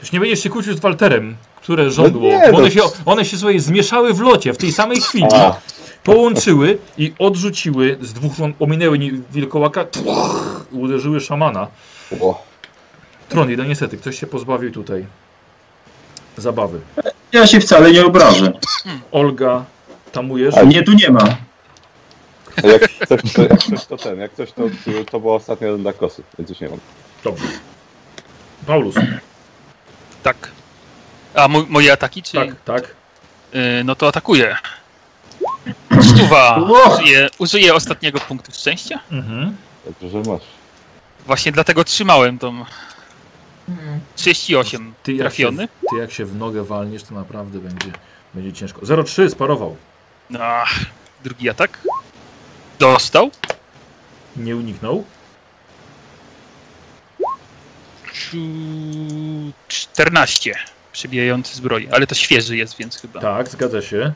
Już nie będziesz się kłócił z Walterem, które żądło. nie, bo no. one, się, one się sobie zmieszały w locie w tej samej chwili. A, Połączyły i odrzuciły, z dwóch stron ominęły wilkołaka uderzyły szamana. o, Tron, no niestety, ktoś się pozbawił tutaj zabawy. Ja się wcale nie obrażę. Olga, tamujesz? A mnie tu nie ma. jak coś, to, jak coś to ten, jak coś to, to była ostatnia runda kosy, więc już nie mam. Dobrze. Paulus, Tak. A mo- moje ataki, czy? tak, tak. Y, no to atakuję. Stuwa! Użyję, użyję ostatniego punktu szczęścia. Mhm. Dobrze, że masz. Właśnie dlatego trzymałem tą Mhm. 38 Ty jak, się, trafiony. ty jak się w nogę walniesz, to naprawdę będzie, będzie ciężko. 0,3 sparował. Ach, drugi atak. Dostał. Nie uniknął. Ciu- 14 przybijający zbroję, ale to świeży jest, więc chyba. Tak, zgadza się.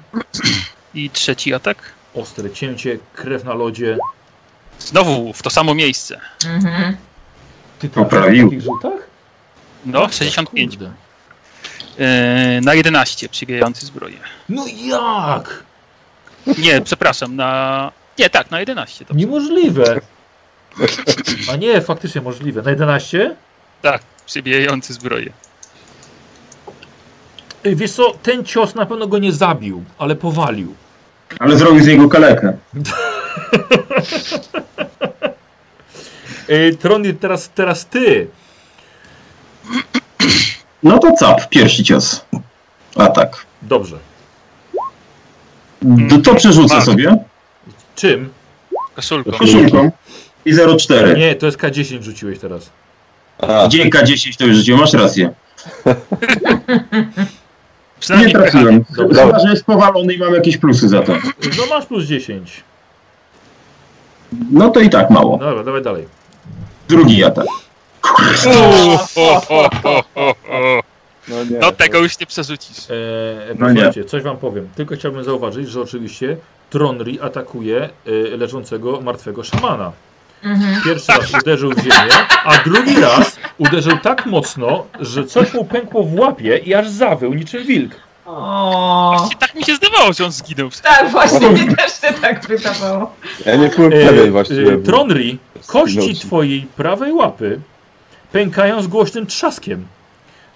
I trzeci atak. Ostre cięcie, krew na lodzie. Znowu w to samo miejsce. Mhm. Ty trafiasz Poprawił. na takich rzutach? No, 65. Kurde. Yy, na 11 przybijający zbroję. No jak? Nie, przepraszam, na. Nie, tak, na 11. To Niemożliwe. A nie, faktycznie możliwe. Na 11? tak, przybijający zbroję. Wiesz co, ten cios na pewno go nie zabił, ale powalił. Ale zrobił z niego kalekę. Ej, Trony, teraz, teraz ty. No to cap, pierwszy cios. Atak. Dobrze. D- To przerzucę Tak. sobie. Czym? Koszulką. Koszulką. I 0,4. Nie, to jest K10 rzuciłeś teraz. A, Gdzie K10 to już życie, masz rację. Nie Przynajmniej trafiłem. Dobra. Chyba, że jest powalony i mam jakieś plusy za to. No masz plus 10. No to i tak mało. Dobra, dawaj dalej. Drugi atak. No nie. No tego już nie przerzucisz. Eee, No nie. coś wam powiem. Tylko chciałbym zauważyć, że oczywiście Tronri atakuje e, leżącego martwego szamana. Mhm. Pierwszy raz uderzył w ziemię, a drugi raz uderzył tak mocno, że coś mu pękło w łapie i aż zawył niczym wilk. O, Właśnie tak mi się zdawało, że on zginął. tak, właśnie mi też się tak wydawało. Ja nie byłem E, pewien właściwie. e, Tronri, kości twojej prawej łapy pękają z głośnym trzaskiem.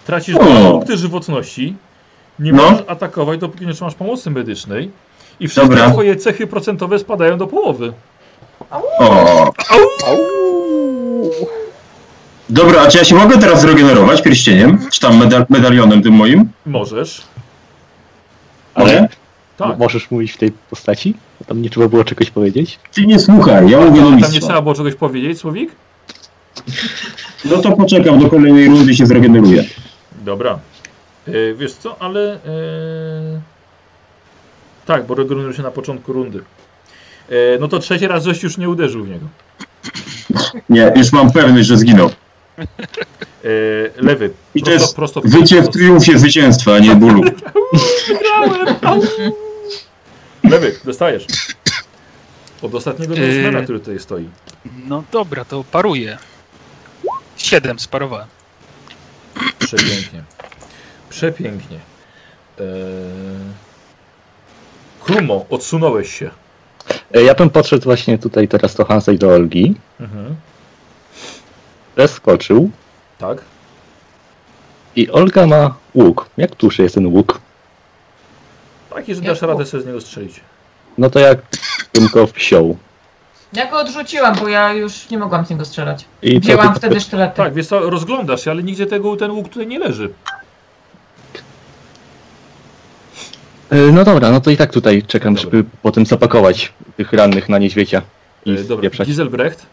Tracisz dwa punkty żywotności. Nie No. możesz atakować, dopóki nie trzymasz pomocy medycznej. I wszystkie Dobra. twoje cechy procentowe spadają do połowy. O. Dobra, a czy ja się mogę teraz zregenerować pierścieniem? Czy tam medal medalionem tym moim? Możesz. Ale? Tak. Możesz mówić w tej postaci? Bo Tam nie trzeba było czegoś powiedzieć? Ty nie słuchaj, ja mówię do Tam nie trzeba było czegoś powiedzieć, Słowik? No to poczekam do kolejnej rundy się zregeneruję. Dobra. E, wiesz co, ale... E... Tak, bo regeneruje się na początku rundy. E, no to trzeci raz żeś już nie uderzył w niego. Nie, już mam pewność, że zginął. E, lewy. I to prosto, jest prosto w Wycie w triumfie zwycięstwa, a nie bólu. Lewy, dostajesz. Od ostatniego Yy. Norsemana, który tutaj stoi. No dobra, to paruję. 7 sparowałem. Przepięknie. Przepięknie. Eee... Krumo, odsunąłeś się. E, Ja bym podszedł właśnie tutaj teraz do Hansa i do Olgi. Mhm. Zeskoczył Tak. i Olga ma łuk. Jak duży jest ten łuk? Taki, że Jak dasz radę łuk. sobie z niego strzelić. No to jak bym go wsiął. Ja go odrzuciłam, bo ja już nie mogłam z niego strzelać. I Wzięłam wtedy sztylety. Tak, wiesz co, rozglądasz się, ale nigdzie tego, ten łuk tutaj nie leży. E, No dobra, no to i tak tutaj czekam, Dobra. żeby potem zapakować tych rannych na niedźwiedzia. I Eee, dobra, spieprzać. Giselbrecht.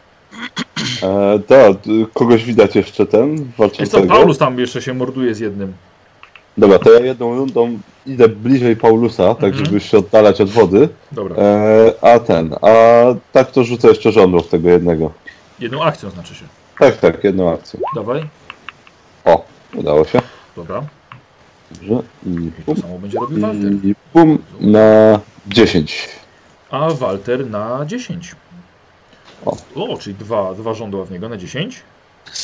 E, da, kogoś widać jeszcze ten Jest to walczącego. Paulus tam jeszcze się morduje z jednym. Dobra, to ja jedną rundą idę bliżej Paulusa, tak Mhm. żeby się oddalać od wody. Dobra. E, a ten, a tak to rzucę jeszcze żądło w tego jednego. Jedną akcją znaczy się. Tak, tak, jedną akcję. Dawaj. O, udało się. Dobra. Dobrze. I bum, to samo będzie robił Walter. i bum na 10. A Walter na 10. O. O, czyli dwa, dwa żądła w niego na 10.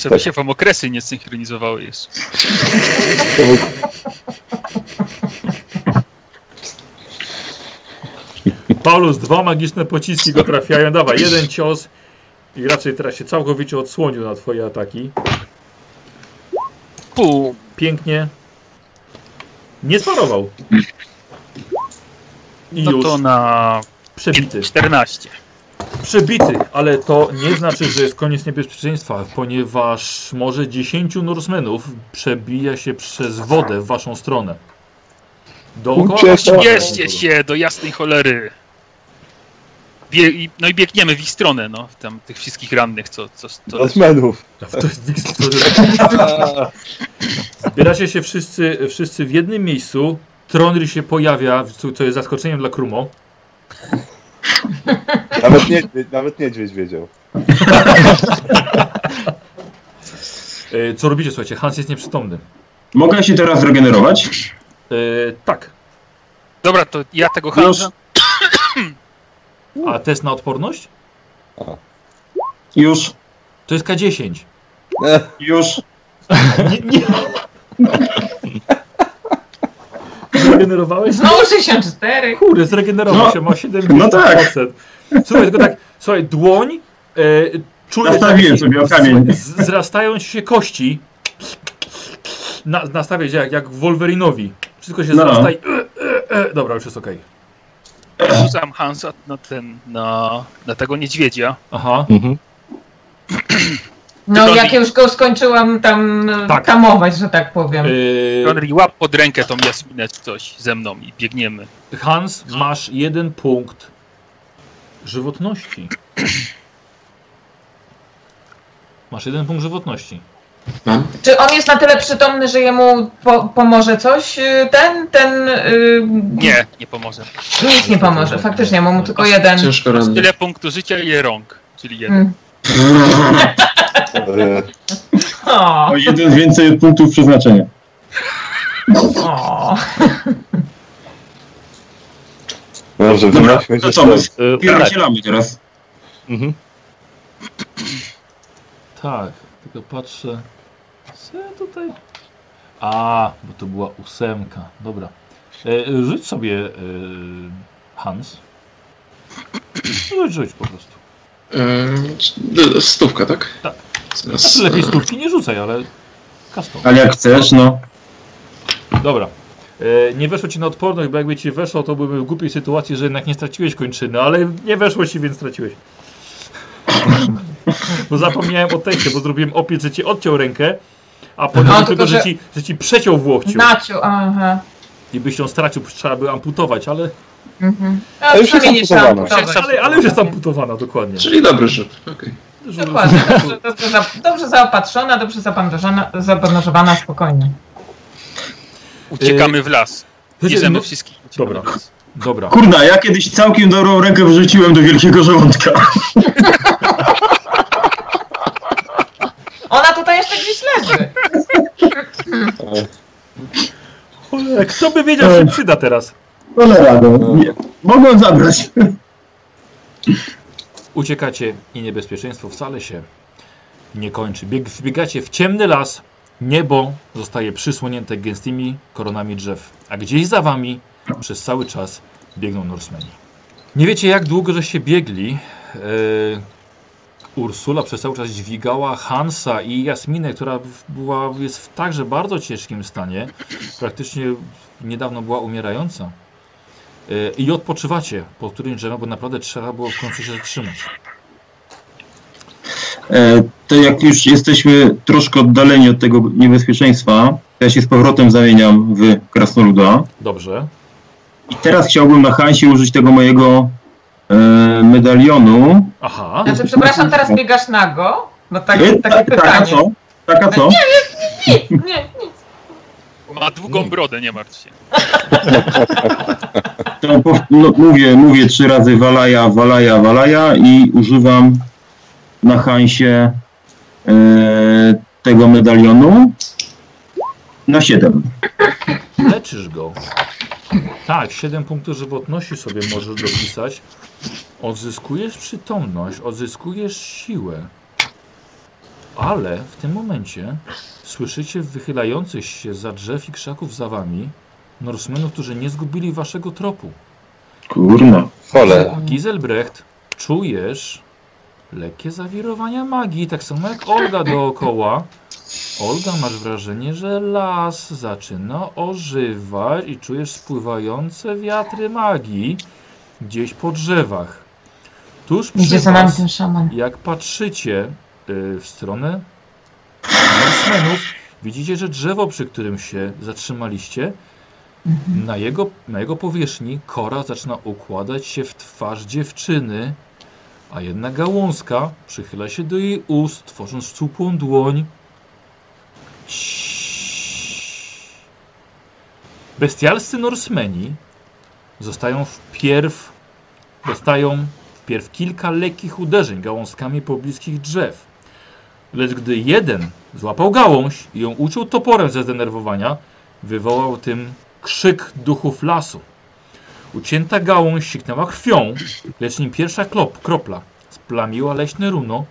Żeby Tak. się wam okresy nie synchronizowały jeszcze. Paulus, dwa magiczne pociski go trafiają. Dawaj, jeden cios. I raczej teraz się całkowicie odsłonił na twoje ataki. Pół. Pięknie. Nie sparował. I No już to na przebity. 14. Przebity, ale to nie znaczy, że jest koniec niebezpieczeństwa, ponieważ może 10 Norsemenów przebija się przez wodę w waszą stronę. Dookoła Ucieka. się do jasnej cholery. Bie i- no i biegniemy w ich stronę, no. Tam tych wszystkich rannych, co... co, co jest Zbieracie się wszyscy, wszyscy w jednym miejscu. Tronry się pojawia, co, jest zaskoczeniem dla Krumo. Nawet niedźwiedź, nawet niedźwiedź wiedział. E, Co robicie, słuchajcie? Hans jest nieprzytomny. Mogę się teraz zregenerować? E, tak. Dobra, to ja tego Już. Hansa... A test na odporność? Już, To jest K10. już. Nie, nie. Zregenerowałeś? Znowu 64. Kurde, zregenerował No, się, ma 7%. no tak. Słuchaj, tylko tak, słuchaj, dłoń, e, czujesz Nastawiłem sobie o kamień. z- zrastają ci się kości, na, nastawiać jak, jak Wolverinowi. Wszystko się No. zrasta i... E, e, e. Dobra, już jest okej. Rzucam Hansa na ten... na, na tego niedźwiedzia. Aha. Mhm. No jak już go skończyłam tam Tak. tamować, że tak powiem. E, Henry, łap pod rękę tą jasminę coś ze mną i biegniemy. Hans, masz jeden punkt żywotności. Masz jeden punkt żywotności. Mam? Czy on jest na tyle przytomny, że jemu po pomoże coś? y, Ten, ten... y, Nie, nie pomoże. Nic nie pomoże, faktycznie, mam mu tylko jeden. Ciężko ranny. Tyle punktu życia i rąk, czyli jeden. Mm. O, O jeden więcej punktów przeznaczenia. o. Dobrze, Dobra, to co, my tak. pierdzielamy teraz. Mhm. Tak, tylko patrzę. Co ja tutaj? A, bo to była ósemka. Dobra. E, rzuć sobie e, Hans. Rzuć, rzuć po prostu. Eee, stówka, tak? Tak. Zaraz, Znaczy lepiej eee, stówki nie rzucaj, ale custom. Ale jak chcesz, no. Dobra. E, nie weszło ci na odporność, bo jakby ci weszło, to byłby w głupiej sytuacji, że jednak nie straciłeś kończyny, ale nie weszło ci, więc straciłeś. Bo zapomniałem o tekście, bo zrobiłem opis, że ci odciął rękę, a potem No, tylko, że że- ci, że ci przeciął w łokciu. Naciu, aha. I byś ją stracił, trzeba by amputować, ale, Mhm. A już jest amputowana. ale, ale już jest amputowana, dokładnie. Czyli dobry rzut. okej. Dokładnie, dobrze, dobrze, za- dobrze zaopatrzona, dobrze zabandażowana, spokojnie. Uciekamy w las. Bierzemy no- wszystkich. uciekamy Dobra. w las. Dobra. Kurna, ja kiedyś całkiem dobrą rękę wrzuciłem do wielkiego żołądka. Ona tutaj jeszcze gdzieś leży. Cholera, Kto by wiedział, że się przyda teraz? Cholera, no. Nie. Mogłem zabrać. Uciekacie i niebezpieczeństwo wcale się nie kończy. Bieg, wbiegacie w ciemny las, Niebo zostaje przysłonięte gęstymi koronami drzew, a gdzieś za wami przez cały czas biegną Norsemeni. Nie wiecie jak długo żeście biegli. Yy, Ursula przez cały czas dźwigała Hansa i Jasminę, która była, jest w także bardzo ciężkim stanie. Praktycznie niedawno była umierająca. Yy, I odpoczywacie po którymś drzewem, bo naprawdę trzeba było w końcu się zatrzymać. E, to jak już jesteśmy troszkę oddaleni od tego niebezpieczeństwa, to ja się z powrotem zamieniam w krasnoluda. Dobrze. I teraz chciałbym na Hansie użyć tego mojego e, medalionu. Aha. Znaczy, przepraszam, teraz biegasz nago? No tak, E, takie ta- taka pytanie. co? Taka co? Nie, nie, nie. Ma długą brodę, nie martw się. To po, no, mówię, mówię trzy razy walaja, walaja, walaja i używam na Hansie e, tego medalionu na 7. Leczysz go. Tak, 7 punktów żywotności sobie możesz dopisać. Odzyskujesz przytomność, odzyskujesz siłę. Ale w tym momencie słyszycie wychylających się za drzew i krzaków za wami Norsemenów, którzy nie zgubili waszego tropu. Kurna. Cholera. Giselbrecht, czujesz lekkie zawirowania magii, tak samo jak Olga dookoła. Olga, masz wrażenie, że las zaczyna ożywać i czujesz spływające wiatry magii gdzieś po drzewach. Tuż przy Idzie za nami was, ten szaman. jak patrzycie y, w stronę Norsemenów, widzicie, że drzewo, przy którym się zatrzymaliście, na jego, na jego powierzchni kora zaczyna układać się w twarz dziewczyny, a jedna gałązka przychyla się do jej ust, tworząc cupłą dłoń. Bestialscy Norsemeni zostają wpierw, dostają wpierw kilka lekkich uderzeń gałązkami pobliskich drzew. Lecz gdy jeden złapał gałąź i ją uciął toporem ze zdenerwowania, wywołał tym krzyk duchów lasu. Ucięta gałąź siknęła krwią, lecz nim pierwsza klop, kropla splamiła leśne runo,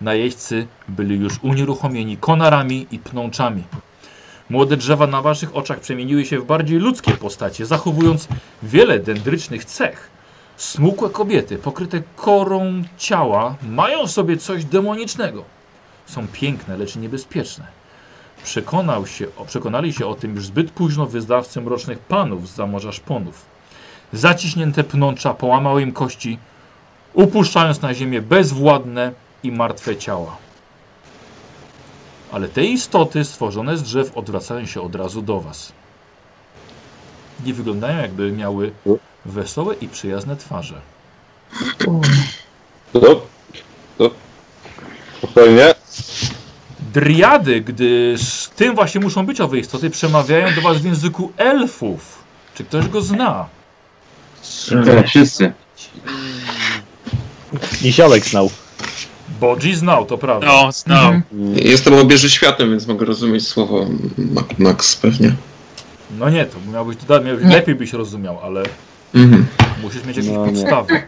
najeźdźcy byli już unieruchomieni konarami i pnączami. Młode drzewa na waszych oczach przemieniły się w bardziej ludzkie postacie, zachowując wiele dendrycznych cech. Smukłe kobiety, pokryte korą ciała, mają w sobie coś demonicznego. Są piękne, lecz niebezpieczne. Przekonał się, przekonali się o tym już zbyt późno wyznawcy mrocznych panów z zamorza szponów. Zaciśnięte pnącza połamały im kości, upuszczając na ziemię bezwładne i martwe ciała. Ale te istoty stworzone z drzew odwracają się od razu do was. Nie wyglądają jakby miały wesołe i przyjazne twarze. To, to, spokojnie. Driady, gdyż tym właśnie muszą być owe istoty, przemawiają do was w języku elfów. Czy ktoś go zna? Wszyscy. Niziołek znał. Bodzi znał, to prawda. No, znał. Mhm. Jestem obieży światem, więc mogę rozumieć słowo Ma- Max pewnie. No nie, to miałbyś, to miałbyś Nie. lepiej byś rozumiał, ale Mhm. musisz mieć jakieś No podstawy.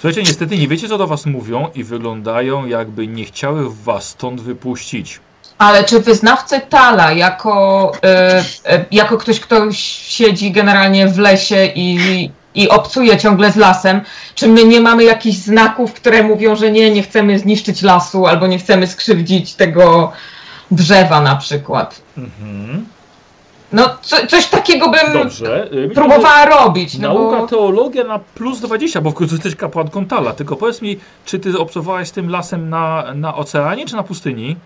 Słuchajcie, niestety nie wiecie co do was mówią i wyglądają jakby nie chciały was stąd wypuścić. Ale czy wyznawcy Tala, jako, e, e, jako ktoś, kto siedzi generalnie w lesie i, i obcuje ciągle z lasem, czy my nie mamy jakichś znaków, które mówią, że nie, nie chcemy zniszczyć lasu albo nie chcemy skrzywdzić tego drzewa na przykład? Mhm. No, co, coś takiego bym Dobrze. y, myślę, próbowała robić. że No Nauka bo... teologia na plus 20, bo w końcu jesteś kapłanką Tala. Tylko powiedz mi, czy ty obcowałaś z tym lasem na, na oceanie czy na pustyni?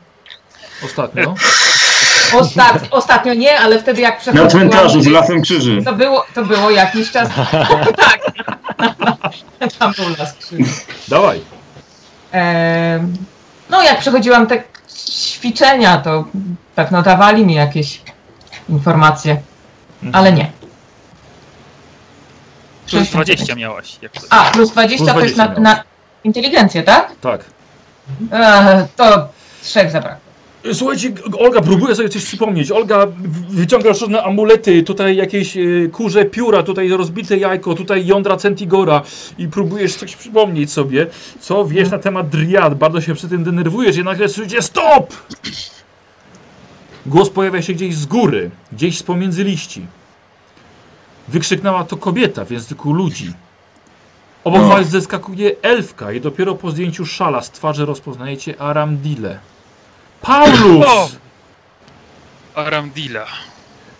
Ostatnio. Ostat, ostatnio nie, ale wtedy jak Na przechodziłam... cmentarzu z lasem krzyży. To było, to było jakiś czas. tak. Tam był las krzyży. Dawaj. No, jak przechodziłam te ćwiczenia, to pewno dawali mi jakieś informacje, Mhm. ale nie. Plus 20 miałaś. A, plus 20 Plus to jest na, 20 na inteligencję, tak? Tak. Eee, to trzech zabrakło. Słuchajcie, Olga próbuje sobie coś przypomnieć. Olga wyciąga różne amulety, tutaj jakieś y, kurze pióra, tutaj rozbite jajko, tutaj jądra Centigora i próbujesz coś przypomnieć sobie, co wiesz na temat driad. Bardzo się przy tym denerwujesz i nagle słyszycie STOP! Głos pojawia się gdzieś z góry, gdzieś z pomiędzy liści. Wykrzyknęła to kobieta w języku ludzi. Obok No. was zeskakuje elfka i dopiero po zdjęciu szala z twarzy rozpoznajecie Aramdile. Paulus! O! Aramdila.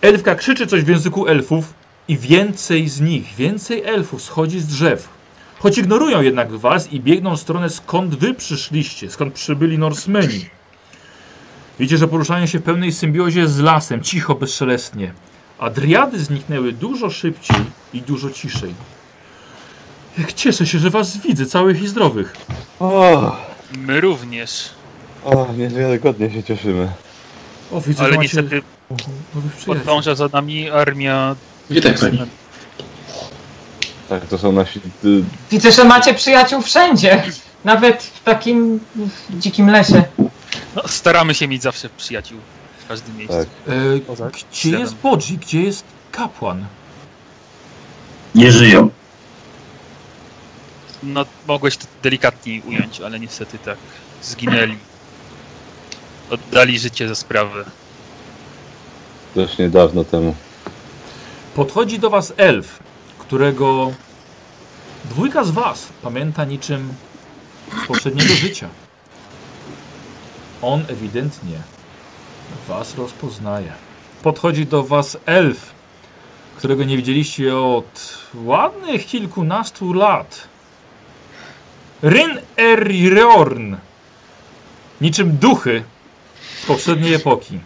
Elfka krzyczy coś w języku elfów i więcej z nich, więcej elfów schodzi z drzew. Choć ignorują jednak was i biegną w stronę skąd wy przyszliście, skąd przybyli Norsemeni. Widzicie, że poruszają się w pełnej symbiozie z lasem, cicho, bezszelestnie. A driady zniknęły dużo szybciej i dużo ciszej. Jak cieszę się, że was widzę, całych i zdrowych. O, My również. O, niewiarygodnie się cieszymy. O, widzę, Ale macie niestety podąża za nami armia. Witaj pani. Tak, to są nasi... y, Widzę, że macie przyjaciół wszędzie. Nawet w takim dzikim lesie. No, staramy się mieć zawsze przyjaciół w każdym miejscu. Tak. E, O, tak? gdzie jest Bodzi? Gdzie jest kapłan? Nie żyją. No, mogłeś to delikatniej ująć, ale niestety tak. Zginęli. Oddali życie za sprawę. Dość niedawno temu. Podchodzi do was elf, którego dwójka z was pamięta niczym z poprzedniego życia. On ewidentnie was rozpoznaje. Podchodzi do was elf, którego nie widzieliście od ładnych kilkunastu lat. Ryn Eriorn. Niczym duchy z poprzedniej epoki.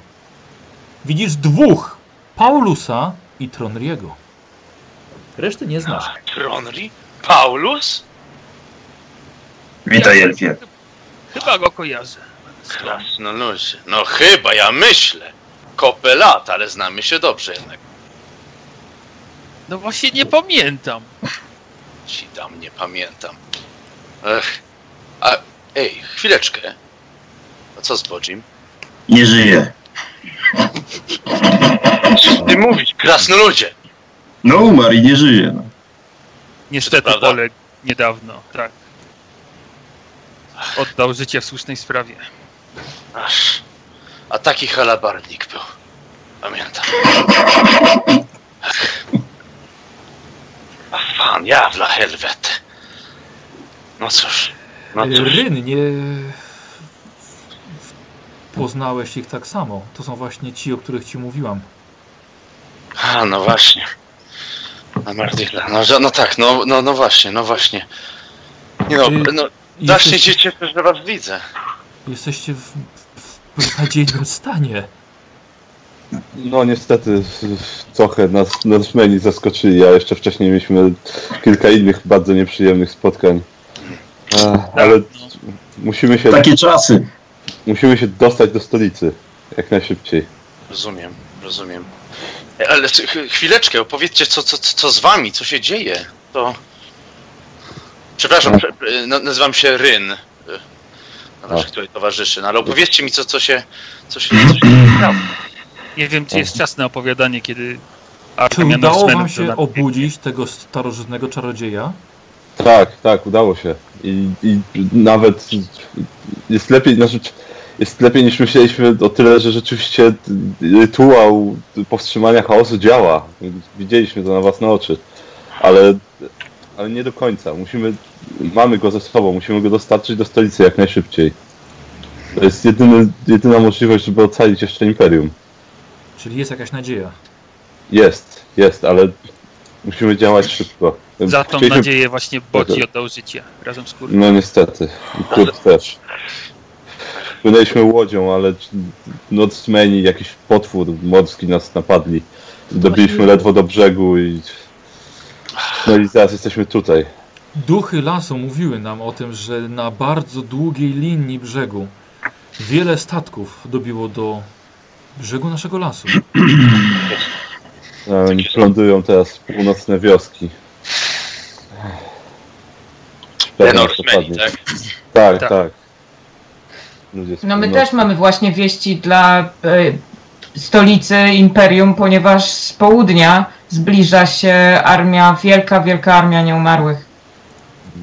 Widzisz dwóch. Paulusa i Tronriego. Reszty nie znasz. Tronri? Paulus? Witaj, Elfie. Chyba go kojarzę. Krasnoludzie. No chyba, ja myślę. Kopę lat, ale znamy się dobrze jednak. No właśnie nie pamiętam. Ci tam nie pamiętam. Ech. A, ej, chwileczkę. A co z Bodzim? Nie żyje. Co ty mówisz? Krasnoludzie! No umarł i nie żyje. No. Niestety prawda? poległ niedawno, tak. Oddał życie w słusznej sprawie. Aż. A taki halabarnik był. Pamiętam. A fan, jawla helwet. No cóż. No cóż. Ryn, nie poznałeś ich tak samo. To są właśnie ci, o których ci mówiłam. A, no właśnie. Na Mardilla. No, no tak, no, no, no właśnie, no właśnie. Nie no, no Jesteś, się cieszę, że was widzę. jesteście w, w stanie. No niestety trochę nas Norsemeni zaskoczyli, a jeszcze wcześniej mieliśmy kilka innych bardzo nieprzyjemnych spotkań. Ech, ale musimy się, Takie czasy. Musimy się dostać do stolicy jak najszybciej. Rozumiem, rozumiem. Ale chwileczkę, opowiedzcie, co, co, co z wami, co się dzieje. To... Przepraszam, prze, e, no, nazywam się Ryn. e, Na waszych tutaj towarzyszy, no ale opowiedzcie mi, co, co się, co się, co się stało. Nie wiem, czy jest czas na opowiadanie, kiedy Czy udało wam się obudzić tego starożytnego czarodzieja? Tak, tak, udało się. I, i nawet jest lepiej, znaczy jest lepiej niż myśleliśmy o tyle, że rzeczywiście rytuał powstrzymania chaosu działa. Widzieliśmy to na własne oczy. Ale, ale nie do końca. Musimy, mamy go ze sobą, musimy go dostarczyć do stolicy jak najszybciej. To jest jedyny, jedyna możliwość, żeby ocalić jeszcze Imperium. Czyli jest jakaś nadzieja. Jest, jest, ale musimy działać szybko. Za tą Chcieliśmy- nadzieję właśnie Bodzi oddał życie razem z Kurem. No niestety. I Kurt też. Płynęliśmy łodzią, ale Norsemeni, jakiś potwór morski nas napadli. Dobiliśmy ledwo do brzegu i... No i teraz jesteśmy tutaj. Duchy lasu mówiły nam o tym, że na bardzo długiej linii brzegu wiele statków dobiło do brzegu naszego lasu. A Oni plądują teraz północne wioski. Norsemeni, tak? Tak, Tak. tak. No my też mamy właśnie wieści dla e, stolicy Imperium, ponieważ z południa zbliża się armia, wielka, wielka armia nieumarłych.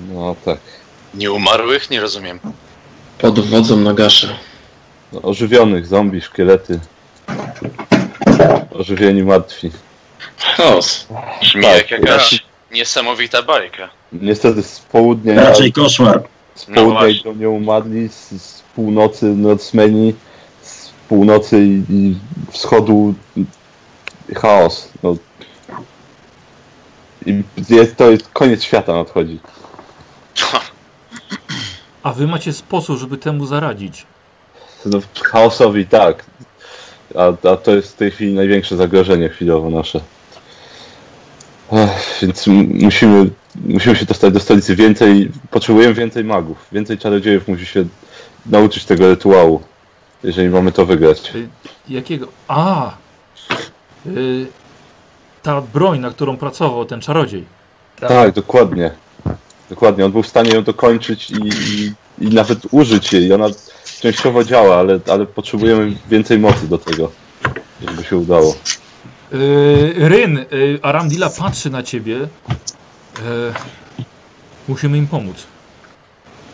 No tak. Nieumarłych? Nie rozumiem. Pod wodzą Nagasza. No, ożywionych, zombie, szkielety. Ożywieni martwi. Chaos. Brzmi Tak, jak jakaś niesamowita bajka. Niestety z południa, Raczej koszmar. z No południa właśnie. idą nieumarli, z, z północy Norsemeni, z północy i, i wschodu chaos. No. I jest, to jest koniec świata nadchodzi. A wy macie sposób, żeby temu zaradzić. No, chaosowi tak. A, a to jest w tej chwili największe zagrożenie chwilowo nasze. Ech, więc musimy, musimy się dostać do stolicy więcej. Potrzebujemy więcej magów. Więcej czarodziejów musi się nauczyć tego rytuału. Jeżeli mamy to wygrać. Y, Jakiego? A! Y, ta broń, na którą pracował ten czarodziej. Tak, dokładnie. Dokładnie. On był w stanie ją dokończyć i, i, i nawet użyć jej. Ona częściowo działa, ale, ale potrzebujemy więcej mocy do tego, żeby się udało. Y, Ryn, y, Aramdila patrzy na ciebie. Y, musimy im pomóc.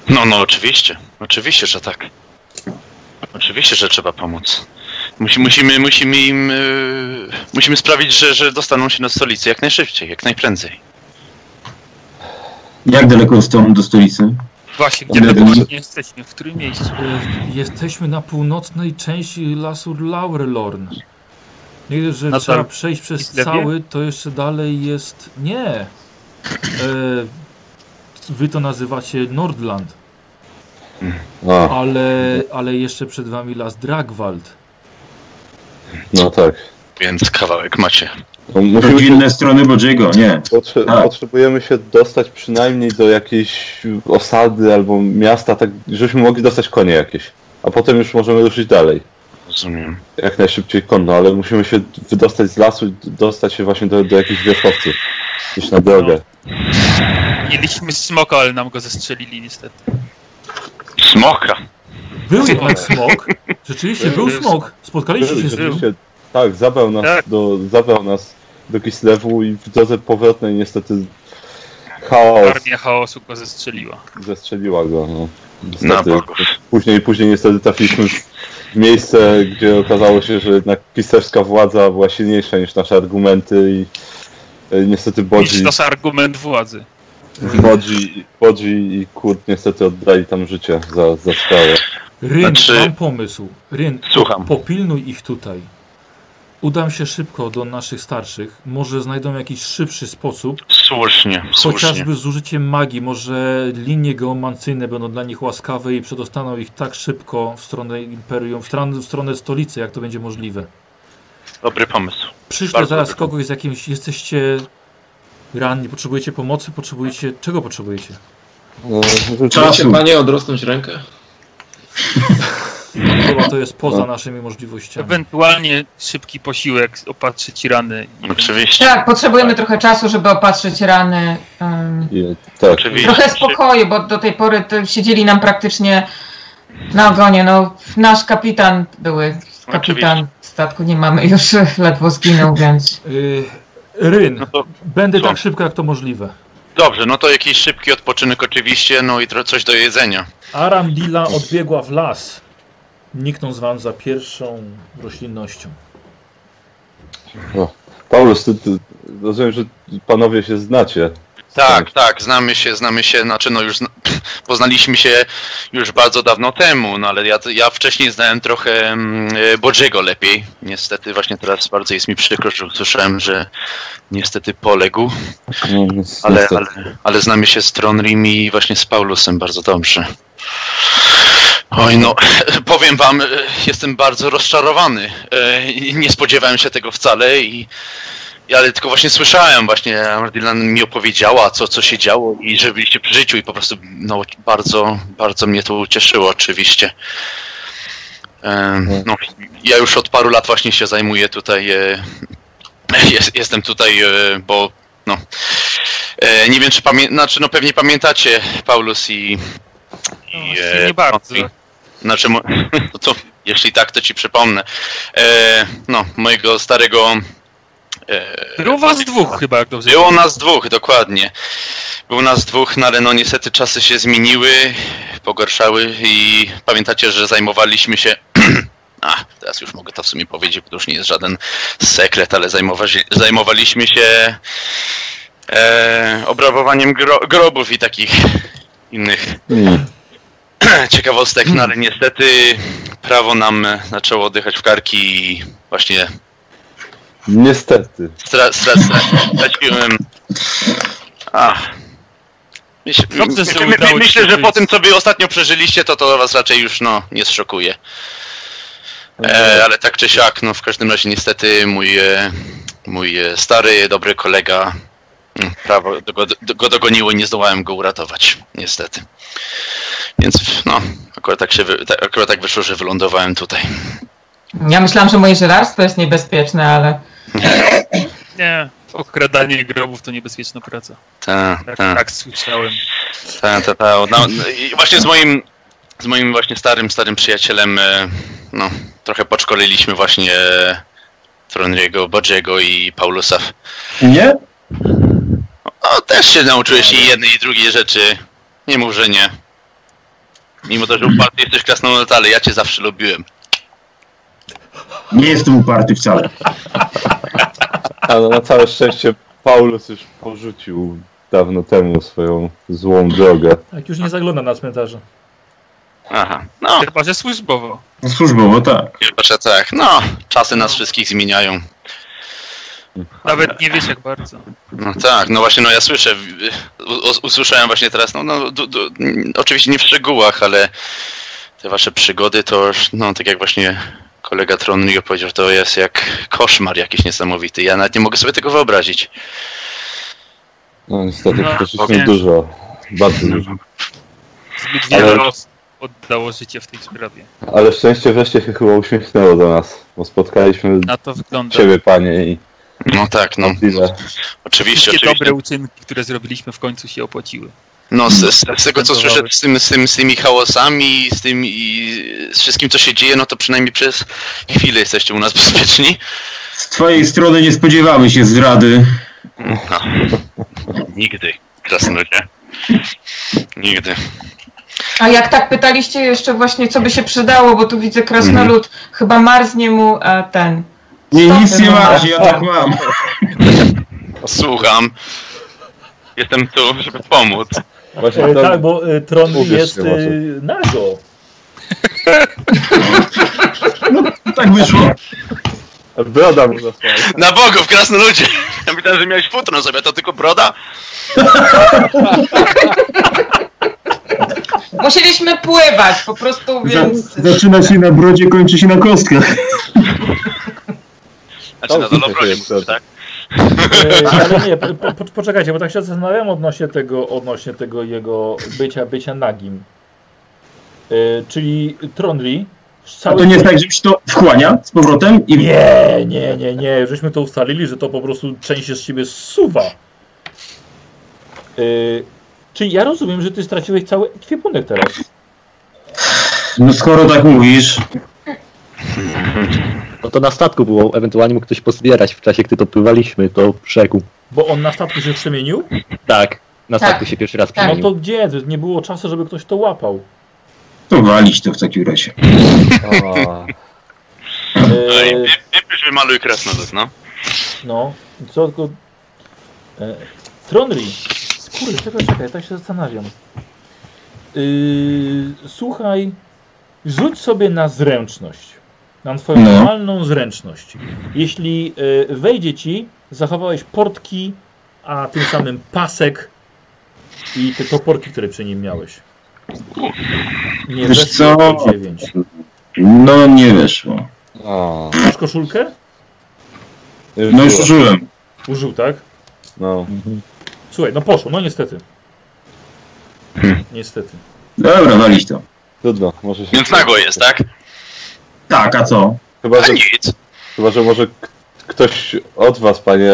No, no, oczywiście. Oczywiście, że tak. Oczywiście, że trzeba pomóc. Musi, musimy, musimy im. Yy, musimy sprawić, że, że dostaną się na stolicę jak najszybciej, jak najprędzej. Jak daleko stąd do stolicy? Właśnie, gdzie dokładnie jesteśmy? W którym miejscu? Jesteśmy na północnej części lasu Laurelorn. Nie że Nadal trzeba przejść przez cały, to jeszcze dalej jest... Nie! E, wy to nazywacie Nordland, A, ale, ale jeszcze przed wami las Dragwald. no tak. Więc kawałek macie. No, musimy się, Rodzinne strony Bodziego, nie. potrze, Tak. potrzebujemy się dostać przynajmniej do jakiejś osady albo miasta, tak żebyśmy mogli dostać konie jakieś. A potem już możemy ruszyć dalej. Rozumiem. Jak najszybciej konno, ale musimy się wydostać z lasu i dostać się właśnie do, do jakichś wierzchowców. Gdzieś na drogę. Mieliśmy smoka, ale nam go zestrzelili niestety. Smoka. Był jednak smok. Rzeczywiście, był smok. Spotkaliście się z nim. Tak, zabrał nas, Tak. Do, zabrał nas do Kislewu i w drodze powrotnej niestety chaos Armia chaosu go zestrzeliła. zestrzeliła go. No. Na Niestety. Później, później niestety trafiliśmy w miejsce, gdzie okazało się, że jednak pisarska władza była silniejsza niż nasze argumenty i niestety Niż Bodzi, nasz argument władzy. Bodzi, Bodzi i Kurt niestety oddali tam życie za, za sprawę. Ryn, Znaczy- mam pomysł. Ryn, Słucham. popilnuj ich tutaj. Udam się szybko do naszych starszych. Może znajdą jakiś szybszy sposób. Słusznie, słusznie. Chociażby z użyciem magii. Może linie geomancyjne będą dla nich łaskawe i przedostaną ich tak szybko w stronę Imperium, w stronę, w stronę stolicy, jak to będzie możliwe. Dobry pomysł. Przyszle Bardzo zaraz kogoś z jakimś... Jesteście ranni, potrzebujecie pomocy, potrzebujecie... Czego potrzebujecie? No, Możecie Czasu. panie odrosnąć rękę? Chyba to jest poza No. naszymi możliwościami. Ewentualnie szybki posiłek, opatrzyć rany. i- Oczywiście. Tak, potrzebujemy trochę czasu, żeby opatrzyć rany. ym, i, tak, Oczywiście. Trochę spokoju, bo do tej pory to siedzieli nam praktycznie na ogonie. No, nasz kapitan, były kapitan Oczywiście. Statku, nie mamy już, ledwo zginął, więc... Yy, Ryn, No to będę co? tak szybko jak to możliwe. dobrze, no to jakiś szybki odpoczynek oczywiście, no i coś do jedzenia. Aramdila odbiegła w las, niknąc wam za pierwszą roślinnością. Paulus, ty, ty, rozumiem, że panowie się znacie. Tak, tak, znamy się, znamy się, znaczy no już zna- poznaliśmy się już bardzo dawno temu, no ale ja, ja wcześniej znałem trochę mm, e, Bodziego lepiej. Niestety właśnie teraz bardzo jest mi przykro, że usłyszałem, że niestety poległ, ale, ale, ale znamy się z Tronrim i właśnie z Paulusem bardzo dobrze. Oj no, powiem wam, e, jestem bardzo rozczarowany. E, Nie spodziewałem się tego wcale i ja ale tylko właśnie słyszałem, właśnie Ardylan mi opowiedziała, co, co się działo i że byliście przy życiu i po prostu no, bardzo, bardzo mnie to ucieszyło oczywiście. Em, No, ja już od paru lat właśnie się zajmuję tutaj, e, jest, jestem tutaj, e, bo no, e, nie wiem czy pamię, znaczy no pewnie pamiętacie Paulus i, No, i właściwie nie bardzo. i- znaczy, mo- no to jeśli tak, to ci przypomnę. E, no, mojego starego Było was dwóch chyba, jak dobrze było nas dwóch, dokładnie. Było nas dwóch, no ale no niestety czasy się zmieniły, pogorszały i pamiętacie, że zajmowaliśmy się A, teraz już mogę to w sumie powiedzieć, bo to już nie jest żaden sekret, ale zajmowa- zajmowaliśmy się e, obrabowaniem gro grobów i takich innych Hmm. ciekawostek, no ale niestety prawo nam zaczęło oddychać w karki i właśnie Niestety. stra- stra- stra- straciłem... Ach. Że my, my, ci myślę, że po tym, co wy ostatnio przeżyliście, to to was raczej już no, nie zszokuje. E, ale tak czy siak, no w każdym razie niestety mój, e, mój e, stary, dobry kolega mm, prawo go, go dogoniło i nie zdołałem go uratować, niestety. Więc no, akurat tak, się wy, tak, akurat tak wyszło, że wylądowałem tutaj. Ja myślałam, że moje żelarstwo jest niebezpieczne, ale Nie, okradanie grobów to niebezpieczna praca. Ta, Tak, ta, tak słyszałem. ta, ta, ta. No, no, właśnie z moim, z moim właśnie starym, starym przyjacielem, e, no, trochę podszkoliliśmy właśnie e, Tronriego, Bodziego i Paulusa. Nie? O, też się nauczyłeś i jednej i drugiej rzeczy. Nie mów, że nie. Mimo to, że uparty jesteś krasnolud, ale ja cię zawsze lubiłem. Nie jestem uparty wcale. A no, na całe szczęście Paulus już porzucił dawno temu swoją złą drogę. Tak, już nie zagląda na cmentarze. Aha, no, Chyba, że służbowo. Służbowo tak. chyba, że tak. No, czasy nas wszystkich zmieniają. Nawet nie wiesz jak bardzo. No tak, no właśnie, no ja słyszę, u, usłyszałem właśnie teraz, no, no du, mm, oczywiście nie w szczegółach, ale te wasze przygody to już, no tak jak właśnie kolega Tronrio powiedział, to jest jak koszmar jakiś niesamowity. Ja nawet nie mogę sobie tego wyobrazić. No niestety No, przeszliśmy okej. dużo. Bardzo dużo. Zbyt wiele Ale- osób oddało życie w tej sprawie. Ale szczęście wreszcie się chyba uśmiechnęło do nas, bo spotkaliśmy Na to wygląda. ciebie, panie, i No tak, no oczywiście, Wszystkie oczywiście. dobre uczynki, które zrobiliśmy w końcu się opłaciły. No z, z, z tego co słyszę z, tym, z, tym, z tymi hałasami, z tym i z wszystkim co się dzieje, no to przynajmniej przez chwilę jesteście u nas bezpieczni. Z twojej strony nie spodziewamy się zdrady. No. Nigdy, krasnoludzie. Nigdy. A jak tak pytaliście jeszcze właśnie, co by się przydało, bo tu widzę krasnolud, chyba marznie mu e, ten. Nie, nic nie masz, ja tak mam. Słucham. Jestem tu, żeby pomóc. Właśnie E, to, tak, bo e, Tron jest e, nago. Tak wyszło. broda mu zasłała. Na bogów, krasnoludzie! Ja myślałem, że miałeś futro sobie, to tylko broda? Musieliśmy pływać po prostu, więc. Zaczyna się na brodzie, kończy się na kostkach. Znaczy na To dolobrodzie tak? E, ale nie, po, po, poczekajcie, bo tak się zastanawiam odnośnie tego, odnośnie tego jego bycia, bycia nagim. E, czyli Tronri A to nie jest tak, że się to wchłania z powrotem i Nie, nie, nie, nie. Żeśmy to ustalili, że to po prostu część się z ciebie zsuwa. Yy, czyli ja rozumiem, że ty straciłeś cały ekwipunek teraz. No skoro tak mówisz, No to na statku było, ewentualnie mógł ktoś pozbierać w czasie, gdy to pływaliśmy, to brzegu. Bo on na statku się przemienił? Tak, na Tak. statku się pierwszy raz Tak. No przemienił. to gdzie? Nie było czasu, żeby ktoś to łapał. to walić to w takim razie. No Yy, wypisz wymaluj krasnolud, no. no, co tylko... E, Tronri. Kurde, czekaj, czekaj, tak się zastanawiam. Yy, słuchaj, rzuć sobie na zręczność. Na twoją No. normalną zręczność. Jeśli y, wejdzie ci, zachowałeś portki, a tym samym pasek i te toporki, które przy nim miałeś. Nie, Wiesz co? to 9. No nie weszło. a, Masz koszulkę? No już użyłem. Użył, tak? No. Słuchaj, no poszło, no niestety. Hmm. Niestety. Dobra, walić to. Trudno, może się... Więc nago jest, tak? Tak, a co? Chyba, A że, nic. chyba, że może ktoś od was, panie...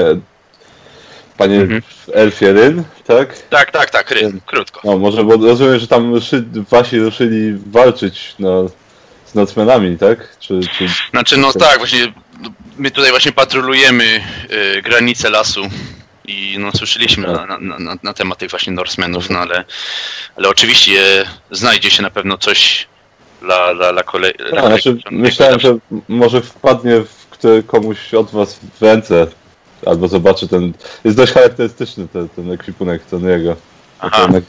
Panie Mhm. Elfie Ryn, tak? Tak, tak, tak, ryn, krótko. No, może, bo rozumiem, że tam ruszy, wasi ruszyli walczyć no, z nocmenami, tak? Czy, czy... Znaczy, no tak, właśnie my tutaj właśnie patrolujemy y, granice lasu i no słyszeliśmy na, na, na, na temat tych właśnie Norsemenów, no ale, ale oczywiście znajdzie się na pewno coś dla, dla, dla kolei. A, znaczy, myślałem, że może wpadnie w który komuś od was w ręce, albo zobaczy ten... Jest dość charakterystyczny ten, ten ekwipunek Tony'ego.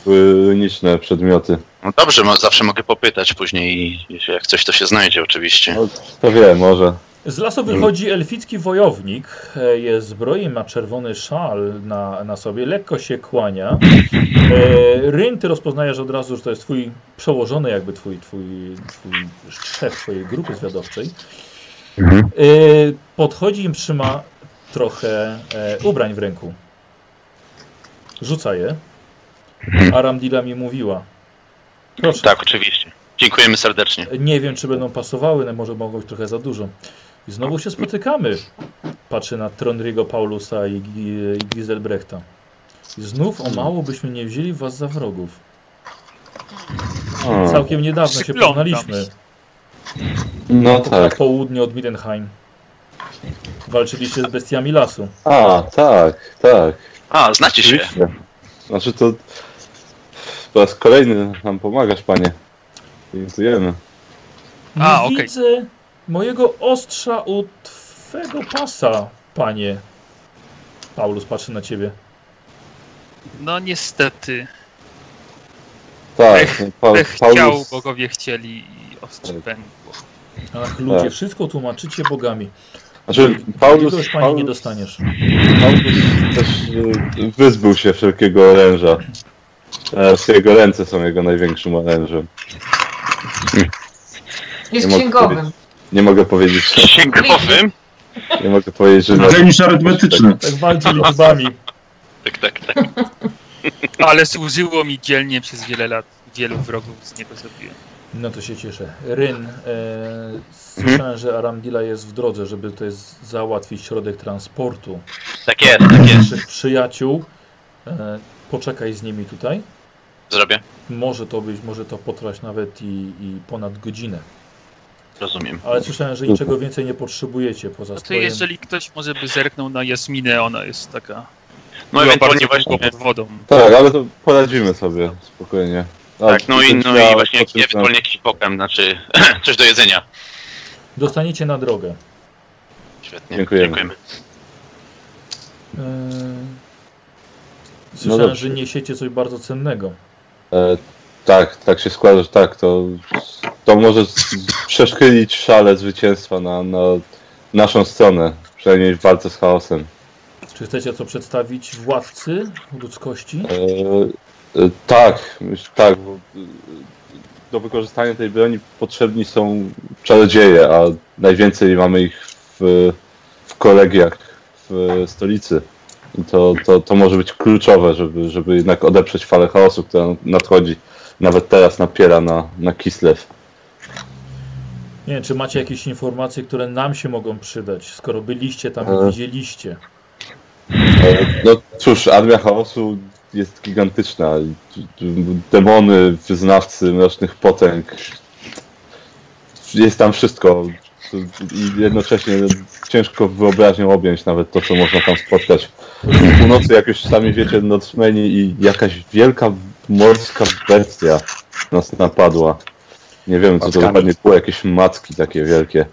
Były uniczne przedmioty. No dobrze, mo- zawsze mogę popytać później jak coś to się znajdzie oczywiście. No, to wiem, może. Z lasu wychodzi elficki wojownik, e, jest zbroi, ma czerwony szal na, na sobie, lekko się kłania. E, Ryn, ty rozpoznajesz od razu, że to jest twój przełożony, jakby twój, twój, twój szef twojej grupy zwiadowczej. E, podchodzi i trzyma trochę e, ubrań w ręku. Rzuca je. Aramdila mi mówiła. Proszę. Tak, oczywiście. Dziękujemy serdecznie. Nie wiem, czy będą pasowały, no może mogą być trochę za dużo. I znowu się spotykamy. Patrzę na Tronriego Paulusa i, Gi- i Giselbrechta. I znów o mało byśmy nie wzięli was za wrogów. O, Całkiem niedawno się Przyglądam poznaliśmy. no Na tak. południe od Midenheim. Walczyliście z bestiami lasu. A, tak, tak. A, znacie się. Oczywiście. Znaczy to po raz kolejny nam pomagasz, panie. Dziękujemy. A, okej. widzę mojego ostrza u twego pasa, panie. Paulus patrzy na ciebie. No niestety. Tak, Ech, pa, Ech, chciał, Paulus, bogowie chcieli i ostrze Tak. pękło. Ach, ludzie, Tak. wszystko tłumaczycie bogami. znaczy Paulus, Paulus, pani nie Paulus, dostaniesz. Paulus też y, wyzbył się wszelkiego oręża. Teraz jego ręce są jego największym orężem. Jest Nie księgowym. Nie mogę powiedzieć, Księgowym? nie mogę powiedzieć, że... Niż arytmetyczny. Tak walczy liczbami. Tak, tak, tak. Ale służyło mi dzielnie przez wiele lat. Wielu wrogów z niego zrobiłem. No to się cieszę. Ryn, e, słyszałem, że Aramdila jest w drodze, żeby to jest załatwić środek transportu Tak jest, tak jest. naszych przyjaciół. E, poczekaj z nimi tutaj. Zrobię. Może to być, może to potrwać nawet i, i ponad godzinę. Rozumiem. Ale słyszałem, że niczego więcej nie potrzebujecie poza No to swoim... jeżeli ktoś może by zerknął na Jasminę, ona jest taka... No ewentualnie właśnie. pod wodą. Tak, ale to poradzimy sobie spokojnie. A, Tak, no i, no i właśnie ewentualnie jakiś pokem, znaczy coś do jedzenia. Dostaniecie na drogę. Świetnie. Dziękujemy. Dziękujemy. E, słyszałem, No że niesiecie coś bardzo cennego. E, tak, tak się składa, że tak, to, to może przeszkylić szale zwycięstwa na, na naszą stronę, przynajmniej w walce z chaosem. Czy chcecie to przedstawić władcy ludzkości? E, e, tak, tak, bo, e, do wykorzystania tej broni potrzebni są czarodzieje, a najwięcej mamy ich w, w kolegiach w stolicy. I to, to, to może być kluczowe, żeby, żeby jednak odeprzeć falę chaosu, która nadchodzi. Nawet teraz napiera na, na Kislev. Nie wiem, czy macie jakieś informacje, które nam się mogą przydać, skoro byliście tam E. i widzieliście. E, No cóż, armia chaosu jest gigantyczna. Demony, wyznawcy mrocznych potęg. Jest tam wszystko. I jednocześnie ciężko wyobraźnią objąć nawet to, co można tam spotkać. W północy, jak już sami wiecie, Norsemeni i jakaś wielka morska bestia nas napadła. Nie wiem, co to dokładnie było, jakieś macki takie wielkie.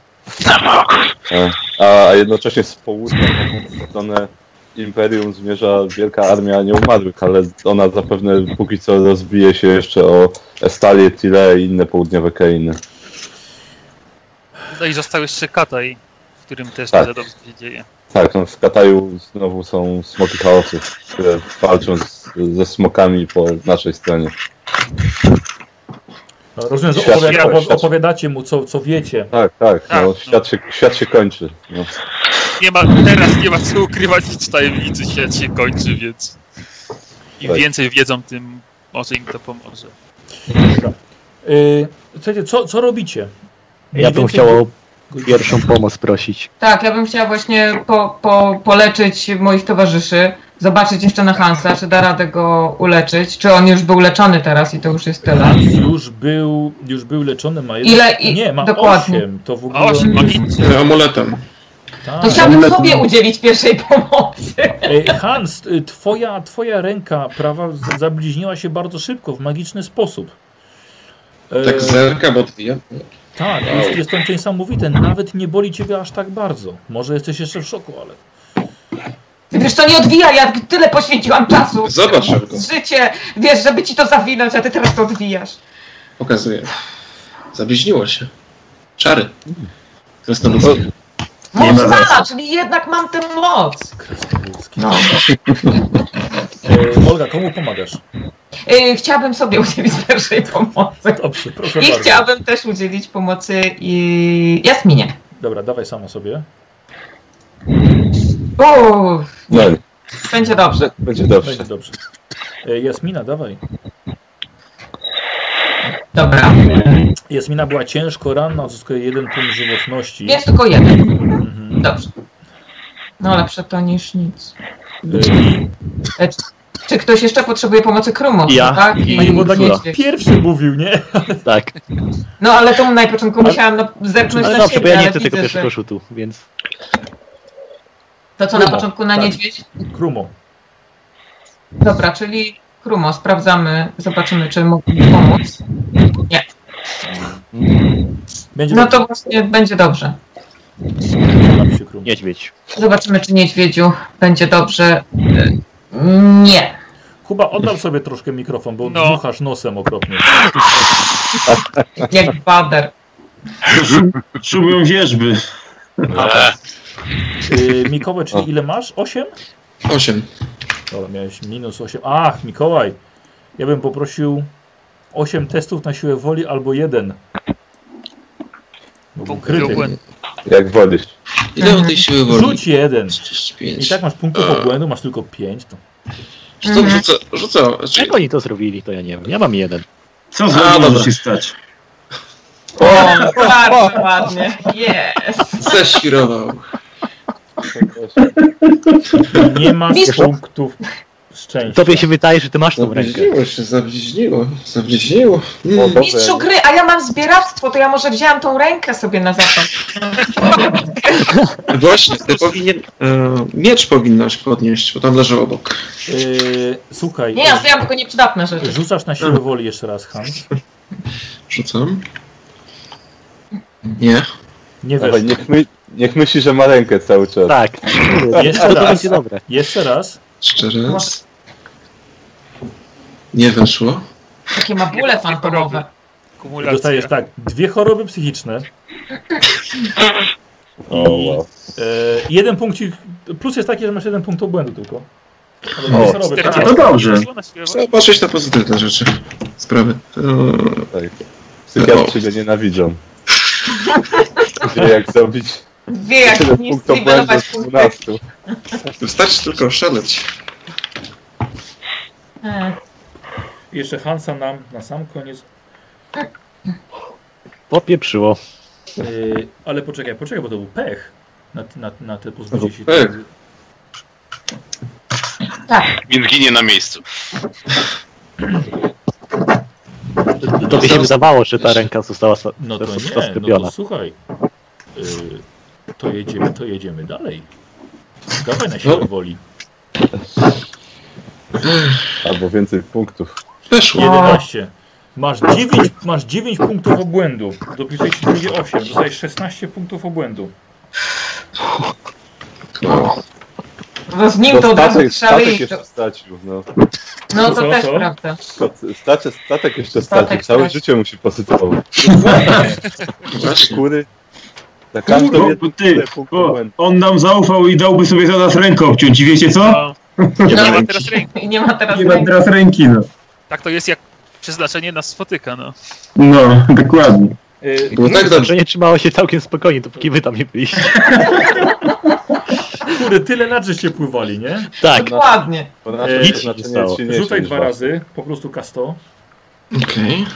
E, A, a jednocześnie z południa w stronę Imperium zmierza wielka armia nieumarłych, ale ona zapewne póki co rozbije się jeszcze o Estalię, Tile i inne południowe krainy. No i został jeszcze Kataj, którym też Tak. nie za dobrze się dzieje. Tak, no w Kataju znowu są smoki chaosu, które walczą z, ze smokami po naszej stronie. No, Rozumiem, że Świat- opowi świat- opowi świat- opowiadacie mu, co, co wiecie. Tak, tak, Tak, no, no. świat, się, świat się kończy. No. Nie ma, teraz nie ma co ukrywać nic tajemnicy, świat się kończy, więc im Tak. więcej wiedzą, tym może im to pomoże. Yy, słuchajcie, co, co robicie? Mniej Ja bym więcej chciał pierwszą pomoc prosić. Tak, ja bym chciała właśnie po, po, poleczyć moich towarzyszy, zobaczyć jeszcze na Hansa, czy da radę go uleczyć, czy on już był leczony teraz i to już jest tyle. Już był, już był leczony, ma jeden... Ile i- Nie, ma dokładnie. osiem. To w ogóle... A osiem magicznych. Amuletem. Tak. To chciałabym Amulet- sobie udzielić pierwszej pomocy. Hans, y, twoja, twoja ręka prawa zabliźniła się bardzo szybko, w magiczny sposób. Tak zerka, bo dwie. Tak, jest, jest to niesamowite. Nawet nie boli ciebie aż tak bardzo. Może jesteś jeszcze w szoku, ale. Wiesz, to nie odwija, ja tyle poświęciłam czasu. Zobacz go. Życie, wiesz, żeby ci to zawinąć, a ty teraz to odwijasz. Pokazuję. Zabliźniło się. Czary. Krasnoludzkie. Nie Moc ma mana, czyli jednak mam tę moc. Krasnoludzki. No. Olga, komu pomagasz? Yy, chciałabym sobie udzielić pierwszej pomocy. Dobrze, proszę I bardzo. chciałabym też udzielić pomocy i Jasminie. Dobra, dawaj sama sobie. Uuu, No, będzie dobrze. będzie dobrze. Będzie dobrze. E, Jasmina, dawaj. Dobra. Jasmina była ciężko ranna, odzyskuje jeden punkt żywotności. Jest tylko jeden. Mhm. Dobrze. No lepsze to niż nic. Czy, ktoś jeszcze potrzebuje pomocy Krumo? Ja tak? i- Pani Wodak niedźwiedź. pierwszy mówił, nie? Tak. No ale to na początku musiałam no, zepchnąć Ale na dobrze, siebie, bo ja nie chcę tego pierwszego że... rzutu, więc... To co na Krumo, początku na tak. niedźwiedź? Krumo. Dobra, czyli Krumo, sprawdzamy, zobaczymy, czy mógł mi pomóc. Będzie No to właśnie będzie dobrze. Niedźwiedź. Zobaczymy, czy niedźwiedziu będzie dobrze. Nie. Kuba, oddal sobie troszkę mikrofon, bo No. dmuchasz nosem okropnie. Jak bader. Szumią wierzby. Yy, Mikołaj, czyli ile masz? 8? Osiem. Dobra, miałeś minus 8. Ach, Mikołaj, ja bym poprosił 8 testów na siłę woli albo jeden. Bo był Punkty krytyk. Jak wolisz. Ile o tej siły woli? Rzuć jeden. I 35. tak masz punktów obłędu, masz tylko 5. To... Rzucę, rzucę, rzucę. Znaczy, Jak oni to zrobili, to ja nie wiem. Ja mam jeden. Co może się stać? O, bardzo ładnie. Jest. ześwirował. Nie masz punktów szczęścia. Tobie się wydaje, że ty masz tą rękę. Zabliźniło się, zabliźniło. Zabliźniło. Mm. Mistrzu gry, a ja mam zbieractwo, to ja może wzięłam tą rękę sobie na zapas. Właśnie, ty powinien... E, miecz powinnaś podnieść, bo tam leży obok. Yy, słuchaj, Nie, ja zbieram tylko nieprzydatne rzeczy. rzucasz na siłę woli jeszcze raz, Hans. Rzucam. Nie. Nie Dawaj, wiesz. niech, my, niech myśli, że ma rękę cały czas. Tak. Jeszcze raz. będzie dobre. Jeszcze raz. Jeszcze raz. Nie weszło. Takie ma bóle fantomowe. Kumulacja. Dostajesz tak, dwie choroby psychiczne, O, wow. e, jeden punkcik, plus jest taki, że masz jeden punkt obłędu tylko. Ale O, dwie choroby. 40. A to dobrze. Trzeba patrzeć na pozytywne rzeczy. Sprawy. E, Tak. Psychiatrzy go nienawidzą. Wie jak zrobić Wie jak tyle nie punktów błędu streamować z punkty. 12. wystarczy tylko oszaleć. E, Jeszcze Hansa nam na sam koniec. Popieprzyło. Yy, ale poczekaj, poczekaj, bo to był pech na, na, na te pozbycie się. Pech. Tak, ginie na miejscu. Tobie się wydawało, że ta ręka została No to nie, no to słuchaj. Yy, to jedziemy, to jedziemy dalej. Dawaj na siłę woli. Albo więcej punktów. Weszło. 11. Masz 9, masz 9 punktów obłędu. Dopisujesz ci będzie 8. Dostajesz 16 punktów obłędu. bo z nim to od razu statek, statek strzeli. jeszcze stracił. No. No to Co, też co? prawda. Statek, statek jeszcze Statek stracił. Całe stracił. życie mu się posypało. Właśnie. Kury. Na każdą Kurwa, jedną ty, o, on nam zaufał i dałby sobie za nas rękę obciąć. I wiecie co? No, nie No. ma teraz ręki. I nie ma teraz Nie ma ręki. teraz ręki, no. Tak to jest jak przeznaczenie nas spotyka, no. No, dokładnie. Yy, Było tak dobrze. Trzymało się całkiem spokojnie, dopóki wy tam nie byliście. kurde, tyle lat żeście pływali, nie? Tak. Dokładnie. Nic się stało. Rzucaj dwa razy, po prostu kasto. Okej.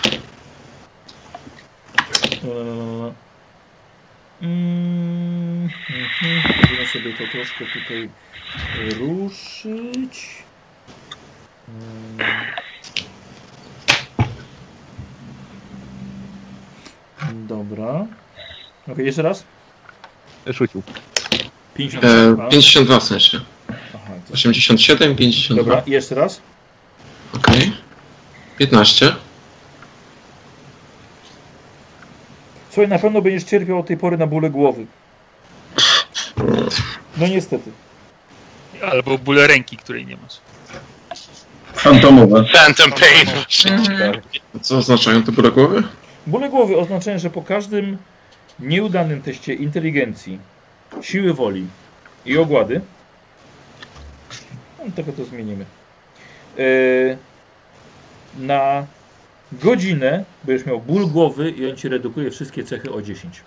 Mm, mhm. Będę sobie to troszkę tutaj ruszyć. Mm. Dobra. Ok, jeszcze raz. Rzucił. 50. E, 52 w sensie. Aha, to- 87, 52. Dobra, jeszcze raz. Okej. 15. Słuchaj, na pewno będziesz cierpiał od tej pory na bóle głowy. No niestety. Albo bóle ręki, której nie masz. Fantomowe. Phantom Pain. Mhm. Co oznaczają te bóle głowy? Bóle głowy oznaczają, że po każdym nieudanym teście inteligencji, siły woli i ogłady, no, tego to zmienimy, yy, na godzinę będziesz miał ból głowy i on ci redukuje wszystkie cechy o 10.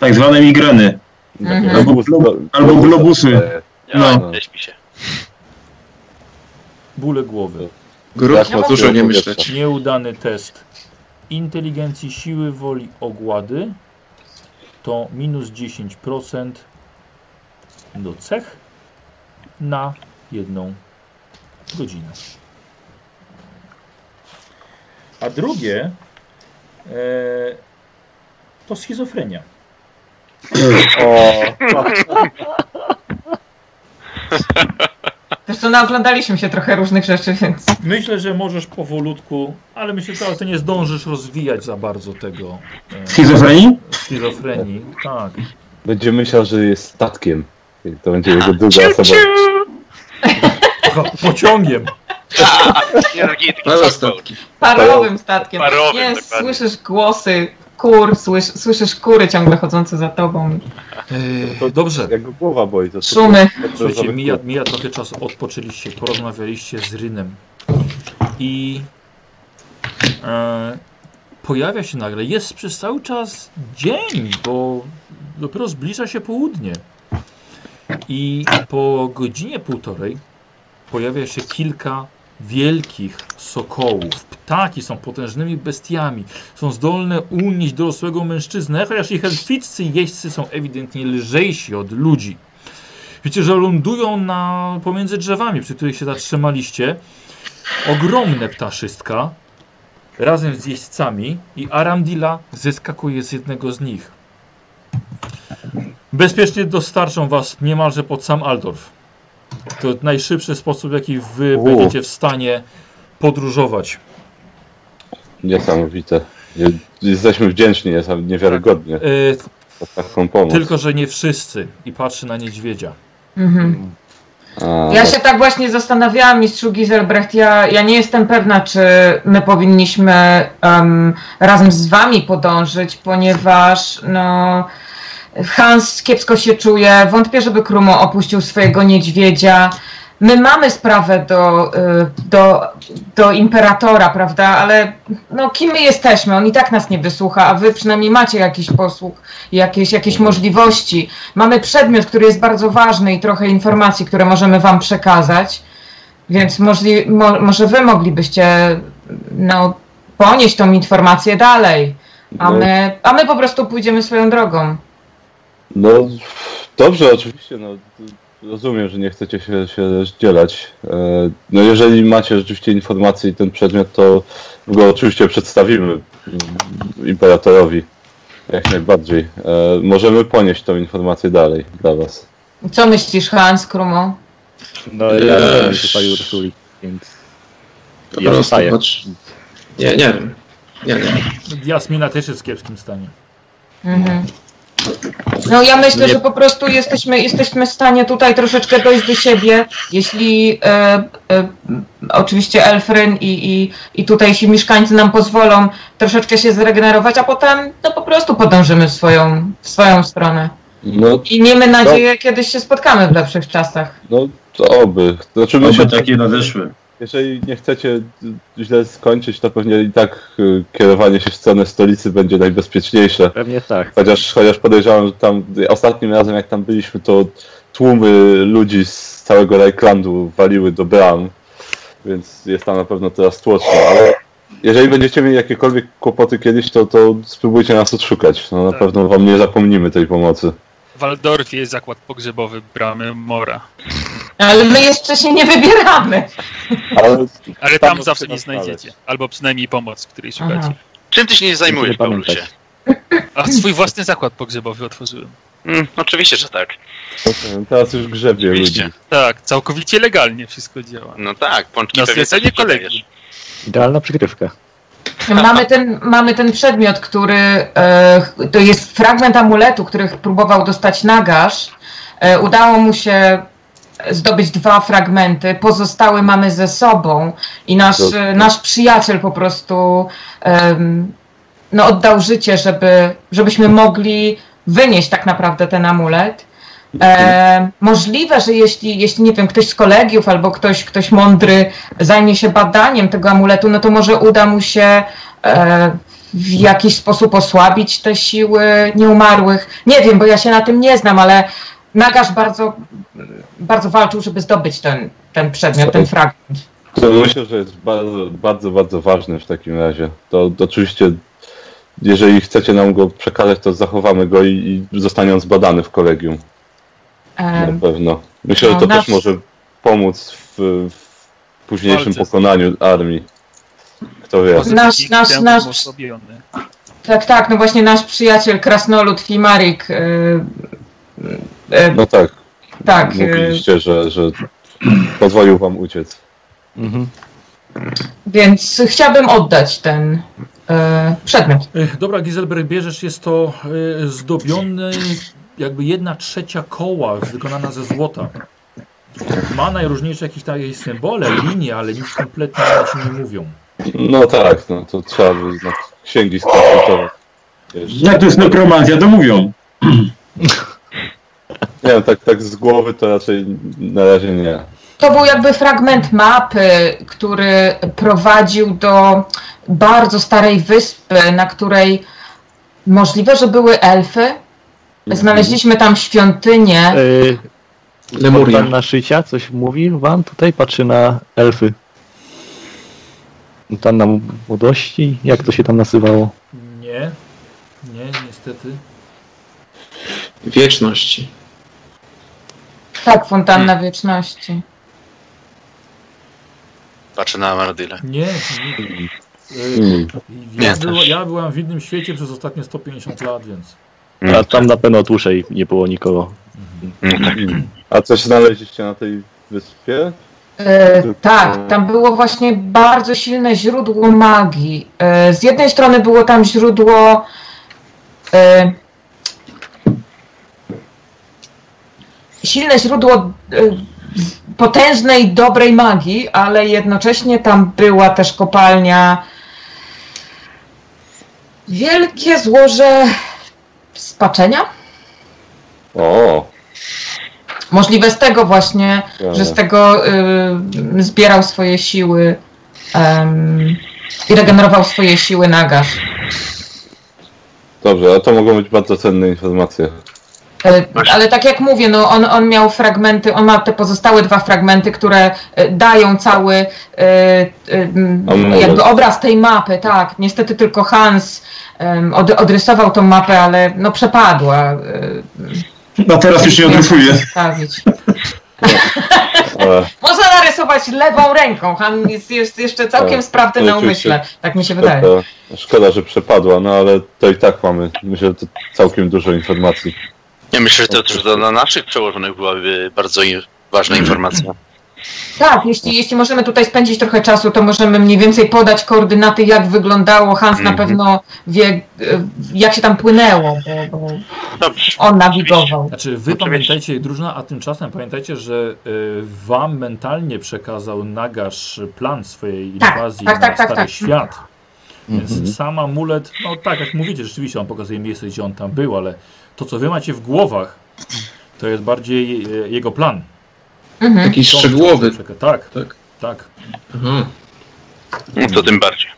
Tak zwane migreny. Mhm. Albo, glo- albo globusy. Ja, No. mi się. Bóle głowy. Jak dużo nie myśleć. Nieudany test inteligencji, siły woli, ogłady to minus 10% do cech na jedną godzinę. A drugie e, to schizofrenia. O, Zresztą naoglądaliśmy się trochę różnych rzeczy, więc... Myślę, że możesz powolutku, ale myślę, że ty nie zdążysz rozwijać za bardzo tego e, Schizofrenii? schizofrenii. Tak. Będzie myślał, że jest statkiem. I to będzie jego druga osoba. Pociągiem. Nie, taki, taki Ale samochód. statki. Parowym statkiem. Parowym, Nie, dokładnie. słyszysz głosy kur, słysz, słyszysz kury ciągle chodzące za tobą. E, dobrze. Jak go głowa boi, to Szumy. Słuchajcie, mija, mija trochę czasu, odpoczęliście, porozmawialiście z Rynem i e, pojawia się nagle, jest przez cały czas dzień, bo dopiero zbliża się południe i po godzinie półtorej pojawia się kilka wielkich sokołów. Ptaki są potężnymi bestiami, są zdolne unieść dorosłego mężczyznę, chociaż ich elficcy jeźdźcy są ewidentnie lżejsi od ludzi. Wiecie, że lądują na, pomiędzy drzewami, przy których się zatrzymaliście. Ogromne ptaszystka razem z jeźdźcami i Aramdila zeskakuje z jednego z nich. Bezpiecznie dostarczą was niemalże pod sam Aldorf. To najszybszy sposób, w jaki wy U. będziecie w stanie podróżować. Niesamowite. Nie- Jesteśmy wdzięczni, jest niewiarygodnie E, za taką pomoc. tylko, że nie wszyscy. I patrzy na niedźwiedzia. Mhm. A, Ja się tak właśnie zastanawiałam, mistrzu Giselbrecht, ja, ja nie jestem pewna, czy my powinniśmy em, razem z wami podążyć, ponieważ no, Hans kiepsko się czuje, wątpię, żeby Krumo opuścił swojego niedźwiedzia. My mamy sprawę do, y, do, do imperatora, prawda, ale no, kim my jesteśmy? On i tak nas nie wysłucha, a wy przynajmniej macie jakiś posług, jakieś, jakieś możliwości. Mamy przedmiot, który jest bardzo ważny i trochę informacji, które możemy wam przekazać, więc możli, mo, może wy moglibyście no, ponieść tą informację dalej, a no, my, a my po prostu pójdziemy swoją drogą. No dobrze, oczywiście, no, rozumiem, że nie chcecie się, się rozdzielać. E, No jeżeli macie rzeczywiście informacje i ten przedmiot, to go oczywiście przedstawimy imperatorowi. Jak najbardziej. E, Możemy ponieść tą informację dalej dla was. Co myślisz, Hans, Krumo? no ja Eee. nie tutaj Ursuli, więc Po Ja zostaję. Nie, nie wiem. Nie, nie. Jasmina też jest w kiepskim stanie. Mhm. No ja myślę, Nie- że po prostu jesteśmy, jesteśmy w stanie tutaj troszeczkę dojść do siebie, jeśli e, e, oczywiście Elfryn i, i, i tutejsi mieszkańcy nam pozwolą troszeczkę się zregenerować, a potem no po prostu podążymy w swoją, w swoją stronę. No, I miejmy nadzieję, kiedyś się spotkamy w lepszych czasach. no to oby. Znaczy my się Oby takie nadeszły. Jeżeli nie chcecie źle skończyć, to pewnie i tak y, kierowanie się w stronę stolicy będzie najbezpieczniejsze. pewnie tak. Chociaż, chociaż podejrzewam, że tam ostatnim razem jak tam byliśmy, to tłumy ludzi z całego Reichlandu waliły do bram, więc jest tam na pewno teraz tłoczno, ale jeżeli będziecie mieli jakiekolwiek kłopoty kiedyś, to, to spróbujcie nas odszukać. No na Tak. pewno wam nie zapomnimy tej pomocy. W Waldorfie jest zakład pogrzebowy Bramy Mora. Ale my jeszcze się nie wybieramy. Ale Ale Tam tam zawsze nie znajdziecie. Albo przynajmniej pomoc, której szukacie. Aha. Czym ty się nie zajmujesz. Paulusie? A swój własny zakład pogrzebowy otworzyłem. Mm, oczywiście, że tak. teraz już grzebie ludzi. Oczywiście. Tak, całkowicie legalnie wszystko działa. No tak, pączki Na pewnie też kolegi. Idealna przykrywka. mamy ten, mamy ten przedmiot, który e, to jest fragment amuletu, który próbował dostać Nagasz. E, udało mu się zdobyć dwa fragmenty, pozostałe mamy ze sobą i nasz, Dobrze. nasz przyjaciel po prostu no, oddał życie, żeby, żebyśmy mogli wynieść tak naprawdę ten amulet. E, możliwe, że jeśli, jeśli, nie wiem, ktoś z kolegiów albo ktoś, ktoś mądry zajmie się badaniem tego amuletu, no to może uda mu się e, w jakiś sposób osłabić te siły nieumarłych. Nie wiem, bo ja się na tym nie znam, ale Nagasz bardzo, bardzo walczył, żeby zdobyć ten, ten przedmiot, ten fragment. To myślę, że jest bardzo, bardzo, bardzo ważne w takim razie. To, to oczywiście, jeżeli chcecie nam go przekazać, to zachowamy go i, i zostanie on zbadany w kolegium. Na pewno. Myślę, że no, to nasz- też może pomóc w, w późniejszym Walce pokonaniu armii. Kto wie. Nasz- nasz- nasz-. Tak, tak, no właśnie nasz przyjaciel Krasnolud Fimarik. y, y, No tak, tak, y, mówiliście, że, że pozwolił wam uciec. Mhm. więc chciałabym oddać ten y, przedmiot. Ech, Dobra, Giselberg, bierzesz, jest to e, zdobiony jakby jedna trzecia koła wykonana ze złota. Ma najróżniejsze jakieś tam jakieś symbole, linie, ale nic kompletnie o czym nie mówią. No tak, no to trzeba by na księgi skonsultować. Jak to jest nekromancja, to mówią. Nie wiem, tak, tak z głowy to raczej na razie nie. To był jakby fragment mapy, który prowadził do bardzo starej wyspy, na której możliwe, że były elfy. Znaleźliśmy tam świątynię. Yy, Lemuria. Fontanna szycia, coś mówi wam tutaj? Patrzy na elfy. Fontanna młodości? Jak to się tam nazywało? Nie, nie, niestety. Wieczności. Tak, fontanna wieczności. Patrzę na Amardyla. Nie, nie. Mm. Ja, Nie, też. ja byłam w innym świecie przez ostatnie 150 lat, więc. A tam na pewno dłużej nie było nikogo. A coś znaleźliście na tej wyspie? E, tak, tam było właśnie bardzo silne źródło magii. E, z jednej strony było tam źródło e, silne źródło e, potężnej, dobrej magii, ale jednocześnie tam była też kopalnia wielkie złoże spaczenia. O, Możliwe z tego właśnie, Ciekawe. że z tego y, zbierał swoje siły em, i regenerował swoje siły Nagasz. dobrze, a to mogą być bardzo cenne informacje. Ale tak jak mówię, no on, on miał fragmenty, on ma te pozostałe dwa fragmenty, które e, dają cały e, e, jakby obraz tej mapy, tak. Niestety tylko Hans od, odrysował tą mapę, ale no przepadła. No teraz już nie odrysuje. Ale Można narysować lewą ręką. Han jest, jest jeszcze całkiem Tak, sprawny na rzeczywiście. umyśle. Tak mi się wydaje. szkoda, szkoda, że przepadła, no ale to i tak mamy, myślę, że to całkiem dużo informacji. Ja myślę, że to też dla naszych przełożonych byłaby bardzo ważna informacja. Tak, jeśli, jeśli możemy tutaj spędzić trochę czasu, to możemy mniej więcej podać koordynaty, jak wyglądało. Hans na Mhm. pewno wie, e, jak się tam płynęło, bo, bo Dobrze. on nawigował. Znaczy, wy pamiętajcie, drużyna, a tymczasem pamiętajcie, że y, wam mentalnie przekazał Nagasz plan swojej Tak, inwazji tak, na tak, tak, Stary tak. Świat. Więc Mhm. sam amulet, no tak jak mówicie, rzeczywiście on pokazuje miejsce, gdzie on tam był, ale to, co wy macie w głowach, to jest bardziej e, jego plan. Mhm. Taki szczegółowy. Czeka- Tak, Tak. tak. Aha. No to tym bardziej.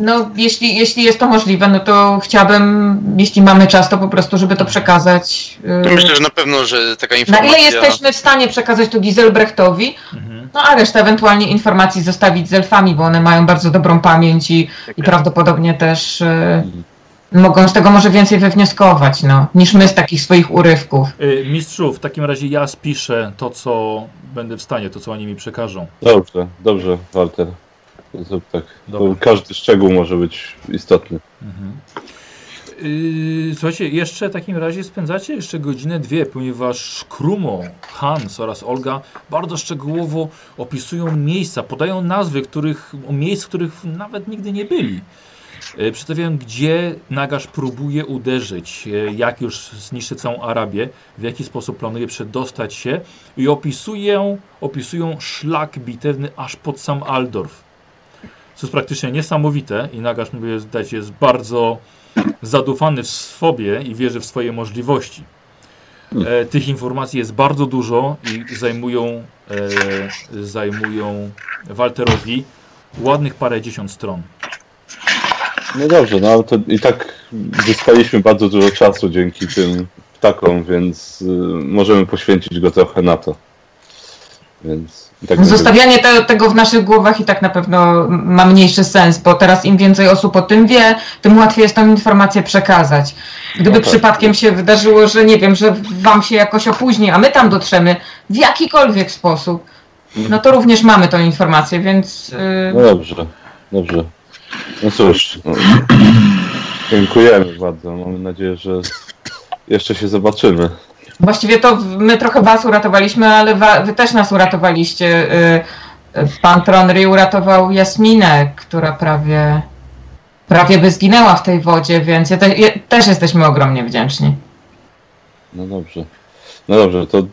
No, jeśli, jeśli jest to możliwe, no to chciałabym, jeśli mamy czas, to po prostu, żeby to przekazać. e, Ja myślę, że na pewno, że taka Na informacja... ile jesteśmy w stanie przekazać to Giselbrechtowi, Mhm. no a resztę ewentualnie informacji zostawić z elfami, bo one mają bardzo dobrą pamięć i, i prawdopodobnie też e, mogą z tego może więcej wywnioskować, no, niż my z takich swoich urywków. Y, Mistrzu, w takim razie ja spiszę to, co będę w stanie, to, co oni mi przekażą. Dobrze, dobrze, Walter. Zrób tak. Dobra. Każdy szczegół może być istotny. Mhm. Yy, słuchajcie, jeszcze w takim razie spędzacie jeszcze godzinę, dwie, ponieważ Krumo, Hans oraz Olga bardzo szczegółowo opisują miejsca, podają nazwy których, miejsc, których nawet nigdy nie byli. E, Przedstawiają, gdzie Nagasz próbuje uderzyć, e, jak już zniszczy całą Arabię, w jaki sposób planuje przedostać się i opisują, opisują szlak bitewny aż pod sam Aldorf. Co jest praktycznie niesamowite i Nagasz, mówię, zdać jest bardzo zadufany w sobie i wierzy w swoje możliwości. E, tych informacji jest bardzo dużo i zajmują, e, zajmują Walterowi ładnych parę dziesiąt stron. No dobrze, no ale to i tak zyskaliśmy bardzo dużo czasu dzięki tym ptakom, więc y, możemy poświęcić go trochę na to. Więc tak Zostawianie te, tego w naszych głowach i tak na pewno ma mniejszy sens, bo teraz im więcej osób o tym wie, tym łatwiej jest tą informację przekazać. Gdyby No tak. przypadkiem się wydarzyło, że nie wiem, że wam się jakoś opóźni, a my tam dotrzemy w jakikolwiek sposób, no to również mamy tą informację, więc yy, No dobrze, dobrze. No cóż, no, dziękujemy bardzo. Mamy nadzieję, że jeszcze się zobaczymy. właściwie to my trochę was uratowaliśmy, ale wa, wy też nas uratowaliście. Yy, yy, pan Tronry uratował Jasminę, która prawie, prawie by zginęła w tej wodzie, więc ja te, je, też jesteśmy ogromnie wdzięczni. No dobrze. No dobrze, to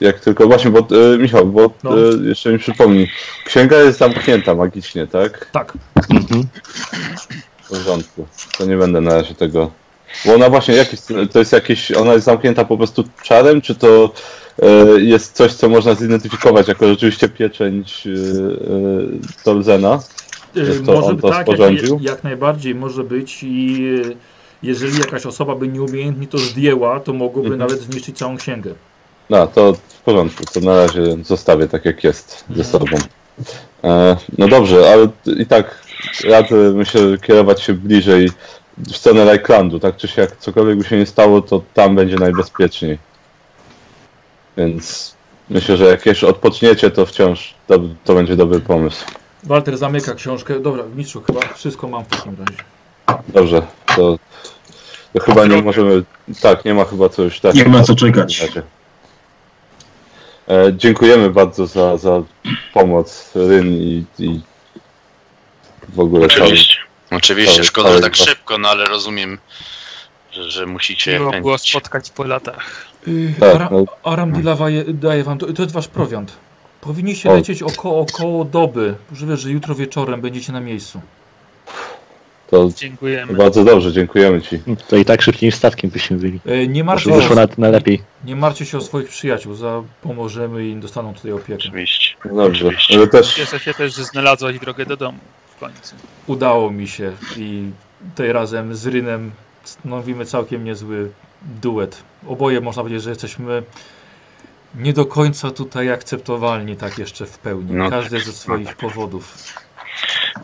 jak tylko właśnie, bo e, Michał, bo No. e, jeszcze mi przypomnij, księga jest zamknięta magicznie, tak? Tak. Mhm. W porządku. To nie będę na razie tego. Bo ona właśnie jakieś, to jest jakieś, ona jest zamknięta po prostu czarem, czy to e, jest coś, co można zidentyfikować jako rzeczywiście pieczęć e, e, Tolzena? Że to może on to tak, jak, jak najbardziej może być i jeżeli jakaś osoba by nieumiejętnie to zdjęła, to mogłoby Mhm. nawet zniszczyć całą księgę. No, to w porządku, to na razie zostawię tak jak jest ze sobą. E, no dobrze, ale i tak radzę, myślę, kierować się bliżej w stronę Lajklandu, tak czy siak, cokolwiek by się nie stało, to tam będzie najbezpieczniej. Więc myślę, że jak jeszcze odpoczniecie, to wciąż to, to będzie dobry pomysł. Walter zamyka książkę. Dobra, mistrzu, chyba wszystko mam w takim razie. Dobrze, to, to chyba nie możemy, tak, nie ma chyba co już tak. Nie ma co czekać. E, dziękujemy bardzo za, za pomoc Ryn i, i w ogóle cały, Oczywiście. Oczywiście, cały- szkoda, że cały- tak szybko, no ale rozumiem, że, że musicie Miło było spotkać po latach. Yy, Tak, Ara, no. Aram daje, daje wam, to, to jest wasz prowiant. Powinniście lecieć około, około doby. Możliwe, że jutro wieczorem będziecie na miejscu. To Dziękujemy. bardzo dobrze, dziękujemy Ci. To i tak szybciej niż statkiem byśmy byli. Yy, nie, martwcie Wyszło się, nawet na lepiej. nie martwcie się o swoich przyjaciół. Za, pomożemy i im dostaną tutaj opiekę. Oczywiście. No Dobrze, Oczywiście. ale też Cieszę się też, że znalazłaś drogę do domu w końcu. Udało mi się i tej razem z Rynem stanowimy całkiem niezły duet. Oboje można powiedzieć, że jesteśmy nie do końca tutaj akceptowalni tak jeszcze w pełni. No Każdy ze swoich powodów.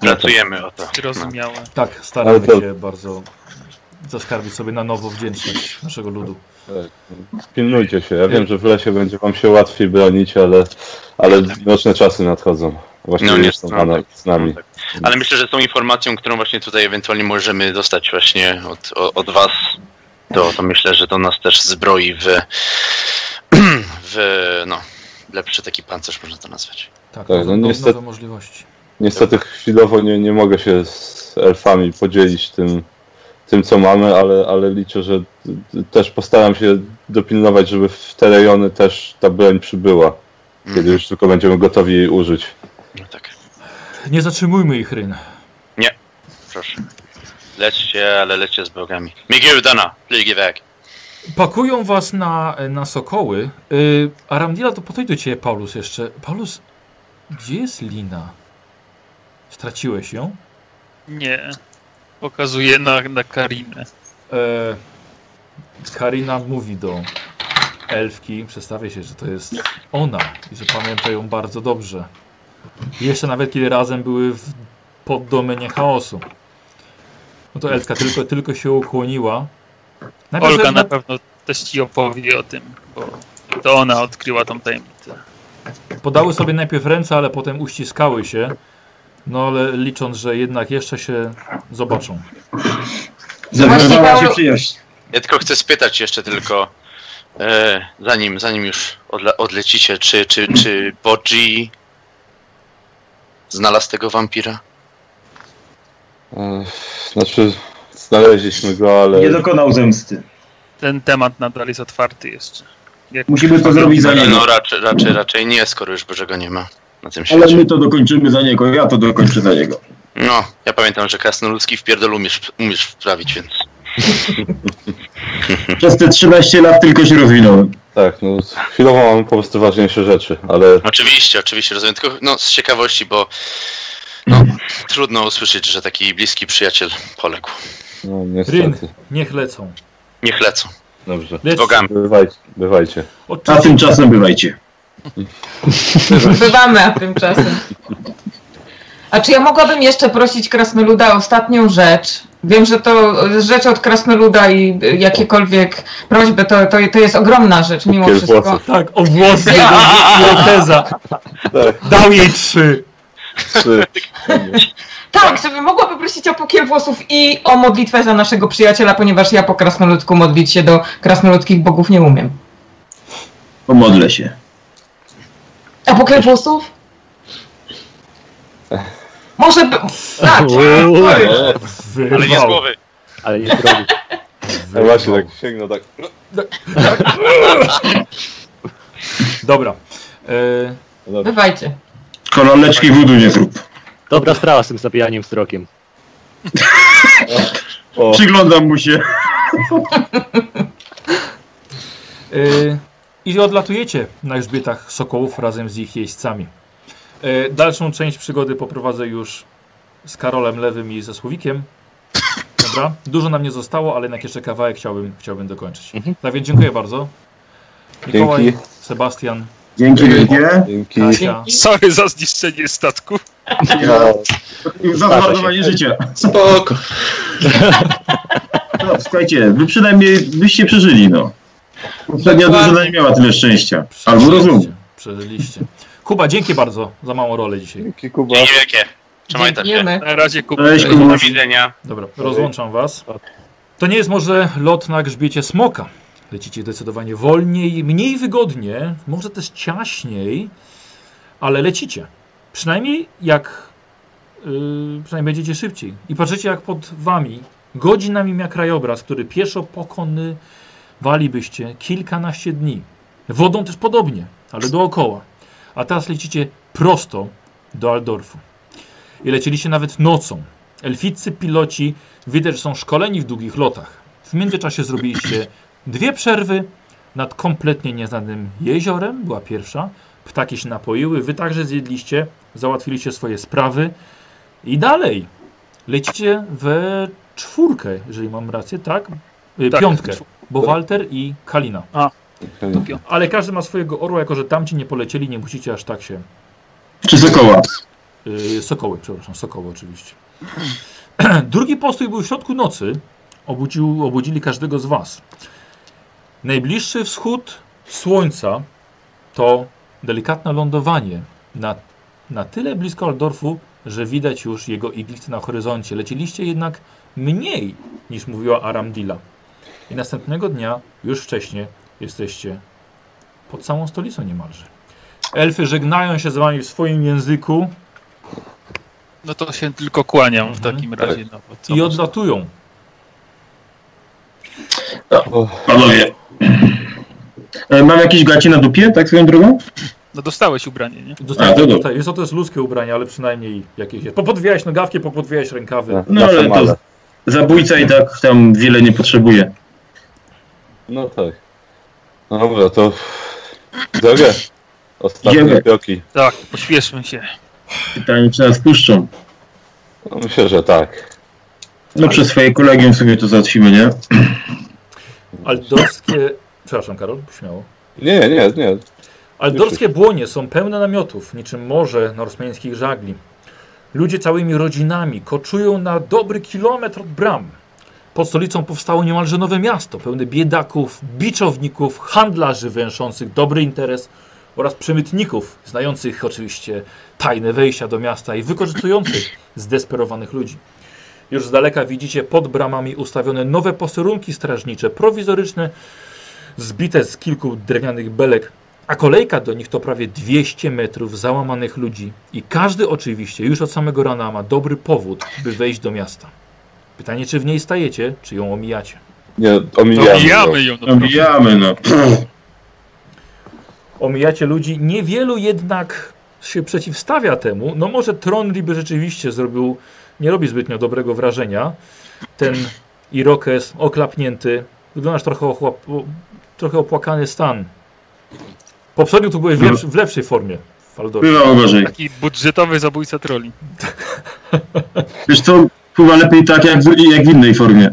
Pracujemy o to. Zrozumiałe. Tak, staramy to- się bardzo zaskarbić sobie na nowo wdzięczność naszego ludu. pilnujcie się. Ja wiem, że w lesie będzie Wam się łatwiej bronić, ale, ale nocne czasy nadchodzą. Właśnie No, nie, no, ona tak. z nami. Ale myślę, że tą informacją, którą właśnie tutaj ewentualnie możemy dostać właśnie od, o- od was, to, to myślę, że to nas też zbroi w, w no, lepszy taki pancerz, można to nazwać. Tak, Tak, no no, niestety- nowe możliwości. Niestety chwilowo nie, nie mogę się z elfami podzielić tym, tym co mamy, ale, ale liczę, że też postaram się dopilnować, żeby w te rejony też ta broń przybyła. Kiedy Mhm. już tylko będziemy gotowi jej użyć. No tak, Nie zatrzymujmy ich, Ryn. proszę. Lećcie, ale lećcie z bogami. Miguel Dana, flygi weg. Pakują was na, na sokoły. Yy, Aramdila, to po to do ciebie, Paulus, jeszcze. Paulus, gdzie jest Lina? Straciłeś ją? Nie. Pokazuję na, na Karinę. E, Karina mówi do elfki, przedstawia się, że to jest ona i że pamięta ją bardzo dobrze. Jeszcze nawet kiedy razem były w poddomenie chaosu. No to elfka tylko, tylko się ukłoniła. Najpierw Olga na pewno też ci opowie o tym, bo to ona odkryła tą tajemnicę. Podały sobie najpierw ręce, ale potem uściskały się. No ale licząc, że jednak jeszcze się zobaczą. Zawiązała się przyjaźń. Ja tylko chcę spytać jeszcze tylko, e, zanim, zanim już odle odlecicie, czy, czy, czy Bodzi znalazł tego wampira? E, Znaczy, znaleźliśmy go, ale... Nie dokonał zemsty. Ten temat nadal jest otwarty jeszcze. Jak Musimy to zrobić za No, niego. no raczej, raczej, raczej nie, skoro już Bożego nie ma na tym Ale świecie. my to dokończymy za niego, ja to dokończę za niego. No, ja pamiętam, że krasnoludzki w pierdol umiesz, umiesz wprawić, więc... Przez te 13 lat tylko się rozwinąłem. Tak, no chwilowo mamy po prostu ważniejsze rzeczy, ale Oczywiście, oczywiście, rozumiem, tylko no, z ciekawości, bo no, trudno usłyszeć, że taki bliski przyjaciel poległ. no Ryn, niestety. niech lecą. Niech lecą. Dobrze. Lecz, Bogami. Bywajcie, bywajcie. A tymczasem bywajcie. Bywamy, a tymczasem. A czy ja mogłabym jeszcze prosić Krasnoluda o ostatnią rzecz? Wiem, że to rzecz od Krasnoluda i jakiekolwiek prośby to, to, to jest ogromna rzecz mimo Kiel wszystko. włosów. tak, o włosy Ja. Irokeza. Tak, Dał jej trzy. trzy. Tak, żeby mogła poprosić o pokiel włosów i o modlitwę za naszego przyjaciela, ponieważ ja po krasnoludku modlić się do krasnoludzkich bogów nie umiem. Pomodlę się. A pokiel włosów? Może by... Tak, sorry. O, Ale nie z głowy. Ale nie zrobi. no właśnie, tak sięgnął, tak. Dobra. E. Bywajcie. Koloneczki wudu nie zrób. Dobra sprawa z tym zabijaniem wzrokiem. O, Przyglądam mu się. e, I odlatujecie na grzbietach sokołów razem z ich jeźdźcami. E, dalszą część przygody poprowadzę już z Karolem Lewym i ze Słowikiem. Dobra, dużo nam nie zostało, ale jednak jeszcze kawałek chciałbym, chciałbym dokończyć. Mhm. Tak więc dziękuję bardzo. Mikołaj, Dzięki. Sebastian, Dzięki wielkie. Dzięki. Kasia. Sorry za zniszczenie statku. No, Za zmarnowanie życia. Spoko. No, słuchajcie, wy przynajmniej byście przeżyli, no. Poprzednia drużyna nie miała tyle szczęścia. Albo rozumu. Przeżyliście. Kuba, dzięki bardzo za małą rolę dzisiaj. dzięki Kuba. Dzięki wielkie. Trzymajcie się. Na razie kupię. Cześć, Do Kuba. widzenia. Dobra, rozłączam was. To nie jest może lot na grzbiecie smoka. Lecicie zdecydowanie wolniej, mniej wygodnie, może też ciaśniej, ale lecicie. Przynajmniej jak yy, przynajmniej będziecie szybciej. I patrzycie jak pod wami godzinami mija krajobraz, który pieszo pokonywalibyście kilkanaście dni. Wodą też podobnie, ale dookoła. A teraz lecicie prosto do Aldorfu. I lecieliście nawet nocą. Elficcy piloci widać, że są szkoleni w długich lotach. W międzyczasie zrobiliście dwie przerwy nad kompletnie nieznanym jeziorem, była pierwsza. Ptaki się napoiły, wy także zjedliście, załatwiliście swoje sprawy i dalej lecicie we czwórkę, jeżeli mam rację, tak? Y, Tak, Piątkę, bo Walter i Kalina. Okej. Ale każdy ma swojego orła, jako że tamci nie polecieli, nie musicie aż tak się Czy Sokoła? Yy, sokoły, przepraszam, sokoły oczywiście. Drugi postój był w środku nocy. Obudził, obudzili każdego z Was. Najbliższy wschód słońca to delikatne lądowanie na, na tyle blisko Aldorfu, że widać już jego iglice na horyzoncie. Lecieliście jednak mniej niż mówiła Aramdila. I następnego dnia, już wcześniej, jesteście pod samą stolicą niemalże. Elfy żegnają się z wami w swoim języku No to się tylko kłaniam w Mhm. takim razie. No, i można- odlatują. Panowie. Mam jakieś gaci na dupie, tak swoją drogą? no dostałeś ubranie, nie? A, to jest to, to jest ludzkie ubranie, ale przynajmniej jakieś jest. Popodwijałeś nogawki, popodwijałeś rękawy. No ale to zabójca i tak tam wiele nie potrzebuje. No tak. No dobra, to drogę. Ostatnie Idziemy. kroki. Tak, pośpieszmy się. Pytanie, czy nas puszczą? No, myślę, że tak. No przez swoje kolegium sobie to załatwimy, nie? Aldorskie... Przepraszam, Karol, śmiało. Nie, nie, nie. Aldorskie błonie są pełne namiotów, niczym morze norsmeńskich żagli. Ludzie całymi rodzinami koczują na dobry kilometr od bram. Pod stolicą powstało niemalże nowe miasto, pełne biedaków, biczowników, handlarzy węszących dobry interes oraz przemytników, znających oczywiście tajne wejścia do miasta i wykorzystujących zdesperowanych ludzi. Już z daleka widzicie pod bramami ustawione nowe posterunki strażnicze, prowizoryczne, zbite z kilku drewnianych belek, a kolejka do nich to prawie 200 metrów załamanych ludzi i każdy oczywiście już od samego rana ma dobry powód, by wejść do miasta. Pytanie, czy w niej stajecie, czy ją omijacie. Nie, omijamy. Ją. Omijamy ją, no Omijamy, no. Omijacie ludzi, niewielu jednak się przeciwstawia temu. No może Tronri by rzeczywiście zrobił, nie robi zbytnio dobrego wrażenia. Ten Irokes oklapnięty, wyglądasz trochę, ochłap, trochę opłakany stan. Poprzednio tu byłeś w, lepszy, w lepszej formie, Faldor. Bywało gorzej. Taki budżetowy zabójca troli. Wiesz co, chyba lepiej tak jak w, jak w innej formie.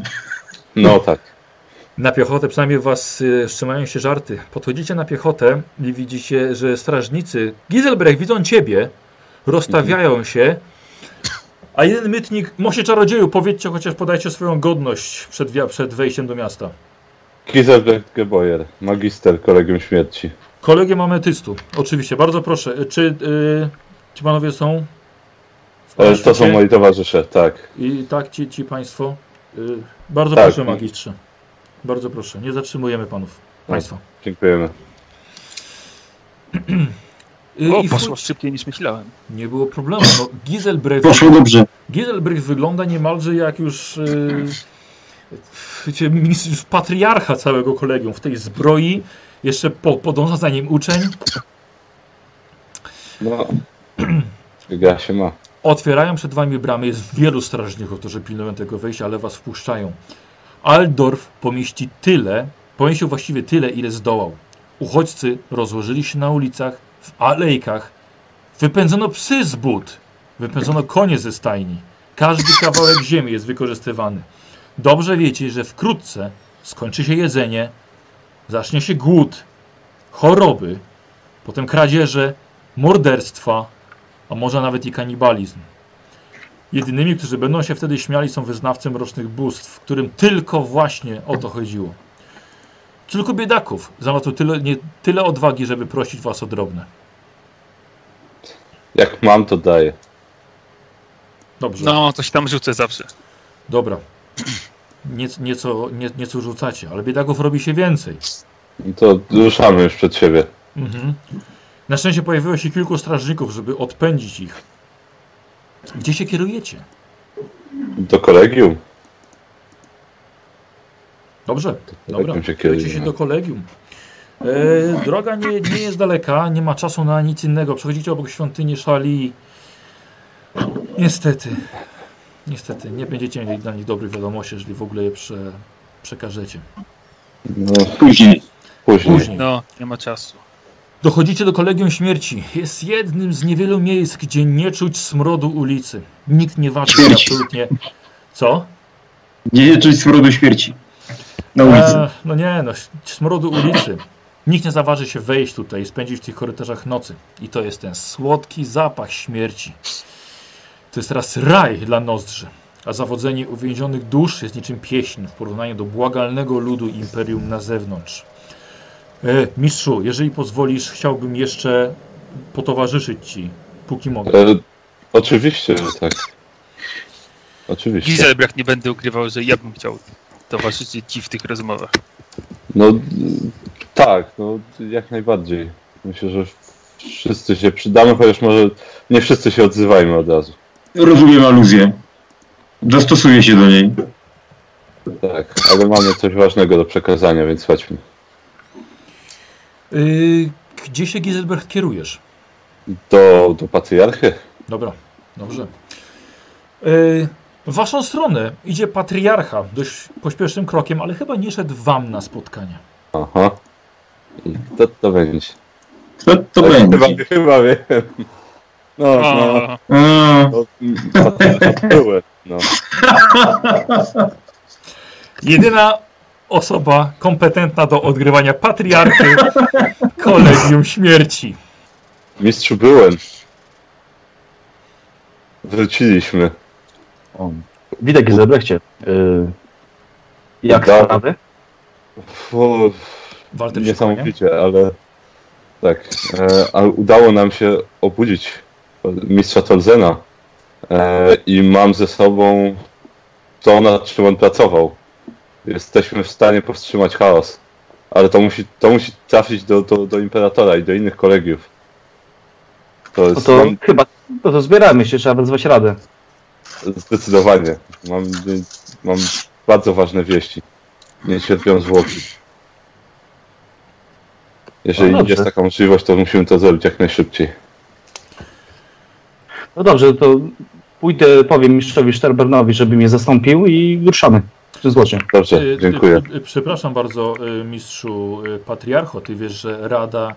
No tak. Na piechotę przynajmniej was y, wstrzymają się żarty. Podchodzicie na piechotę i widzicie, że strażnicy Giselbrecht widzą ciebie, rozstawiają się, a jeden mytnik, mosie czarodzieju, powiedzcie chociaż podajcie swoją godność przed, wia- przed wejściem do miasta. Giselbrecht Geboyer, magister Kolegium Śmierci. Kolegium ametystu, oczywiście, bardzo proszę. Y, Czy y, ci panowie są? E, To są moi towarzysze, tak. I tak, ci, ci państwo. Y, bardzo Tak. proszę, magistrze. Bardzo proszę, nie zatrzymujemy panów. Państwa. Dziękujemy. Y, O, i poszło szybciej niż myślałem. Nie było problemu. No, Giselbrecht, Poszło dobrze. Giselbrecht wygląda niemalże jak już yy, wiecie, patriarcha całego kolegium w tej zbroi. Jeszcze po, podąża za nim uczeń. No, gra się ma. Otwierają przed wami bramy. Jest wielu strażników, którzy pilnują tego wejścia, ale was wpuszczają. Aldorf pomieści tyle, pomieścił właściwie tyle, ile zdołał. Uchodźcy rozłożyli się na ulicach, w alejkach. Wypędzono psy z but. Wypędzono konie ze stajni. Każdy kawałek ziemi jest wykorzystywany. Dobrze wiecie, że wkrótce skończy się jedzenie, zacznie się głód, choroby, potem kradzieże, morderstwa, a może nawet i kanibalizm. Jedynymi, którzy będą się wtedy śmiali, są wyznawcy mrocznych bóstw, którym tylko właśnie o to chodziło. Tylko biedaków znalazło tyle, nie, tyle odwagi, żeby prosić was o drobne. Jak mam, to daję. Dobrze, No, coś tam rzucę zawsze. dobra. Nieco, nieco, nie, nieco rzucacie, ale biedaków robi się więcej. No To ruszamy już przed siebie. Mhm. Na szczęście pojawiło się kilku strażników, żeby odpędzić ich. Gdzie się kierujecie? Do kolegium. Dobrze, dobra. kolegium się Kierujcie się kierujemy. do kolegium. E, droga nie, nie jest daleka, nie ma czasu na nic innego. Przechodzicie obok świątyni Szali. Niestety, niestety, nie będziecie mieli dla nich dobrych wiadomości, jeżeli w ogóle je prze, przekażecie. No, Później. później. Później. No, nie ma czasu. Dochodzicie do Kolegium Śmierci. Jest jednym z niewielu miejsc, gdzie nie czuć smrodu ulicy. Nikt nie waży się Śmierci. absolutnie. Co? Nie czuć smrodu śmierci. Na ulicy. E, no nie, no smrodu ulicy. Nikt nie zaważy się wejść tutaj i spędzić w tych korytarzach nocy. I to jest ten słodki zapach śmierci. To jest teraz raj dla nozdrzy. A zawodzenie uwięzionych dusz jest niczym pieśń w porównaniu do błagalnego ludu imperium na zewnątrz. E, mistrzu, jeżeli pozwolisz, chciałbym jeszcze potowarzyszyć ci, póki mogę. E, oczywiście, że tak. Oczywiście. Giselbrecht nie będę ukrywał, że ja bym chciał towarzyszyć ci w tych rozmowach. No tak, no jak najbardziej. Myślę, że wszyscy się przydamy, chociaż może nie wszyscy się odzywajmy od razu. Rozumiem aluzję. Dostosuję się do niej. Tak, ale mamy coś ważnego do przekazania, więc chodźmy. Y, gdzie się Giselbrecht kierujesz? Do, do patriarchy? Dobra, dobrze. Y, w waszą stronę idzie patriarcha dość pośpiesznym krokiem, ale chyba nie szedł wam na spotkanie. Aha. I to, to będzie. To, to będzie. Chyba, chyba wiem. No, no. No no. Jedyna osoba kompetentna do odgrywania patriarchy Kolegium Śmierci. Mistrzu byłem. Wróciliśmy. O. Witaj, Gizelbrechcie. Yy, jak Da- sprawy? Walter Niesamowicie, ale tak. E, ale udało nam się obudzić mistrza Tolzena e, i mam ze sobą to, nad czym on pracował. Jesteśmy w stanie powstrzymać chaos. Ale to musi, to musi trafić do, do, do Imperatora i do innych kolegiów. To No jest to nam, chyba no to zbieramy się, trzeba wezwać radę. Zdecydowanie. Mam, mam bardzo ważne wieści. Nie cierpią zwłoki. Jeżeli No jest taka możliwość, to musimy to zrobić jak najszybciej. No dobrze, to pójdę, powiem mistrzowi Szterbernowi, żeby mnie zastąpił i ruszamy przy złocie. Dobrze, Y, dziękuję. y, y, Przepraszam bardzo, mistrzu patriarcho. Ty wiesz, że Rada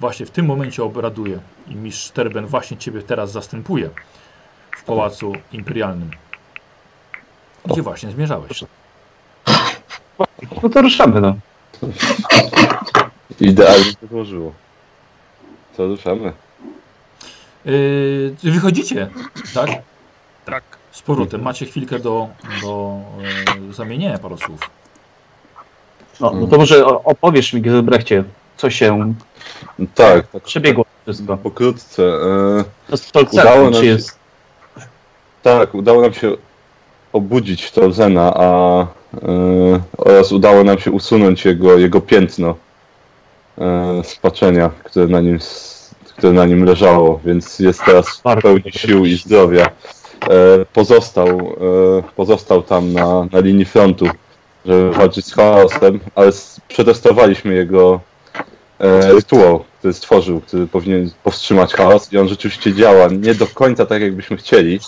właśnie w tym momencie obraduje i mistrz Terben właśnie ciebie teraz zastępuje w Pałacu Imperialnym. Gdzie właśnie zmierzałeś? No to ruszamy, no. Idealnie to złożyło. Co ruszamy? Yy, wychodzicie, tak? Tak. Z powrotem. Macie chwilkę do, do e, zamienienia paru słów. No, no to może o- opowiesz mi, Gizelbrechcie, co się Tak, tak. przebiegło wszystko. Pokrótce. E, To z Udało nam czy się- jest... tak, udało nam się obudzić Torzena, a e, oraz udało nam się usunąć jego, jego piętno e, spaczenia, które na, nim, s- które na nim leżało, więc jest teraz w Bardzo pełni dobrze. sił i zdrowia. E, pozostał, e, pozostał tam na, na linii frontu, żeby walczyć z chaosem, ale przetestowaliśmy jego e, rytuał, który stworzył, który powinien powstrzymać chaos i on rzeczywiście działa nie do końca tak, jakbyśmy chcieli,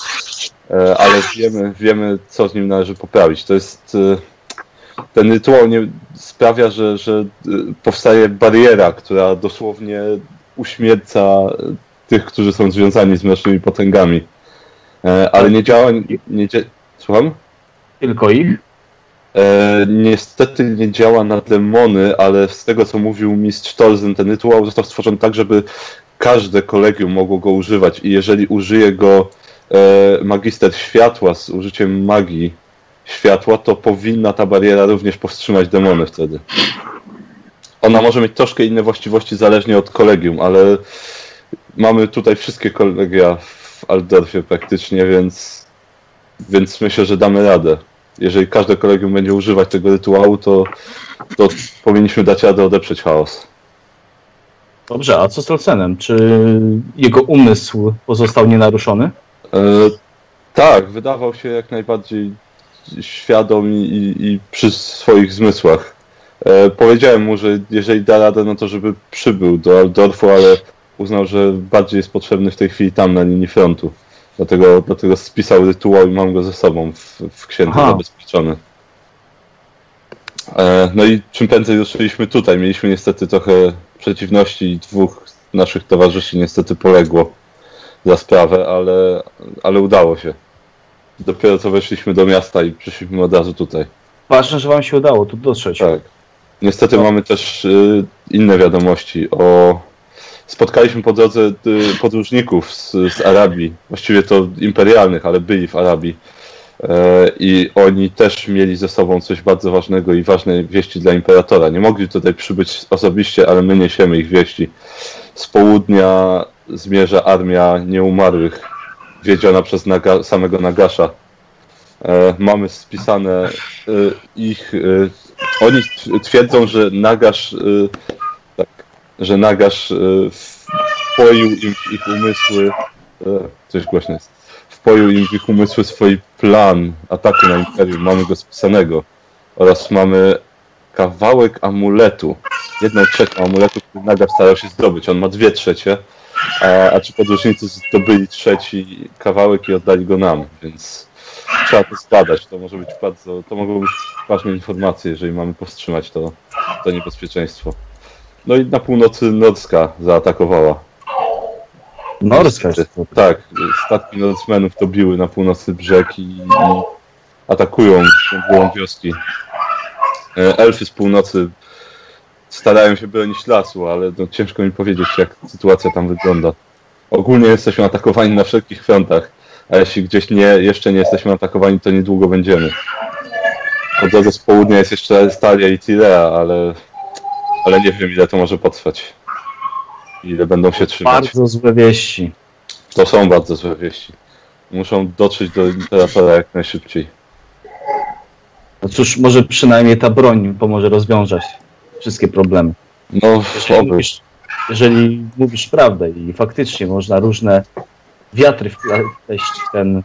ale wiemy, wiemy co z nim należy poprawić. To jest ten rytuał nie sprawia, że, że powstaje bariera, która dosłownie uśmierca tych, którzy są związani z mrocznymi potęgami. E, Ale nie działa. Nie, dzia- Słucham? Tylko ich? E, niestety nie działa na demony, ale z tego co mówił mistrz Tolzen, ten rytuał został stworzony tak, żeby każde kolegium mogło go używać i jeżeli użyje go e, magister światła z użyciem magii światła, to powinna ta bariera również powstrzymać demony wtedy. Ona może mieć troszkę inne właściwości zależnie od kolegium, ale mamy tutaj wszystkie kolegia w Aldorfie praktycznie, więc, więc myślę, że damy radę jeżeli każde kolegium będzie używać tego rytuału, to, to powinniśmy dać radę odeprzeć chaos. Dobrze, a co z Tolkienem? Czy jego umysł pozostał nienaruszony? E, tak, wydawał się jak najbardziej świadom i, i, i przy swoich zmysłach. E, powiedziałem mu, że jeżeli da radę, no to żeby przybył do Aldorfu, ale uznał, że bardziej jest potrzebny w tej chwili tam na linii frontu. Dlatego, dlatego spisał rytuał i mam go ze sobą w, w księdze Aha. zabezpieczony. E, no i czym prędzej ruszyliśmy tutaj. Mieliśmy niestety trochę przeciwności i dwóch naszych towarzyszy niestety poległo za sprawę, ale, ale udało się. Dopiero co weszliśmy do miasta i przyszliśmy od razu tutaj. Ważne, że wam się udało tu dotrzeć. Tak. Niestety No. mamy też y, inne wiadomości o... Spotkaliśmy po drodze y, podróżników z, z Arabii, właściwie to imperialnych, ale byli w Arabii. E, I oni też mieli ze sobą coś bardzo ważnego i ważne wieści dla imperatora. Nie mogli tutaj przybyć osobiście, ale my niesiemy ich wieści. Z południa zmierza armia nieumarłych, wiedziona przez Naga, samego Nagasza. E, mamy spisane e, ich. Oni twierdzą, że Nagasz, że Nagasz e, wpoił im w ich umysły. E, coś głośno jest. Wpoił im w ich umysły swój plan ataku na Imperium. Mamy go spisanego. Oraz mamy kawałek amuletu. Jedną trzecią amuletu, który Nagasz starał się zdobyć. On ma dwie trzecie. A, a ci podróżnicy zdobyli trzeci kawałek i oddali go nam, więc trzeba to zbadać. To może być bardzo, to mogą być ważne informacje, jeżeli mamy powstrzymać to, to niebezpieczeństwo. No i na północy Norska zaatakowała. Norska. Tak, statki Norsemenów dobiły na północny brzeg i, i atakują byłą wioski. E, Elfy z północy starają się bronić lasu, ale no, ciężko mi powiedzieć, jak sytuacja tam wygląda. Ogólnie jesteśmy atakowani na wszelkich frontach, a jeśli gdzieś nie, jeszcze nie jesteśmy atakowani, to niedługo będziemy. Po drodze z południa jest jeszcze Stalia i Tirea, ale, ale nie wiem, ile to może potrwać. Ile będą się trzymać. Bardzo złe wieści. To są bardzo złe wieści. Muszą dotrzeć do imperatora jak najszybciej. No cóż, może przynajmniej ta broń pomoże rozwiązać wszystkie problemy. No, Jeżeli mówisz, jeżeli mówisz prawdę i faktycznie można różne wiatry wpleść w ten,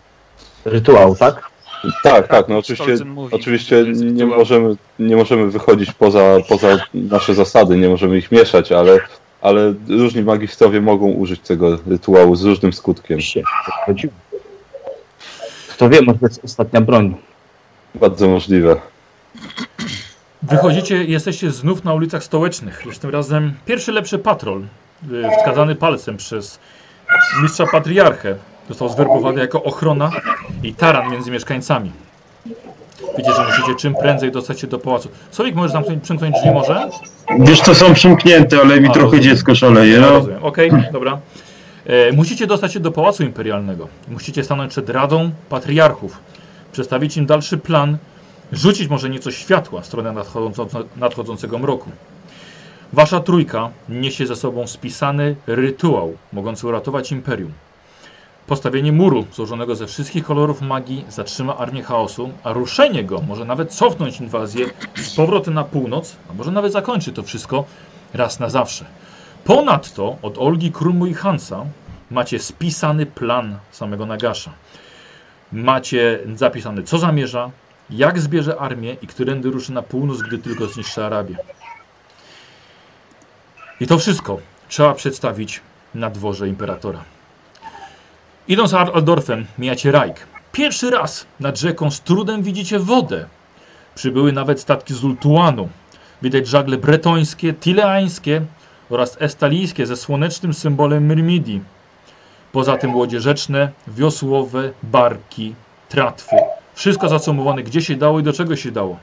rytuał, tak? Tak, tak, no oczywiście, oczywiście nie możemy, nie możemy wychodzić poza, poza nasze zasady, nie możemy ich mieszać, ale, ale różni magistrowie mogą użyć tego rytuału z różnym skutkiem. Kto wie, może to jest ostatnia broń. Bardzo możliwe. Wychodzicie, jesteście znów na ulicach stołecznych. Już tym razem pierwszy lepszy patrol, y, wskazany palcem przez mistrza patriarchę. Został zwerbowany jako ochrona i taran między mieszkańcami. Widzicie, że musicie czym prędzej dostać się do pałacu. Słowik, możesz zamknąć, przymknąć drzwi może? Wiesz, to są przymknięte, ale mi A, trochę rozumiem. dziecko szaleje, no. Rozumiem. Okej, dobra. E, musicie dostać się do Pałacu Imperialnego. Musicie stanąć przed Radą Patriarchów. Przedstawić im dalszy plan. Rzucić może nieco światła w stronę nadchodzącego mroku. Wasza trójka niesie ze sobą spisany rytuał mogący uratować Imperium. Postawienie muru złożonego ze wszystkich kolorów magii zatrzyma armię chaosu, a ruszenie go może nawet cofnąć inwazję z powrotem na północ, a może nawet zakończy to wszystko raz na zawsze. Ponadto od Olgi Krumu i Hansa macie spisany plan samego Nagasza. Macie zapisane, co zamierza, jak zbierze armię i którędy ruszy na północ, gdy tylko zniszczy Arabię. I to wszystko trzeba przedstawić na dworze imperatora. Idąc Aldorfem, mijacie Rajk. Pierwszy raz nad rzeką z trudem widzicie wodę. Przybyły nawet statki z Ultuanu. Widać żagle bretońskie, tileańskie oraz estalijskie ze słonecznym symbolem Myrmidii. Poza tym łodzie rzeczne, wiosłowe, barki, tratwy. Wszystko zacumowane gdzie się dało i do czego się dało.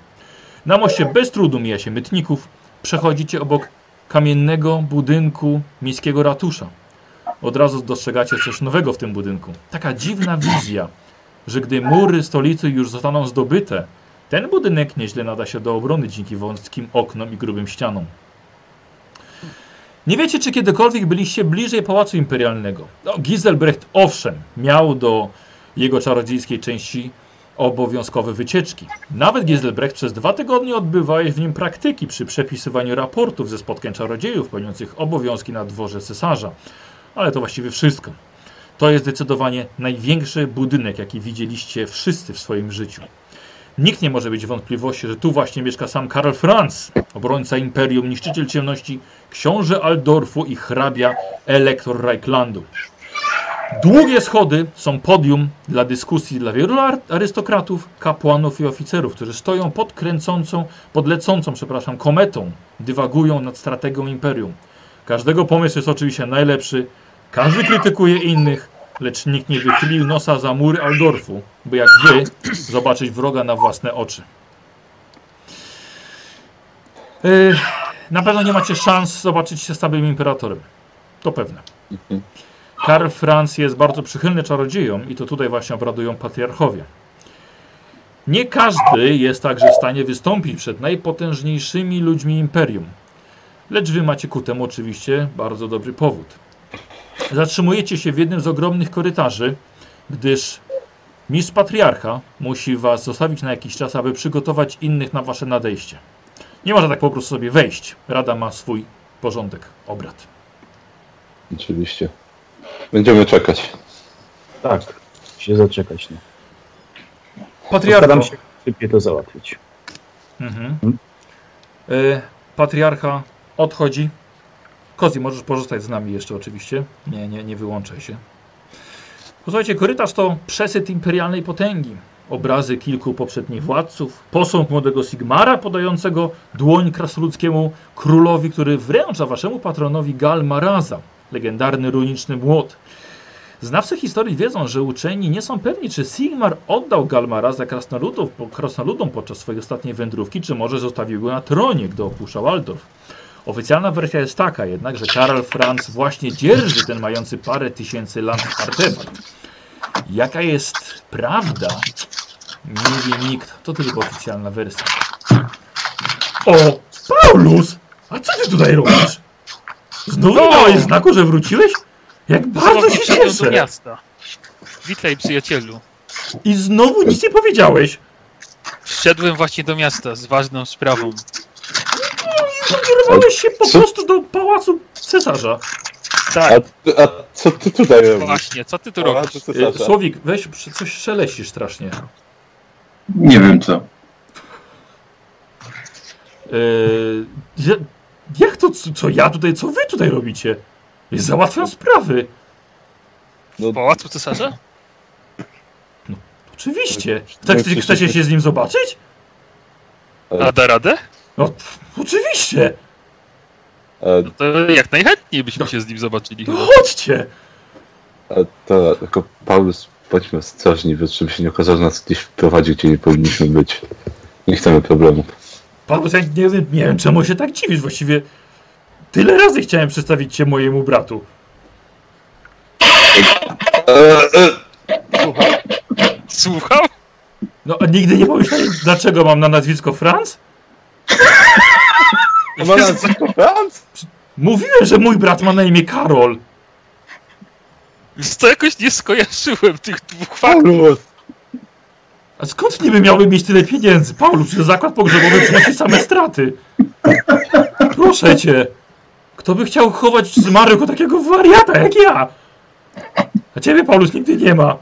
Na moście bez trudu mija się mytników. Przechodzicie obok kamiennego budynku miejskiego ratusza. Od razu dostrzegacie coś nowego w tym budynku. Taka dziwna wizja, że gdy mury stolicy już zostaną zdobyte, ten budynek nieźle nada się do obrony dzięki wąskim oknom i grubym ścianom. Nie wiecie, czy kiedykolwiek byliście bliżej Pałacu Imperialnego. No, Giselbrecht owszem, miał do jego czarodziejskiej części obowiązkowe wycieczki. Nawet Giselbrecht przez dwa tygodnie odbywałeś w nim praktyki przy przepisywaniu raportów ze spotkań czarodziejów pełniących obowiązki na dworze cesarza. Ale to właściwie wszystko. To jest zdecydowanie największy budynek, jaki widzieliście wszyscy w swoim życiu. Nikt nie może być wątpliwości, że tu właśnie mieszka sam Karl Franz, obrońca imperium, niszczyciel ciemności, książę Aldorfu i hrabia elektor Reichlandu. Długie schody są podium dla dyskusji dla wielu ar- arystokratów, kapłanów i oficerów, którzy stoją pod kręcącą, pod lecącą, przepraszam, kometą, dywagują nad strategią imperium. Każdego pomysł jest oczywiście najlepszy, każdy krytykuje innych, lecz nikt nie wychylił nosa za mury Aldorfu, by jak wy zobaczyć wroga na własne oczy. Yy, na pewno nie macie szans zobaczyć się z samym imperatorem. To pewne. Karl Franz jest bardzo przychylny czarodziejom i to tutaj właśnie obradują patriarchowie. Nie każdy jest także w stanie wystąpić przed najpotężniejszymi ludźmi imperium. Lecz wy macie ku temu oczywiście bardzo dobry powód. Zatrzymujecie się w jednym z ogromnych korytarzy, gdyż mistrz patriarcha musi was zostawić na jakiś czas, aby przygotować innych na wasze nadejście. Nie można tak po prostu sobie wejść. Rada ma swój porządek obrad. Oczywiście. Będziemy czekać. Tak, się zaczekać. No. Patriarcho. Postaram się szybciej to załatwić. Mhm. Hmm? Y, patriarcha odchodzi. Kozi, możesz pozostać z nami jeszcze oczywiście. Nie, nie, nie wyłączaj się. Posłuchajcie, korytarz to przesyt imperialnej potęgi. Obrazy kilku poprzednich władców, posąg młodego Sigmara podającego dłoń krasnoludzkiemu królowi, który wręcza waszemu patronowi Gal Maraza, legendarny runiczny młot. Znawcy historii wiedzą, że uczeni nie są pewni, czy Sigmar oddał Galmaraza krasnoludom podczas swojej ostatniej wędrówki, czy może zostawił go na tronie, gdy opuszczał Aldorf. Oficjalna wersja jest taka jednak, że Karl Franz właśnie dzierży ten mający parę tysięcy lat artefakt. Jaka jest prawda? Nie wie nikt. To tylko oficjalna wersja. O, Paulus! A co ty tutaj robisz? Znowu No! nie dałeś znaku, że wróciłeś? Jak bardzo Znowu się przyszedłem do cieszę! miasta. Witaj, przyjacielu. I znowu nic nie powiedziałeś! Wszedłem właśnie do miasta z ważną sprawą. Kierowałeś się po Co? prostu do pałacu cesarza. Tak, A, a co ty tutaj robisz? właśnie, co ty tu robisz? Y, cesarza. Słowik, weź, coś szeleścisz strasznie. Nie wiem co. Yy, ja, jak to, co, co ja tutaj, co wy tutaj robicie? Ja Załatwiam sprawy. W pałacu cesarza? Oczywiście. No, Tak, przecież- chcecie się z nim zobaczyć? A da radę? No, oczywiście. E, No to jak najchętniej byśmy się z nim zobaczyli No chodźcie. a, to, tylko Paulus, bądźmy ostrożni, żeby się nie okazało, że nas gdzieś wprowadził, gdzie nie powinniśmy być. Nie chcemy problemów. Paweł, ja nie, wiem- nie wiem, czemu się tak dziwisz. Właściwie tyle razy chciałem przedstawić cię mojemu bratu. E, e, Słuchał? No, a nigdy nie pomyślałeś, dlaczego mam na nazwisko Franz? Ma Franz? Mówiłem, że mój brat ma na imię Karol. Wiesz co, jakoś nie skojarzyłem tych dwóch faktów. A skąd niby miałby mieć tyle pieniędzy? Paulu, przecież zakład pogrzebowy przynosi same straty. Proszę cię. Kto by chciał chować zmarłego takiego wariata jak ja? A ciebie, Paulus, nigdy nie ma.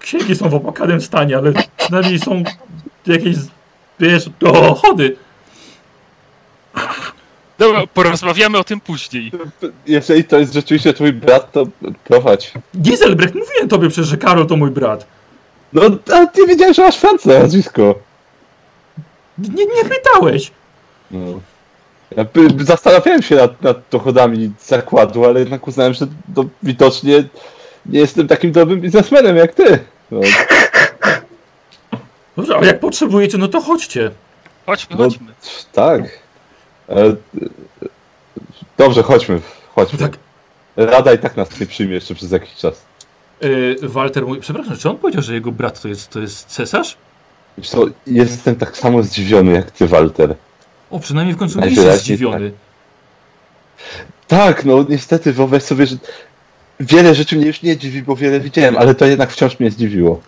Księgi są w opłakanym stanie, ale przynajmniej są jakieś, wiesz, dochody. Dobra, porozmawiamy o tym później. Jeżeli to jest rzeczywiście twój brat, to prowadź. Giselbrecht, mówiłem tobie przecież, że Karol to mój brat. No, ale ty wiedziałeś, że masz Franca na nazwisko. Nie, nie pytałeś. No. Ja by, by zastanawiałem się nad, nad dochodami zakładu, ale jednak uznałem, że to widocznie nie jestem takim dobrym biznesmenem jak ty. No, Dobrze, a jak potrzebujecie, no to chodźcie. Chodźmy, No. chodźmy. tak. E, dobrze, chodźmy, chodźmy. Tak. Rada i tak nas nie przyjmie jeszcze przez jakiś czas. Yy, Walter mówi, przepraszam, czy on powiedział, że jego brat to jest, to jest cesarz? Wiesz co, jestem tak samo zdziwiony jak ty, Walter. O, przynajmniej w końcu nie jest Najwyraźniej zdziwiony. Tak, no niestety wyobraź sobie, że wiele rzeczy mnie już nie dziwi, bo wiele widziałem, ale to jednak wciąż mnie zdziwiło.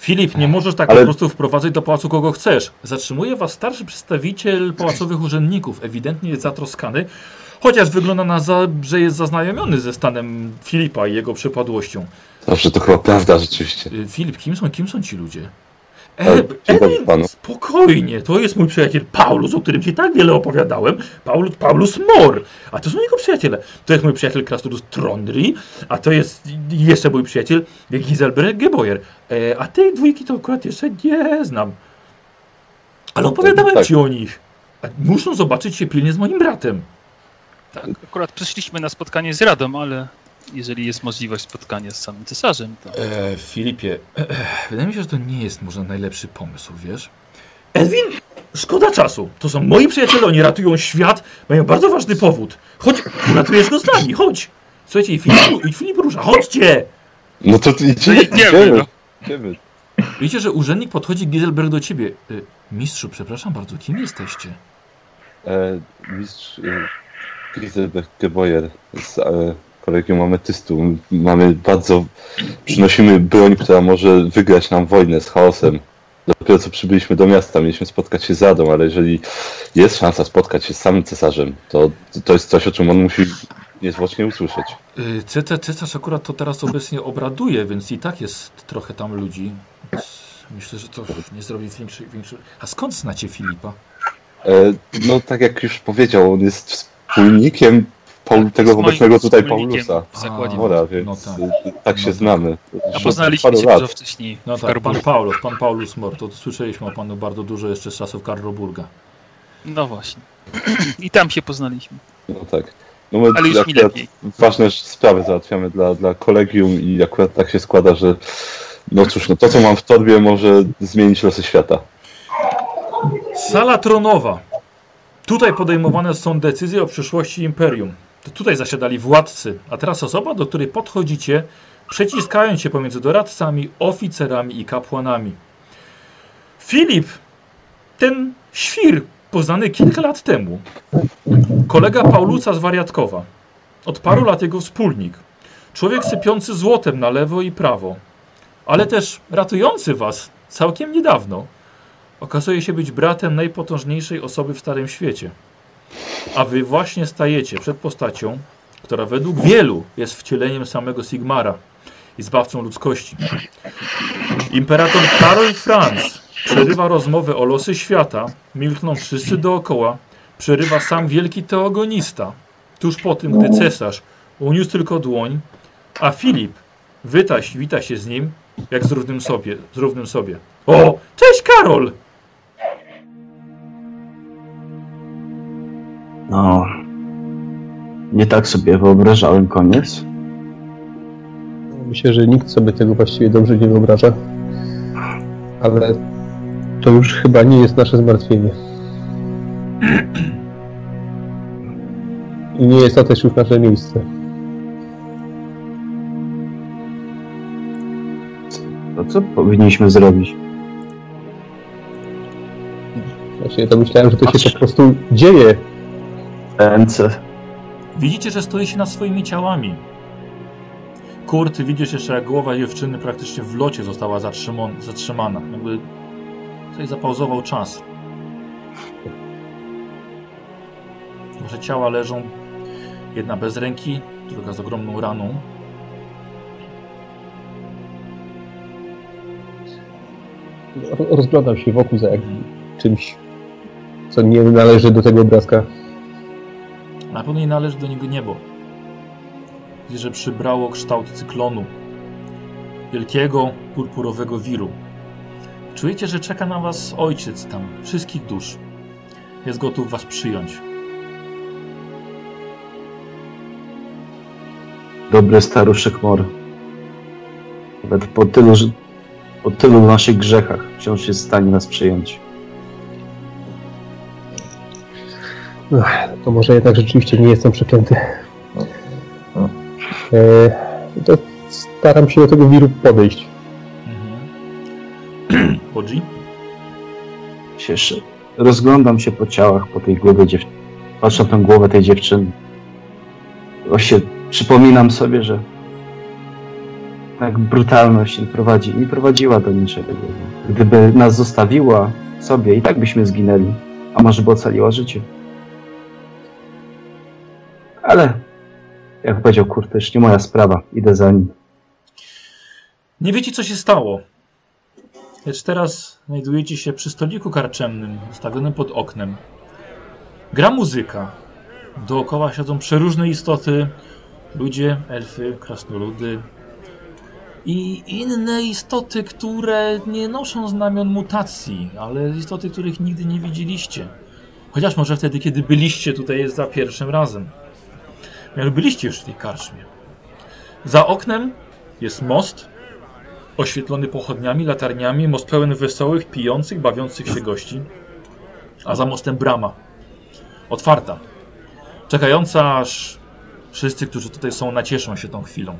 Filip, nie możesz tak Ale- po prostu wprowadzać do pałacu kogo chcesz. Zatrzymuje was starszy przedstawiciel pałacowych urzędników, ewidentnie jest zatroskany, chociaż wygląda na to, że jest zaznajomiony ze stanem Filipa i jego przypadłością. Dobrze, to chyba prawda rzeczywiście. Y, Filip, kim są, kim są ci ludzie? E, spokojnie, to jest mój przyjaciel Paulus, o którym ci tak wiele opowiadałem. Paulus, Paulus Mor, a to są jego przyjaciele. To jest mój przyjaciel Krasnodus Trondri, a to jest jeszcze mój przyjaciel Giselbrecht Geboyer. E, a tej dwójki to akurat jeszcze nie znam. Ale opowiadałem tak. ci o nich. A muszą zobaczyć się pilnie z moim bratem. Tak, akurat przyszliśmy na spotkanie z Radą, ale jeżeli jest możliwość spotkania z samym cesarzem, to... E, Filipie, e, e, wydaje mi się, że to nie jest może najlepszy pomysł, wiesz? Edwin, szkoda czasu. To są moi przyjaciele, oni ratują świat, mają bardzo ważny powód. Chodź, uratujesz go z nami, chodź. Słuchajcie, i Filip, i Filip rusza, chodźcie! No to ty No idziemy, idziemy, no. idziemy. Widzicie, że urzędnik podchodzi Giselberg do ciebie. Y, mistrzu, przepraszam bardzo, kim jesteście? E, mistrz e, Giselbert Geboyer z e, kolegium ametystu. Mamy bardzo... Przynosimy broń, która może wygrać nam wojnę z chaosem. Dopiero co przybyliśmy do miasta, mieliśmy spotkać się z Radą, ale jeżeli jest szansa spotkać się z samym cesarzem, to to jest coś, o czym on musi niezwłocznie usłyszeć. Y, Cesarz akurat to teraz obecnie obraduje, więc i tak jest trochę tam ludzi. Myślę, że to nie zrobi większy... większy... A skąd znacie Filipa? E, no tak jak już powiedział, on jest wspólnikiem Paul, tego obecnego tutaj Paulusa. W zakładzie. Mora, więc No tak. tak, tak się No tak. znamy. A poznaliśmy się dużo wcześniej No tak, pan. Paulus, pan Paulus Mor, to słyszeliśmy o panu bardzo dużo jeszcze z czasów Karloburga. No właśnie. I tam się poznaliśmy. No tak. No my Ale już mi lepiej. ważne sprawy załatwiamy dla, dla kolegium i akurat tak się składa, że no cóż, no to co mam w torbie może zmienić losy świata. Sala tronowa. Tutaj podejmowane są decyzje o przyszłości imperium. Tutaj zasiadali władcy, a teraz osoba, do której podchodzicie, przeciskając się pomiędzy doradcami, oficerami i kapłanami. Filip, ten świr, poznany kilka lat temu. Kolega Paulusa z Wariatkowa. Od paru lat jego wspólnik. Człowiek sypiący złotem na lewo i prawo. Ale też ratujący was całkiem niedawno okazuje się być bratem najpotężniejszej osoby w Starym Świecie. A wy właśnie stajecie przed postacią, która według wielu jest wcieleniem samego Sigmara i zbawcą ludzkości. Imperator Karol Franz przerywa rozmowę o losy świata, milkną wszyscy dookoła, przerywa sam wielki teogonista, tuż po tym, gdy cesarz uniósł tylko dłoń, a Filip wita, wita się z nim, jak z równym sobie. Z równym sobie. O, cześć Karol! No. Nie tak sobie wyobrażałem koniec. Myślę, że nikt sobie tego właściwie dobrze nie wyobraża. Ale to już chyba nie jest nasze zmartwienie. I nie jest to też już nasze miejsce. To co powinniśmy zrobić? Właśnie to myślałem, że to się po prostu dzieje. Ręce. Widzicie, że stoi się nad swoimi ciałami. Kurt, widzisz jeszcze, jak głowa dziewczyny praktycznie w locie została zatrzymana. Jakby ktoś zapauzował czas. Wasze ciała leżą, jedna bez ręki, druga z ogromną raną. Rozglądam się wokół za jak czymś, co nie należy do tego obrazka. Na pewno nie należy do niego niebo. Widzisz, że przybrało kształt cyklonu. Wielkiego, purpurowego wiru. Czujecie, że czeka na was ojciec tam, wszystkich dusz. Jest gotów was przyjąć. Dobry staruszek Mor. Nawet po tylu, po tylu naszych grzechach wciąż jest w stanie nas przyjąć. Ach, to może jednak rzeczywiście nie jestem przeklęty. E, to staram się do tego wiru podejść. Mhm. Bodzi? Cieszę. Rozglądam się po ciałach, po tej głowie dziewczyny. Patrzę na tę głowę tej dziewczyny. Właśnie przypominam sobie, że tak brutalność nie prowadzi, nie prowadziła do niczego. Gdyby nas zostawiła sobie, i tak byśmy zginęli, a może by ocaliła życie. Ale, jak powiedział Kurt, to już nie moja sprawa, idę za nim. Nie wiecie, co się stało. Lecz teraz znajdujecie się przy stoliku karczemnym, ustawionym pod oknem. Gra muzyka. Dookoła siedzą przeróżne istoty. Ludzie, elfy, krasnoludy. I inne istoty, które nie noszą znamion mutacji, ale istoty, których nigdy nie widzieliście. Chociaż może wtedy, kiedy byliście tutaj za pierwszym razem. Jak byliście już w tej karczmie. Za oknem jest most, oświetlony pochodniami, latarniami, most pełen wesołych, pijących, bawiących się gości, a za mostem brama. Otwarta. Czekająca, aż wszyscy, którzy tutaj są, nacieszą się tą chwilą.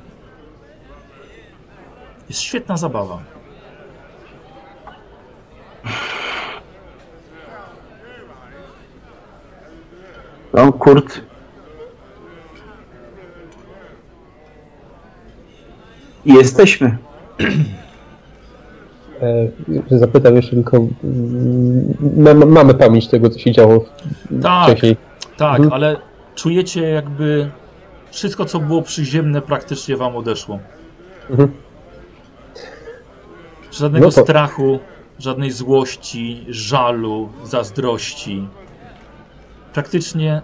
Jest świetna zabawa. No, Kurt. I jesteśmy. E, zapytam jeszcze tylko, ma, ma- mamy pamięć tego, co się działo Tak, wcześniej. tak, Mhm. ale czujecie jakby wszystko, co było przyziemne, praktycznie wam odeszło. Mhm. Żadnego No to- strachu, żadnej złości, żalu, zazdrości. Praktycznie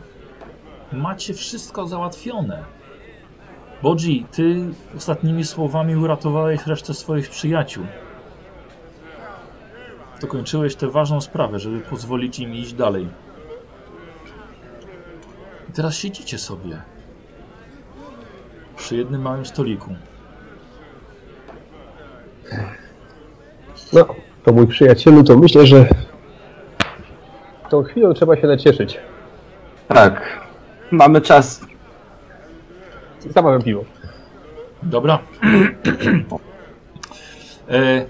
macie wszystko załatwione. Bodzi, ty ostatnimi słowami uratowałeś resztę swoich przyjaciół. Dokończyłeś tę ważną sprawę, żeby pozwolić im iść dalej. I teraz siedzicie sobie przy jednym małym stoliku. No, to mój przyjacielu, to myślę, że tą chwilą trzeba się nacieszyć. Tak. Mamy czas. Zamawiam piwo. Dobra. e,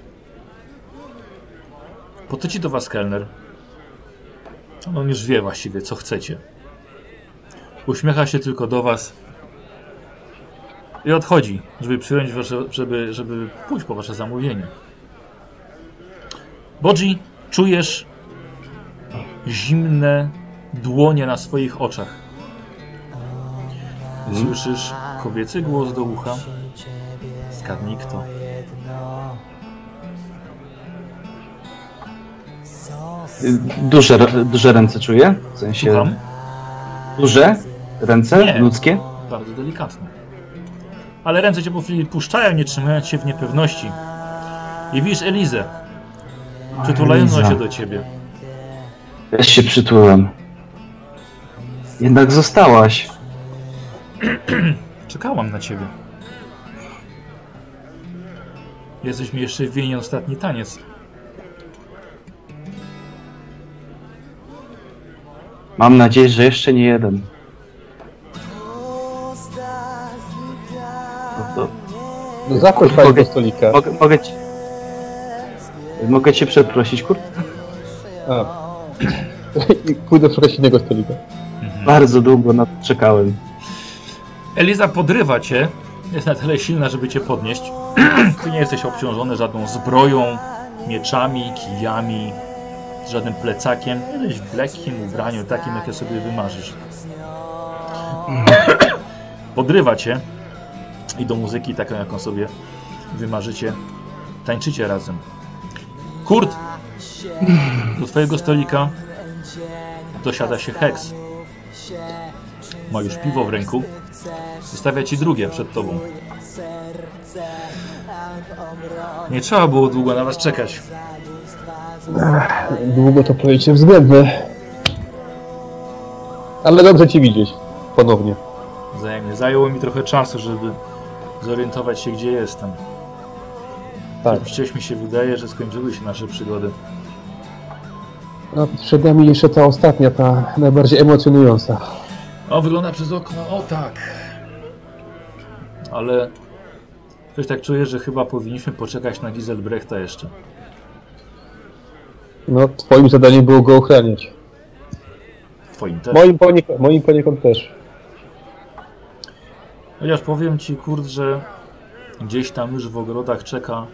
podleci do was kelner. On już wie właściwie, co chcecie. Uśmiecha się tylko do was i odchodzi, żeby przyjąć wasze, żeby, żeby pójść po wasze zamówienie. Bodzi, czujesz zimne dłonie na swoich oczach. Słyszysz kobiecy głos do ucha? Zgadnij kto. Duże, duże ręce czuję? W sensie... Słucham? Duże ręce Nie. ludzkie? Bardzo delikatne. Ale ręce cię po chwili puszczają, nie trzymając się w niepewności. I widzisz Elizę, przytulającą się do ciebie. Też się przytulam. Jednak zostałaś. Czekałam na ciebie. Jesteś mi jeszcze winien ostatni taniec. Mam nadzieję, że jeszcze nie jeden. No to No zaproś pani do stolika. mogę, mogę ci... Mogę cię przeprosić, kurde? A. I pójdę szukać innego stolika. Bardzo długo na to czekałem. Eliza podrywa cię. Jest na tyle silna, żeby cię podnieść. Ty nie jesteś obciążony żadną zbroją, mieczami, kijami, żadnym plecakiem. Jesteś w lekkim ubraniu, takim jakie sobie wymarzysz. Podrywa cię i do muzyki taką, jaką sobie wymarzycie, tańczycie razem. Kurt, do twojego stolika dosiada się Hex. Ma już piwo w ręku. Wystawia ci drugie przed tobą. Nie trzeba było długo na was czekać. Długo to pojęcie względne. Ale dobrze ci widzieć. Ponownie. Wzajemnie. Zajęło mi trochę czasu, żeby zorientować się, gdzie jestem. Tak. Wciąż mi się wydaje, że skończyły się nasze przygody. No, przed nami jeszcze ta ostatnia, ta najbardziej emocjonująca. O, wygląda przez okno. O, tak. Ale coś tak czuję, że chyba powinniśmy poczekać na Giselbrechta jeszcze. No, twoim zadaniem było go ochraniać. Twoim też. Moim, poniek- moim poniekąd też. Chociaż powiem ci, kurt, że gdzieś tam już w ogrodach czeka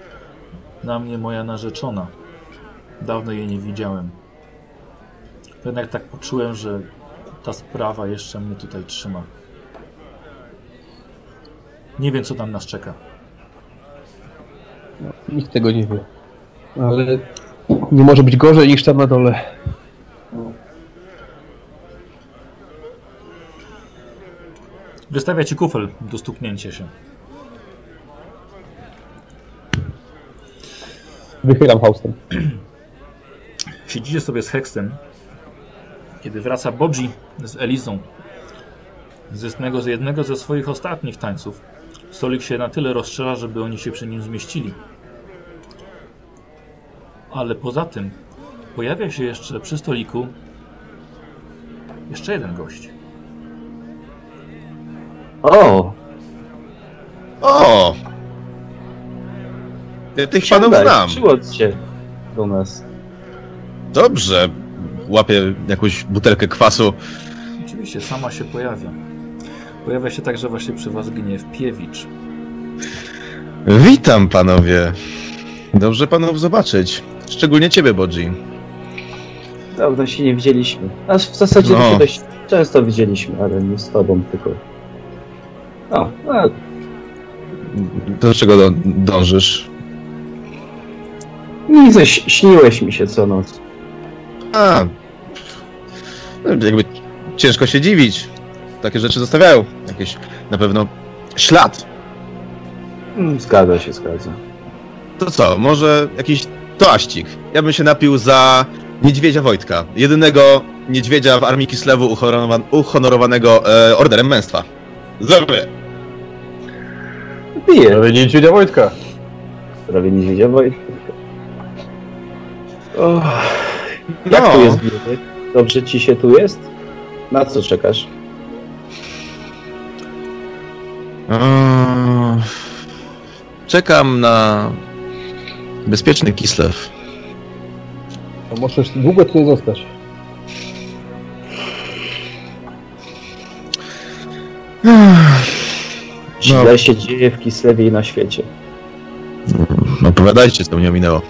na mnie moja narzeczona. Dawno jej nie widziałem. Jednak tak poczułem, że ta sprawa jeszcze mnie tutaj trzyma. Nie wiem, co tam nas czeka. Nikt tego nie wie. Ale nie może być gorzej niż tam na dole. Wystawia ci kufel do stuknięcia się. Wychylam haustem. Siedzicie sobie z Hextem, kiedy wraca Bodzi z Elizą z jednego, z jednego ze swoich ostatnich tańców. Stolik się na tyle rozstrzela, żeby oni się przy nim zmieścili. Ale poza tym pojawia się jeszcze przy stoliku jeszcze jeden gość. O! O! Ja tych panów znam. Przywodź się do nas. Dobrze. Łapię jakąś butelkę kwasu. Oczywiście sama się pojawia. Pojawia się także właśnie przy was Gniew Piewicz. Witam panowie. Dobrze panów zobaczyć. Szczególnie ciebie, Bodzi. Dawno się nie widzieliśmy. Aż w zasadzie No. się dość często widzieliśmy, ale nie z tobą tylko. No, no Do czego do, dążysz? nic, śniłeś mi się co noc. A, no, jakby ciężko się dziwić. Takie rzeczy zostawiają. Jakieś na pewno ślad. Mm, Zgadza się, zgadza. To co, może jakiś toaścik? Ja bym się napił za niedźwiedzia Wojtka. Jedynego niedźwiedzia w armii Kislewu uhonorowan- uhonorowanego e, orderem męstwa. Zrobię. Piję. Prawie niedźwiedzia Wojtka. Prawie nie wiedział, bo... O, jak No. tu jest? Dobrze ci się tu jest? Na co czekasz? Czekam na bezpieczny Kislew. To możesz długo tu zostać. Źle się dzieje w Kislewie i na świecie. No, opowiadajcie, co mnie ominęło.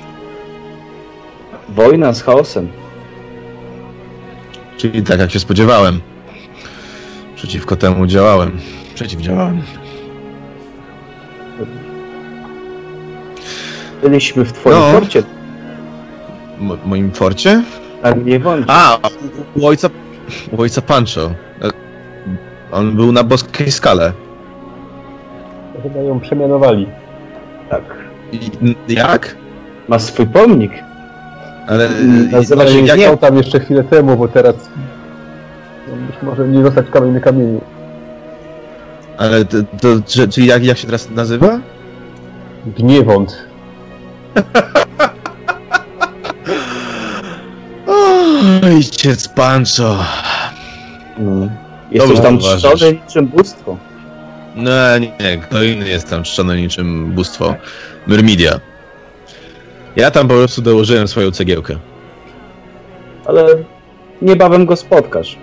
Wojna z chaosem. Czyli tak, jak się spodziewałem. Przeciwko temu działałem. Przeciwdziałałem. Byliśmy w twoim No. porcie, Mo- moim forcie? tak nie wątpię. A, u ojca, u ojca Pancho. E, On był na boskiej skale. Chyba ją przemianowali. Tak. I, jak? Ma swój pomnik. Ale Nazywa znaczy, się jak, jak... tam jeszcze chwilę temu, bo teraz no, być może nie zostać kamień na kamieniu. ale to, to, czyli jak, jak się teraz nazywa? Gniewąt. Ojciec Pancho. No. Jesteś Dobrze tam czczony niczym bóstwo. No nie, nie, kto inny jest tam czczony niczym bóstwo. Myrmidia. Ja tam po prostu dołożyłem swoją cegiełkę. Ale niebawem go spotkasz.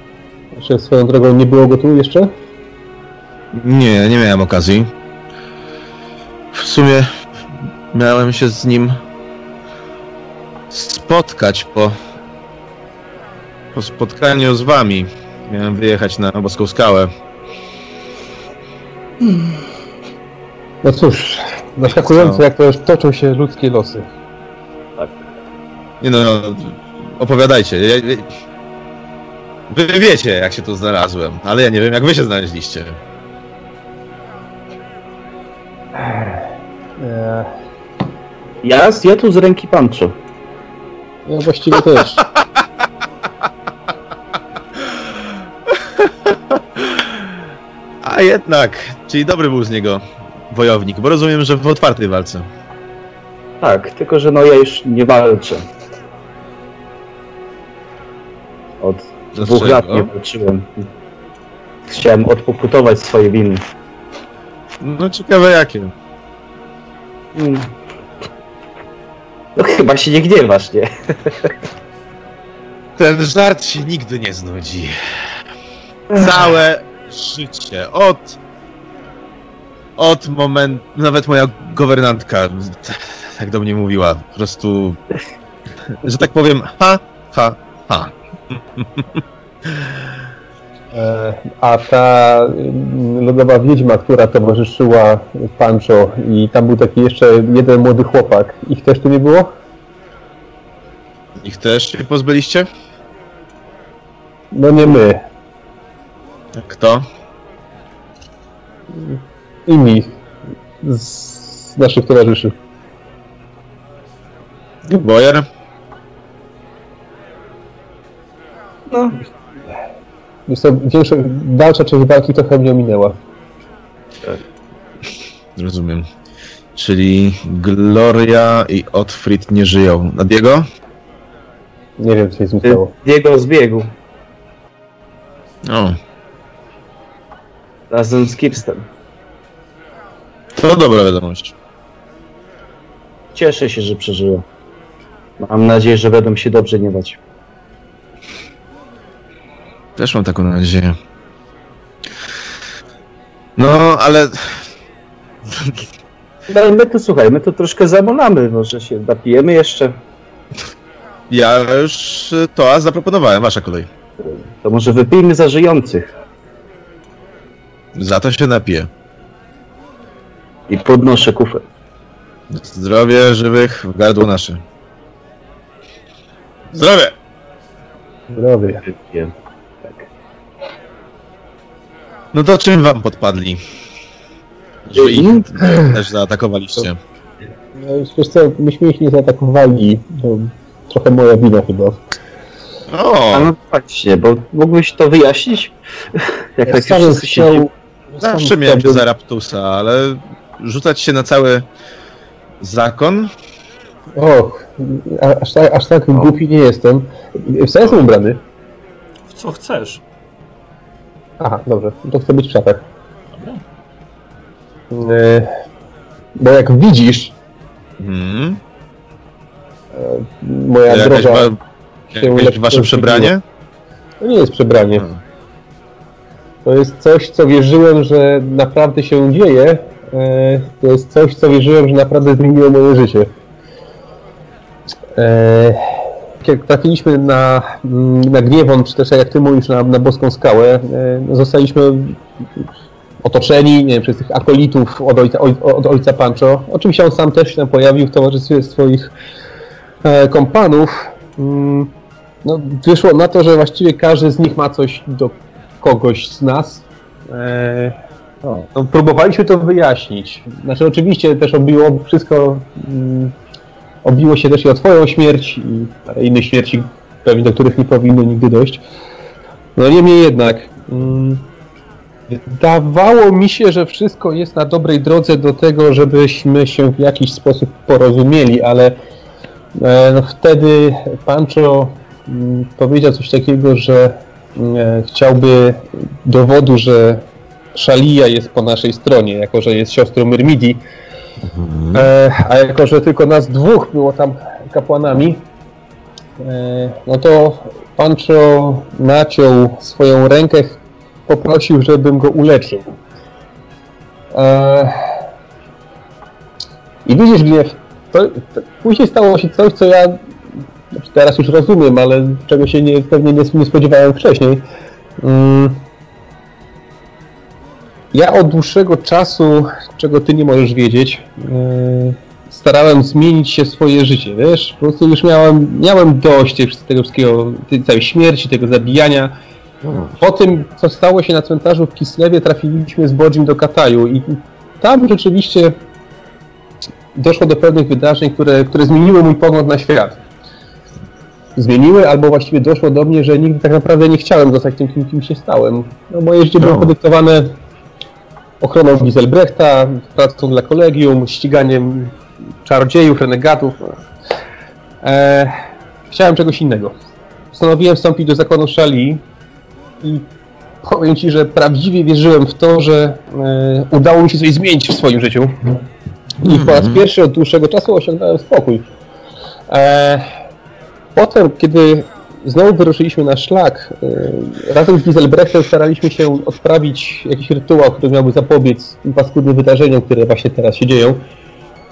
Jeszcze swoją drogą nie było go tu jeszcze? Nie, nie miałem okazji. W sumie miałem się z nim spotkać po, po spotkaniu z wami. Miałem wyjechać na Boską Skałę. No cóż, zaskakujące Co? jak to już toczą się ludzkie losy. Nie no, opowiadajcie. Ja, ja- wy wiecie, jak się tu znalazłem, ale ja nie wiem, jak wy się znaleźliście. Eee, Ja, ja tu z ręki Pancho. ja właściwie też. A jednak, czyli dobry był z niego wojownik, bo rozumiem, że w otwartej walce. Tak, tylko że no ja już nie walczę. Od dwóch lat nie walczyłem. Chciałem odpokutować swoje winy. No ciekawe jakie. Mm. No chyba się nie gniewasz, nie? Ten żart się nigdy nie znudzi. Całe życie, od... Od momentu... Nawet moja governantka tak do mnie mówiła. Po prostu... Że tak powiem, ha, ha, ha. E, a ta mm, lodowa wiedźma, która towarzyszyła Pancho i tam był taki jeszcze jeden młody chłopak. Ich też tu nie było? Ich też się pozbyliście? No nie my. Kto? Inni z naszych towarzyszy. Bojer? No, Jest to większa, dalsza część walki trochę mnie ominęła. Rozumiem. Czyli Gloria i Otfrid nie żyją. A Diego? Nie wiem, co się z nim stało. jego zbiegł O, razem z Kipstem. to dobra wiadomość. Cieszę się, że przeżyła. Mam nadzieję, że będą się dobrze gniewać. Też mam taką nadzieję. No, ale No ale my tu słuchaj, my tu troszkę zamolamy, może się napijemy jeszcze. ja już to zaproponowałem, wasza kolej. To może wypijmy za żyjących. Za to się napiję. I podnoszę kufę. Zdrowie żywych w gardło nasze. Zdrowie! Zdrowie. Wypiję. No to czym wam podpadli? Że ich też zaatakowaliście. No, wiesz co, myśmy ich nie zaatakowali. To trochę moja wina chyba. O, A no właśnie, bo mógłbyś to wyjaśnić? Jak Ja tak sam chciał... zawsze miałem się za Raptusa, ale rzucać się na cały zakon? Och, a- aż tak, aż tak głupi nie jestem. W co jestem ubrany? W co chcesz? Aha, dobrze, to chcę być w szatach. Dobra. E, bo jak widzisz, Hmm. moja Jakaś, droga wa- się jakieś wasze przebranie? To nie jest przebranie. Hmm. To jest coś, co wierzyłem, że naprawdę się dzieje. E, To jest coś, co wierzyłem, że naprawdę zmieniło moje życie. E, jak trafiliśmy na, mm, na Gniewon, czy też jak ty mówisz, na, na Boską Skałę, e, zostaliśmy otoczeni nie wiem, przez tych akolitów od ojca, oj, od ojca Pancho. Oczywiście on sam też się tam pojawił w towarzystwie swoich e, kompanów. Mm, no, wyszło na to, że właściwie każdy z nich ma coś do kogoś z nas. E, no, no, próbowaliśmy to wyjaśnić. Znaczy oczywiście też obiło wszystko, mm, obiło się też i o twoją śmierć i parę innych śmierci, pewnie do których nie powinno nigdy dojść. No niemniej jednak, mm, wydawało mi się, że wszystko jest na dobrej drodze do tego, żebyśmy się w jakiś sposób porozumieli, ale e, no, wtedy Pancho mm, powiedział coś takiego, że e, chciałby dowodu, że Szalia jest po naszej stronie, jako że jest siostrą Myrmidii, e, a jako że tylko nas dwóch było tam kapłanami, e, no to Pancho naciął swoją rękę, poprosił, żebym go uleczył. E, I widzisz, Gniew, to, to, później stało się coś, co ja znaczy teraz już rozumiem, ale czego się nie, pewnie nie, nie spodziewałem wcześniej. Mm. Ja od dłuższego czasu, czego ty nie możesz wiedzieć, yy, starałem zmienić się swoje życie, wiesz? Po prostu już miałem, miałem dość tego wszystkiego, tej całej śmierci, tego zabijania. Po tym, co stało się na cmentarzu w Kislewie, trafiliśmy z Bodzim do Kataju i tam rzeczywiście doszło do pewnych wydarzeń, które, które zmieniły mój pogląd na świat. Zmieniły, albo właściwie doszło do mnie, że nigdy tak naprawdę nie chciałem zostać tym, kim, kim się stałem. No, moje życie było podyktowane ochroną Giselbrechta, pracą dla kolegium, ściganiem czarodziejów, renegatów. E, chciałem czegoś innego. Postanowiłem wstąpić do zakonu Szali i powiem Ci, że prawdziwie wierzyłem w to, że e, udało mi się coś zmienić w swoim życiu. I po raz pierwszy od dłuższego czasu osiągnąłem spokój. E, potem, kiedy znowu wyruszyliśmy na szlak, e, razem z Giselbrechtem staraliśmy się odprawić jakiś rytuał, który miałby zapobiec tym paskudnym wydarzeniom, które właśnie teraz się dzieją.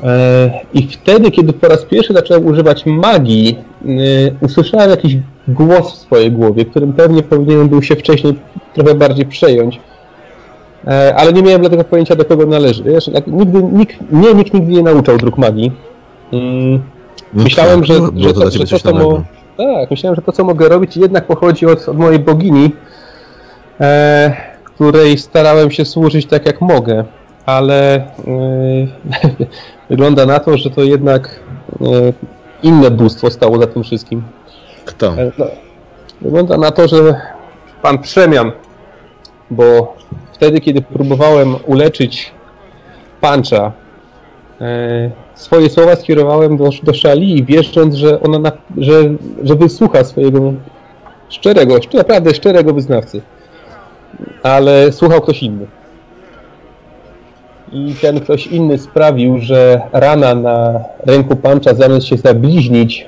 E, I wtedy, kiedy po raz pierwszy zacząłem używać magii, e, usłyszałem jakiś głos w swojej głowie, którym pewnie powinienem był się wcześniej trochę bardziej przejąć. E, Ale nie miałem dlatego pojęcia, do kogo należy. Wiesz, nigdy, nikt, mnie nikt nigdy nie nauczał dróg magii. Mm, No Myślałem, tak, że, że, to to, że to, nowego. Tak, myślałem, że to, co mogę robić, jednak pochodzi od, od mojej bogini, e, której starałem się służyć tak, jak mogę. Ale e, wygląda na to, że to jednak e, inne bóstwo stało za tym wszystkim. Kto? E, no, wygląda na to, że pan Przemian, bo wtedy, kiedy próbowałem uleczyć Pancza, e, swoje słowa skierowałem do, do Szali, wierząc, że ona na, że, że wysłucha swojego szczerego, szcz- naprawdę szczerego wyznawcy. Ale słuchał ktoś inny. I ten ktoś inny sprawił, że rana na ręku Pancza zamiast się zabliźnić,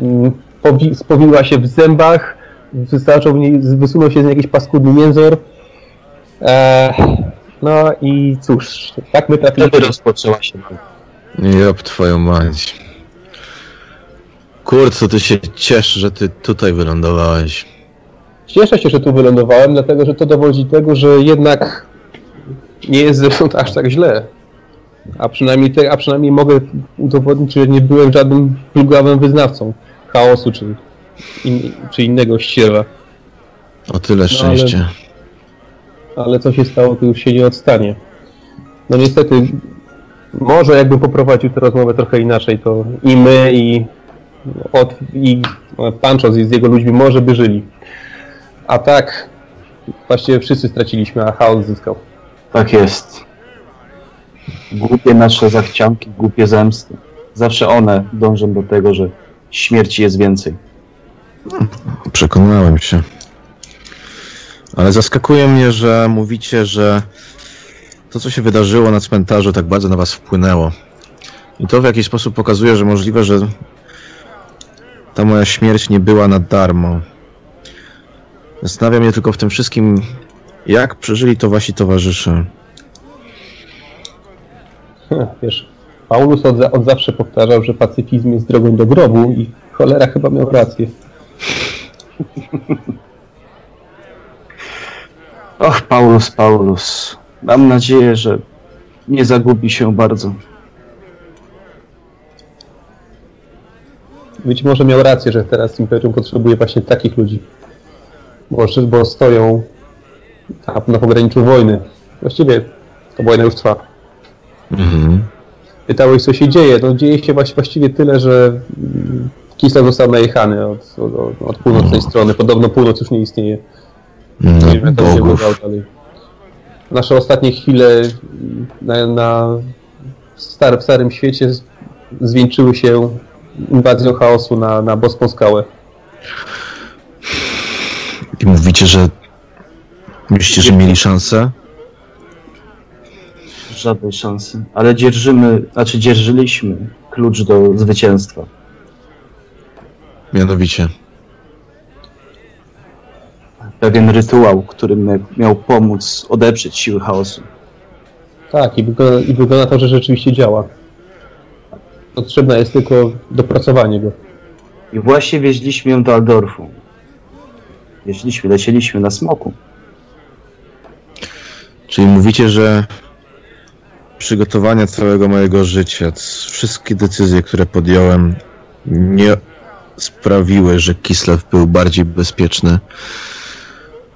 mm, powi- spowiła się w zębach, wystarczył w niej, wysunął się z niej jakiś paskudny mięzor. Eee, no i cóż, tak my trafiliśmy. Wtedy rozpoczęła się walka. Jop, twoją mać. Kurt, co ty się ciesz, że ty tutaj wylądowałeś. Cieszę się, że tu wylądowałem, dlatego że to dowodzi tego, że jednak nie jest zresztą aż tak źle. A przynajmniej, te, a przynajmniej mogę udowodnić, że nie byłem żadnym plugawym wyznawcą chaosu czy, in, czy innego ścierwa. O tyle No, szczęście. Ale co się stało, to już się nie odstanie. No niestety, może jakbym poprowadził tę rozmowę trochę inaczej, to i my, i, od, i Pancho z, z jego ludźmi może by żyli. A tak, właściwie wszyscy straciliśmy, a chaos zyskał. Tak jest. Głupie nasze zachcianki, głupie zemsty. Zawsze one dążą do tego, że śmierci jest więcej. Przekonałem się. Ale zaskakuje mnie, że mówicie, że to, co się wydarzyło na cmentarzu, tak bardzo na was wpłynęło. I to w jakiś sposób pokazuje, że możliwe, że ta moja śmierć nie była na darmo. Zastanawia mnie tylko w tym wszystkim, jak przeżyli to wasi towarzysze. Wiesz, Paulus od, od zawsze powtarzał, że pacyfizm jest drogą do grobu i Cholera chyba miał rację. Och, Paulus, Paulus. Mam nadzieję, że nie zagubi się bardzo. Być może miał rację, że teraz Imperium potrzebuje właśnie takich ludzi. Bo, bo stoją na, na pograniczu wojny. Właściwie ta wojna już trwa. Mhm. Pytałeś, co się dzieje. No dzieje się właś- właściwie tyle, że Kislev został najechany od, od, od północnej strony. Podobno północ już nie istnieje. No, Nie wiem, jak to się dalej. Nasze ostatnie chwile na, na w, star, w Starym Świecie zwieńczyły się inwazją chaosu na, na boską skałę. I mówicie, że myślicie, że mieli szansę? Żadnej szansy. Ale dzierżymy, znaczy dzierżyliśmy klucz do zwycięstwa. Mianowicie. Pewien rytuał, który mia- miał pomóc odeprzeć siły chaosu. Tak, i wygląda, i wygląda na to, że rzeczywiście działa. Potrzebne jest tylko dopracowanie go. I właśnie wieźliśmy ją do Aldorfu. Wieźliśmy, lecieliśmy na smoku. Czyli mówicie, że przygotowania całego mojego życia, wszystkie decyzje, które podjąłem, nie sprawiły, że Kislev był bardziej bezpieczny,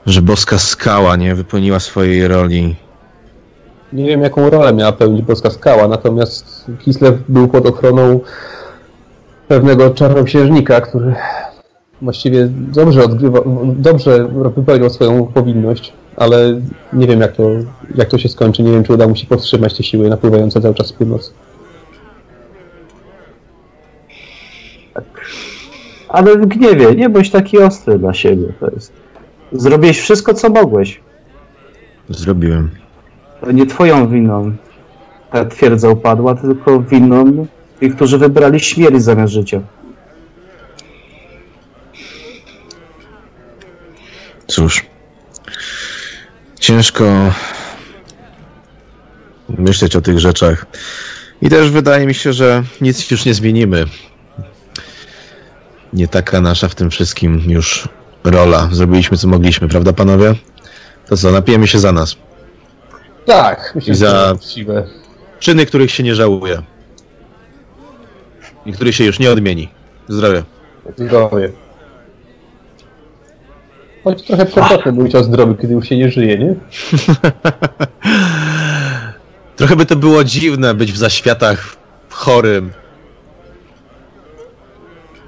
że boska skała nie wypełniła swojej roli. Nie wiem, jaką rolę miała pełnić boska skała, natomiast Kislev był pod ochroną pewnego czarnoksiężnika, który właściwie dobrze odgrywa, dobrze wypełniał swoją powinność, ale nie wiem, jak to, jak to się skończy. Nie wiem, czy uda mu się powstrzymać te siły napływające cały czas z północy. Ale w gniewie, nie bądź taki ostry dla siebie. To jest. Zrobiłeś wszystko, co mogłeś. Zrobiłem. To nie twoją winą ta twierdza upadła, tylko winą tych, którzy wybrali śmierć zamiast życia. Cóż, ciężko myśleć o tych rzeczach. I też wydaje mi się, że nic już nie zmienimy. Nie taka nasza w tym wszystkim już rola. Zrobiliśmy co mogliśmy, prawda panowie? To co, napijemy się za nas. Tak, myślę, I za- właściwe. Czyny, których się nie żałuje. I których się już nie odmieni. Zdrowie. Zdrowie. Choć trochę przewrotne mówić o zdrowiu, kiedy już się nie żyje, nie? Trochę by to było dziwne być w zaświatach chorym.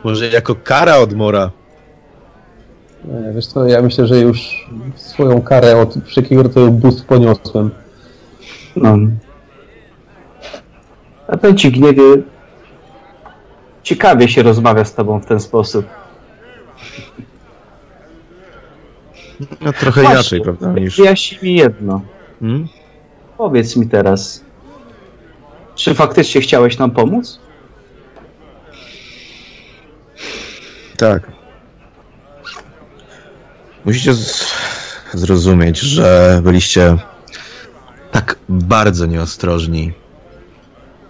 Może jako kara od mora. Nie, Wiesz co, ja myślę, że już swoją karę od wszelkiego rodzaju bóstw poniosłem. No. A powiem ci, gniewie, ciekawie się rozmawia z tobą w ten sposób. No trochę Właśnie, inaczej, prawda? Niż... Wyjaśnij mi jedno. Hmm? Powiedz mi teraz, czy faktycznie chciałeś nam pomóc? Tak. Musicie zrozumieć, że byliście tak bardzo nieostrożni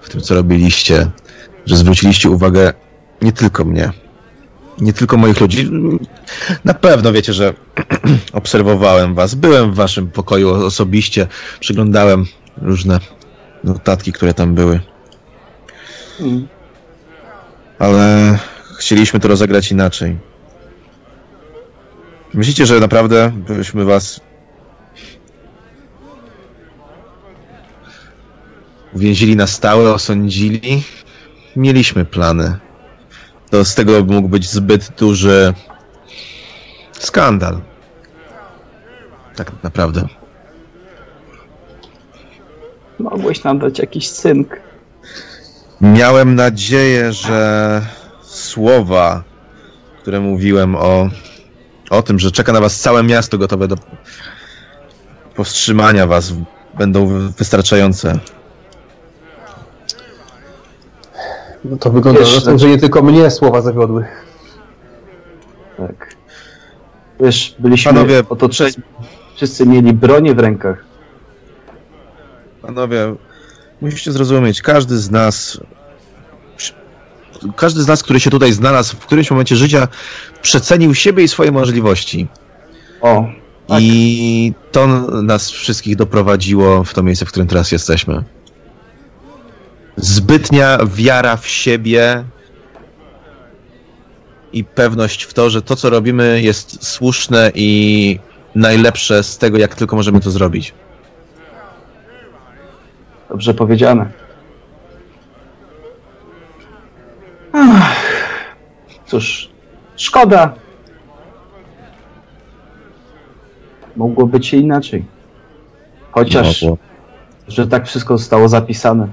w tym, co robiliście, że zwróciliście uwagę nie tylko mnie, nie tylko moich ludzi. Na pewno wiecie, że obserwowałem was, byłem w waszym pokoju osobiście, przyglądałem różne notatki, które tam były. Hmm. ale chcieliśmy to rozegrać inaczej. Myślicie, że naprawdę byśmy was uwięzili na stałe, osądzili? Mieliśmy plany. To z tego mógł być zbyt duży skandal. Tak naprawdę. Mogłeś nam dać jakiś cynk. Miałem nadzieję, że słowa, które mówiłem o, o tym, że czeka na was całe miasto gotowe do powstrzymania was, będą wy- wystarczające. No to wygląda Wiesz, na to, że nie tylko mnie słowa zawiodły. Tak. Wiesz, byliśmy Panowie, otoczeni, wszyscy mieli bronię w rękach. Panowie, musicie zrozumieć, każdy z nas każdy z nas, który się tutaj znalazł, w którymś momencie życia przecenił siebie i swoje możliwości. O, I to nas wszystkich doprowadziło w to miejsce, w którym teraz jesteśmy. Zbytnia wiara w siebie i pewność w to, że to, co robimy, jest słuszne i najlepsze z tego, jak tylko możemy to zrobić. dobrze powiedziane. Ach, cóż, szkoda. Mogło być inaczej. Chociaż, Mogło. że tak wszystko zostało zapisane.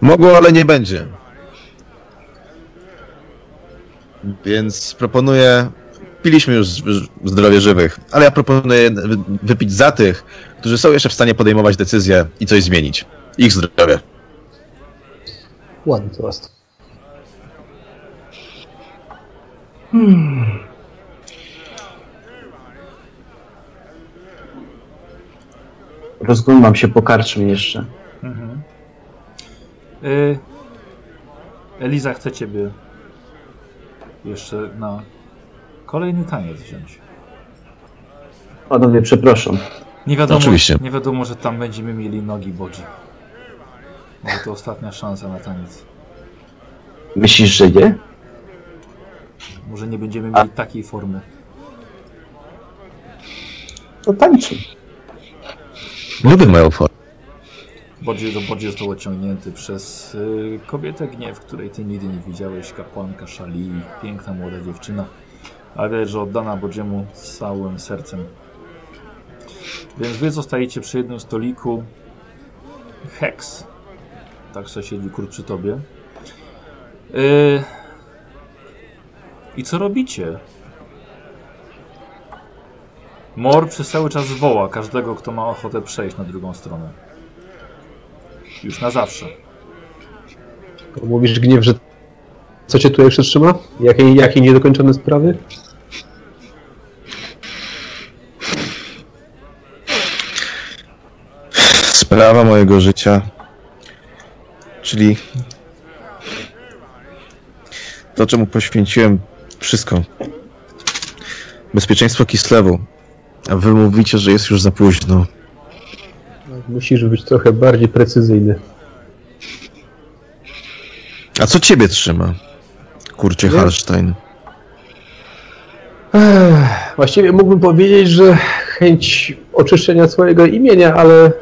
Mogło, ale nie będzie. Więc proponuję. Piliśmy już zdrowie żywych, ale ja proponuję wy- wypić za tych, którzy są jeszcze w stanie podejmować decyzje i coś zmienić. Ich zdrowie. Ładny toast. Rozglądam się po karczmie jeszcze. Mhm. Y... Eliza chce ciebie jeszcze na kolejny taniec wziąć. Panowie, przepraszam. Nie wiadomo, Oczywiście. nie wiadomo, że tam będziemy mieli nogi bodzi. Może to ostatnia szansa na taniec. Myślisz, że nie? Może nie będziemy mieli takiej formy. To tańczy. Lubię moją formę. Bodzi, Bodzi został ociągnięty przez y, kobietę gniew, której ty nigdy nie widziałeś, kapłanka Szali, piękna młoda dziewczyna, ale widać, że oddana Bodziemu z całym sercem. Więc wy zostajecie przy jednym stoliku. Hex. Tak sobie siedzi kurt przy tobie. Y, I co robicie? Mor przez cały czas woła każdego, kto ma ochotę przejść na drugą stronę. Już na zawsze. Mówisz gniew, że co cię tutaj przytrzyma? Jakie, jakie niedokończone sprawy? Sprawa mojego życia. Czyli to, czemu poświęciłem wszystko. Bezpieczeństwo Kislewu. A wy mówicie, że jest już za późno. Musisz być trochę bardziej precyzyjny. A co ciebie trzyma? Kurcie Nie. Hallstein. Ech, właściwie mógłbym powiedzieć, że chęć oczyszczenia swojego imienia, ale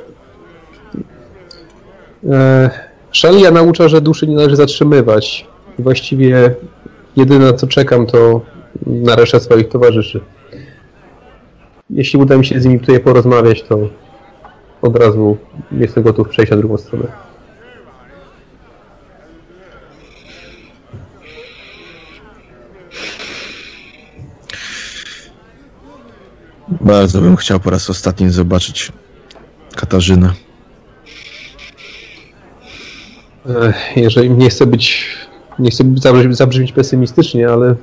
e, Szelia naucza, że duszy nie należy zatrzymywać. Właściwie jedyne na co czekam to na resztę swoich towarzyszy. Jeśli uda mi się z nimi tutaj porozmawiać, to od razu jestem gotów przejść na drugą stronę. Bardzo bym chciał po raz ostatni zobaczyć Katarzynę. Ech, Jeżeli nie chcę być, nie chcę zabrzmieć, zabrzmieć pesymistycznie, ale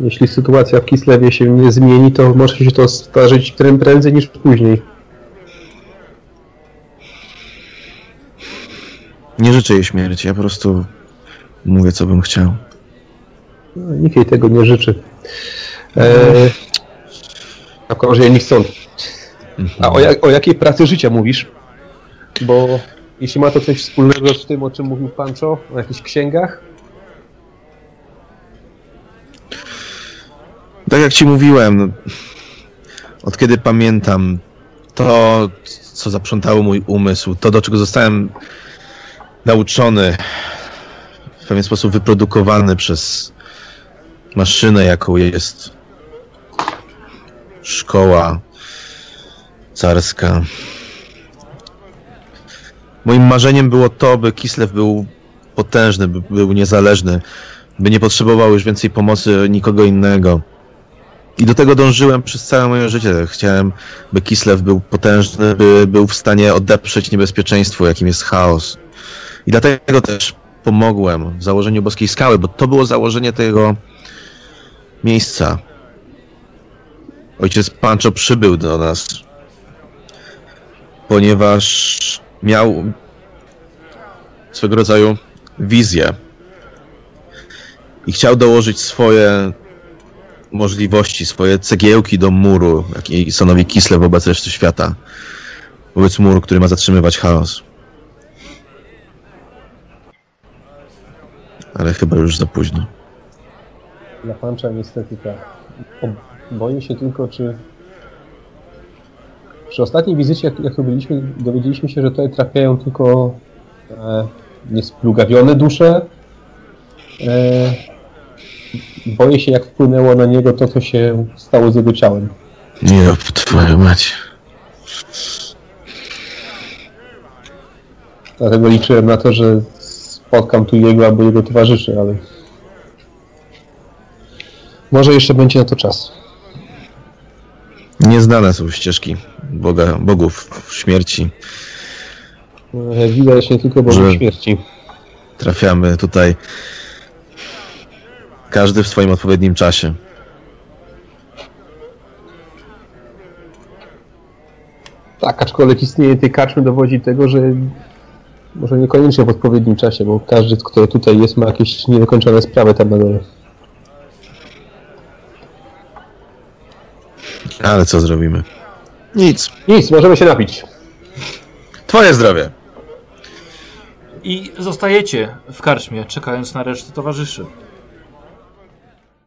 jeśli sytuacja w Kislewie się nie zmieni, to może się to zdarzyć prę- prędzej niż później. Nie życzę jej śmierci, ja po prostu mówię, co bym chciał. No, nikt jej tego nie życzy. E, a w każdym razie nie chcą. A o, jak, o jakiej pracy życia mówisz? Bo jeśli ma to coś wspólnego z tym, o czym mówił Pancho, o jakichś księgach, Tak jak ci mówiłem, no, od kiedy pamiętam, to, co zaprzątało mój umysł, to, do czego zostałem nauczony, w pewien sposób wyprodukowany przez maszynę, jaką jest szkoła carska. Moim marzeniem było to, by Kislev był potężny, by był niezależny, by nie potrzebował już więcej pomocy nikogo innego. I do tego dążyłem przez całe moje życie. Chciałem, by Kislev był potężny, by był w stanie odeprzeć niebezpieczeństwo, jakim jest chaos. I dlatego też pomogłem w założeniu Boskiej Skały, bo to było założenie tego miejsca. Ojciec Pancho przybył do nas, ponieważ miał swego rodzaju wizję. I chciał dołożyć swoje możliwości, swoje cegiełki do muru, jaki stanowi Kislev wobec reszty świata. Wobec muru, który ma zatrzymywać chaos. Ale chyba już za późno. Dla Pancza niestety tak. Boję się tylko, czy... Przy ostatniej wizycie, jak, jak byliśmy, dowiedzieliśmy się, że tutaj trafiają tylko e, niesplugawione dusze. E, boję się, jak wpłynęło na niego to, co się stało z jego ciałem. Nie, twoja mać. Dlatego liczyłem na to, że spotkam tu jego albo jego towarzyszy, ale... Może jeszcze będzie na to czas. Nieznane są ścieżki Boga, bogów śmierci. No, Jak widać, nie tylko Że- śmierci. Trafiamy tutaj. Każdy w swoim odpowiednim czasie. Tak, aczkolwiek istnienie tej karczmy dowodzi tego, że może niekoniecznie w odpowiednim czasie, bo każdy, kto tutaj jest, ma jakieś niedokończone sprawy tam na dole. Ale co zrobimy? Nic. Nic, możemy się napić. Twoje zdrowie. I zostajecie w karczmie, czekając na resztę towarzyszy.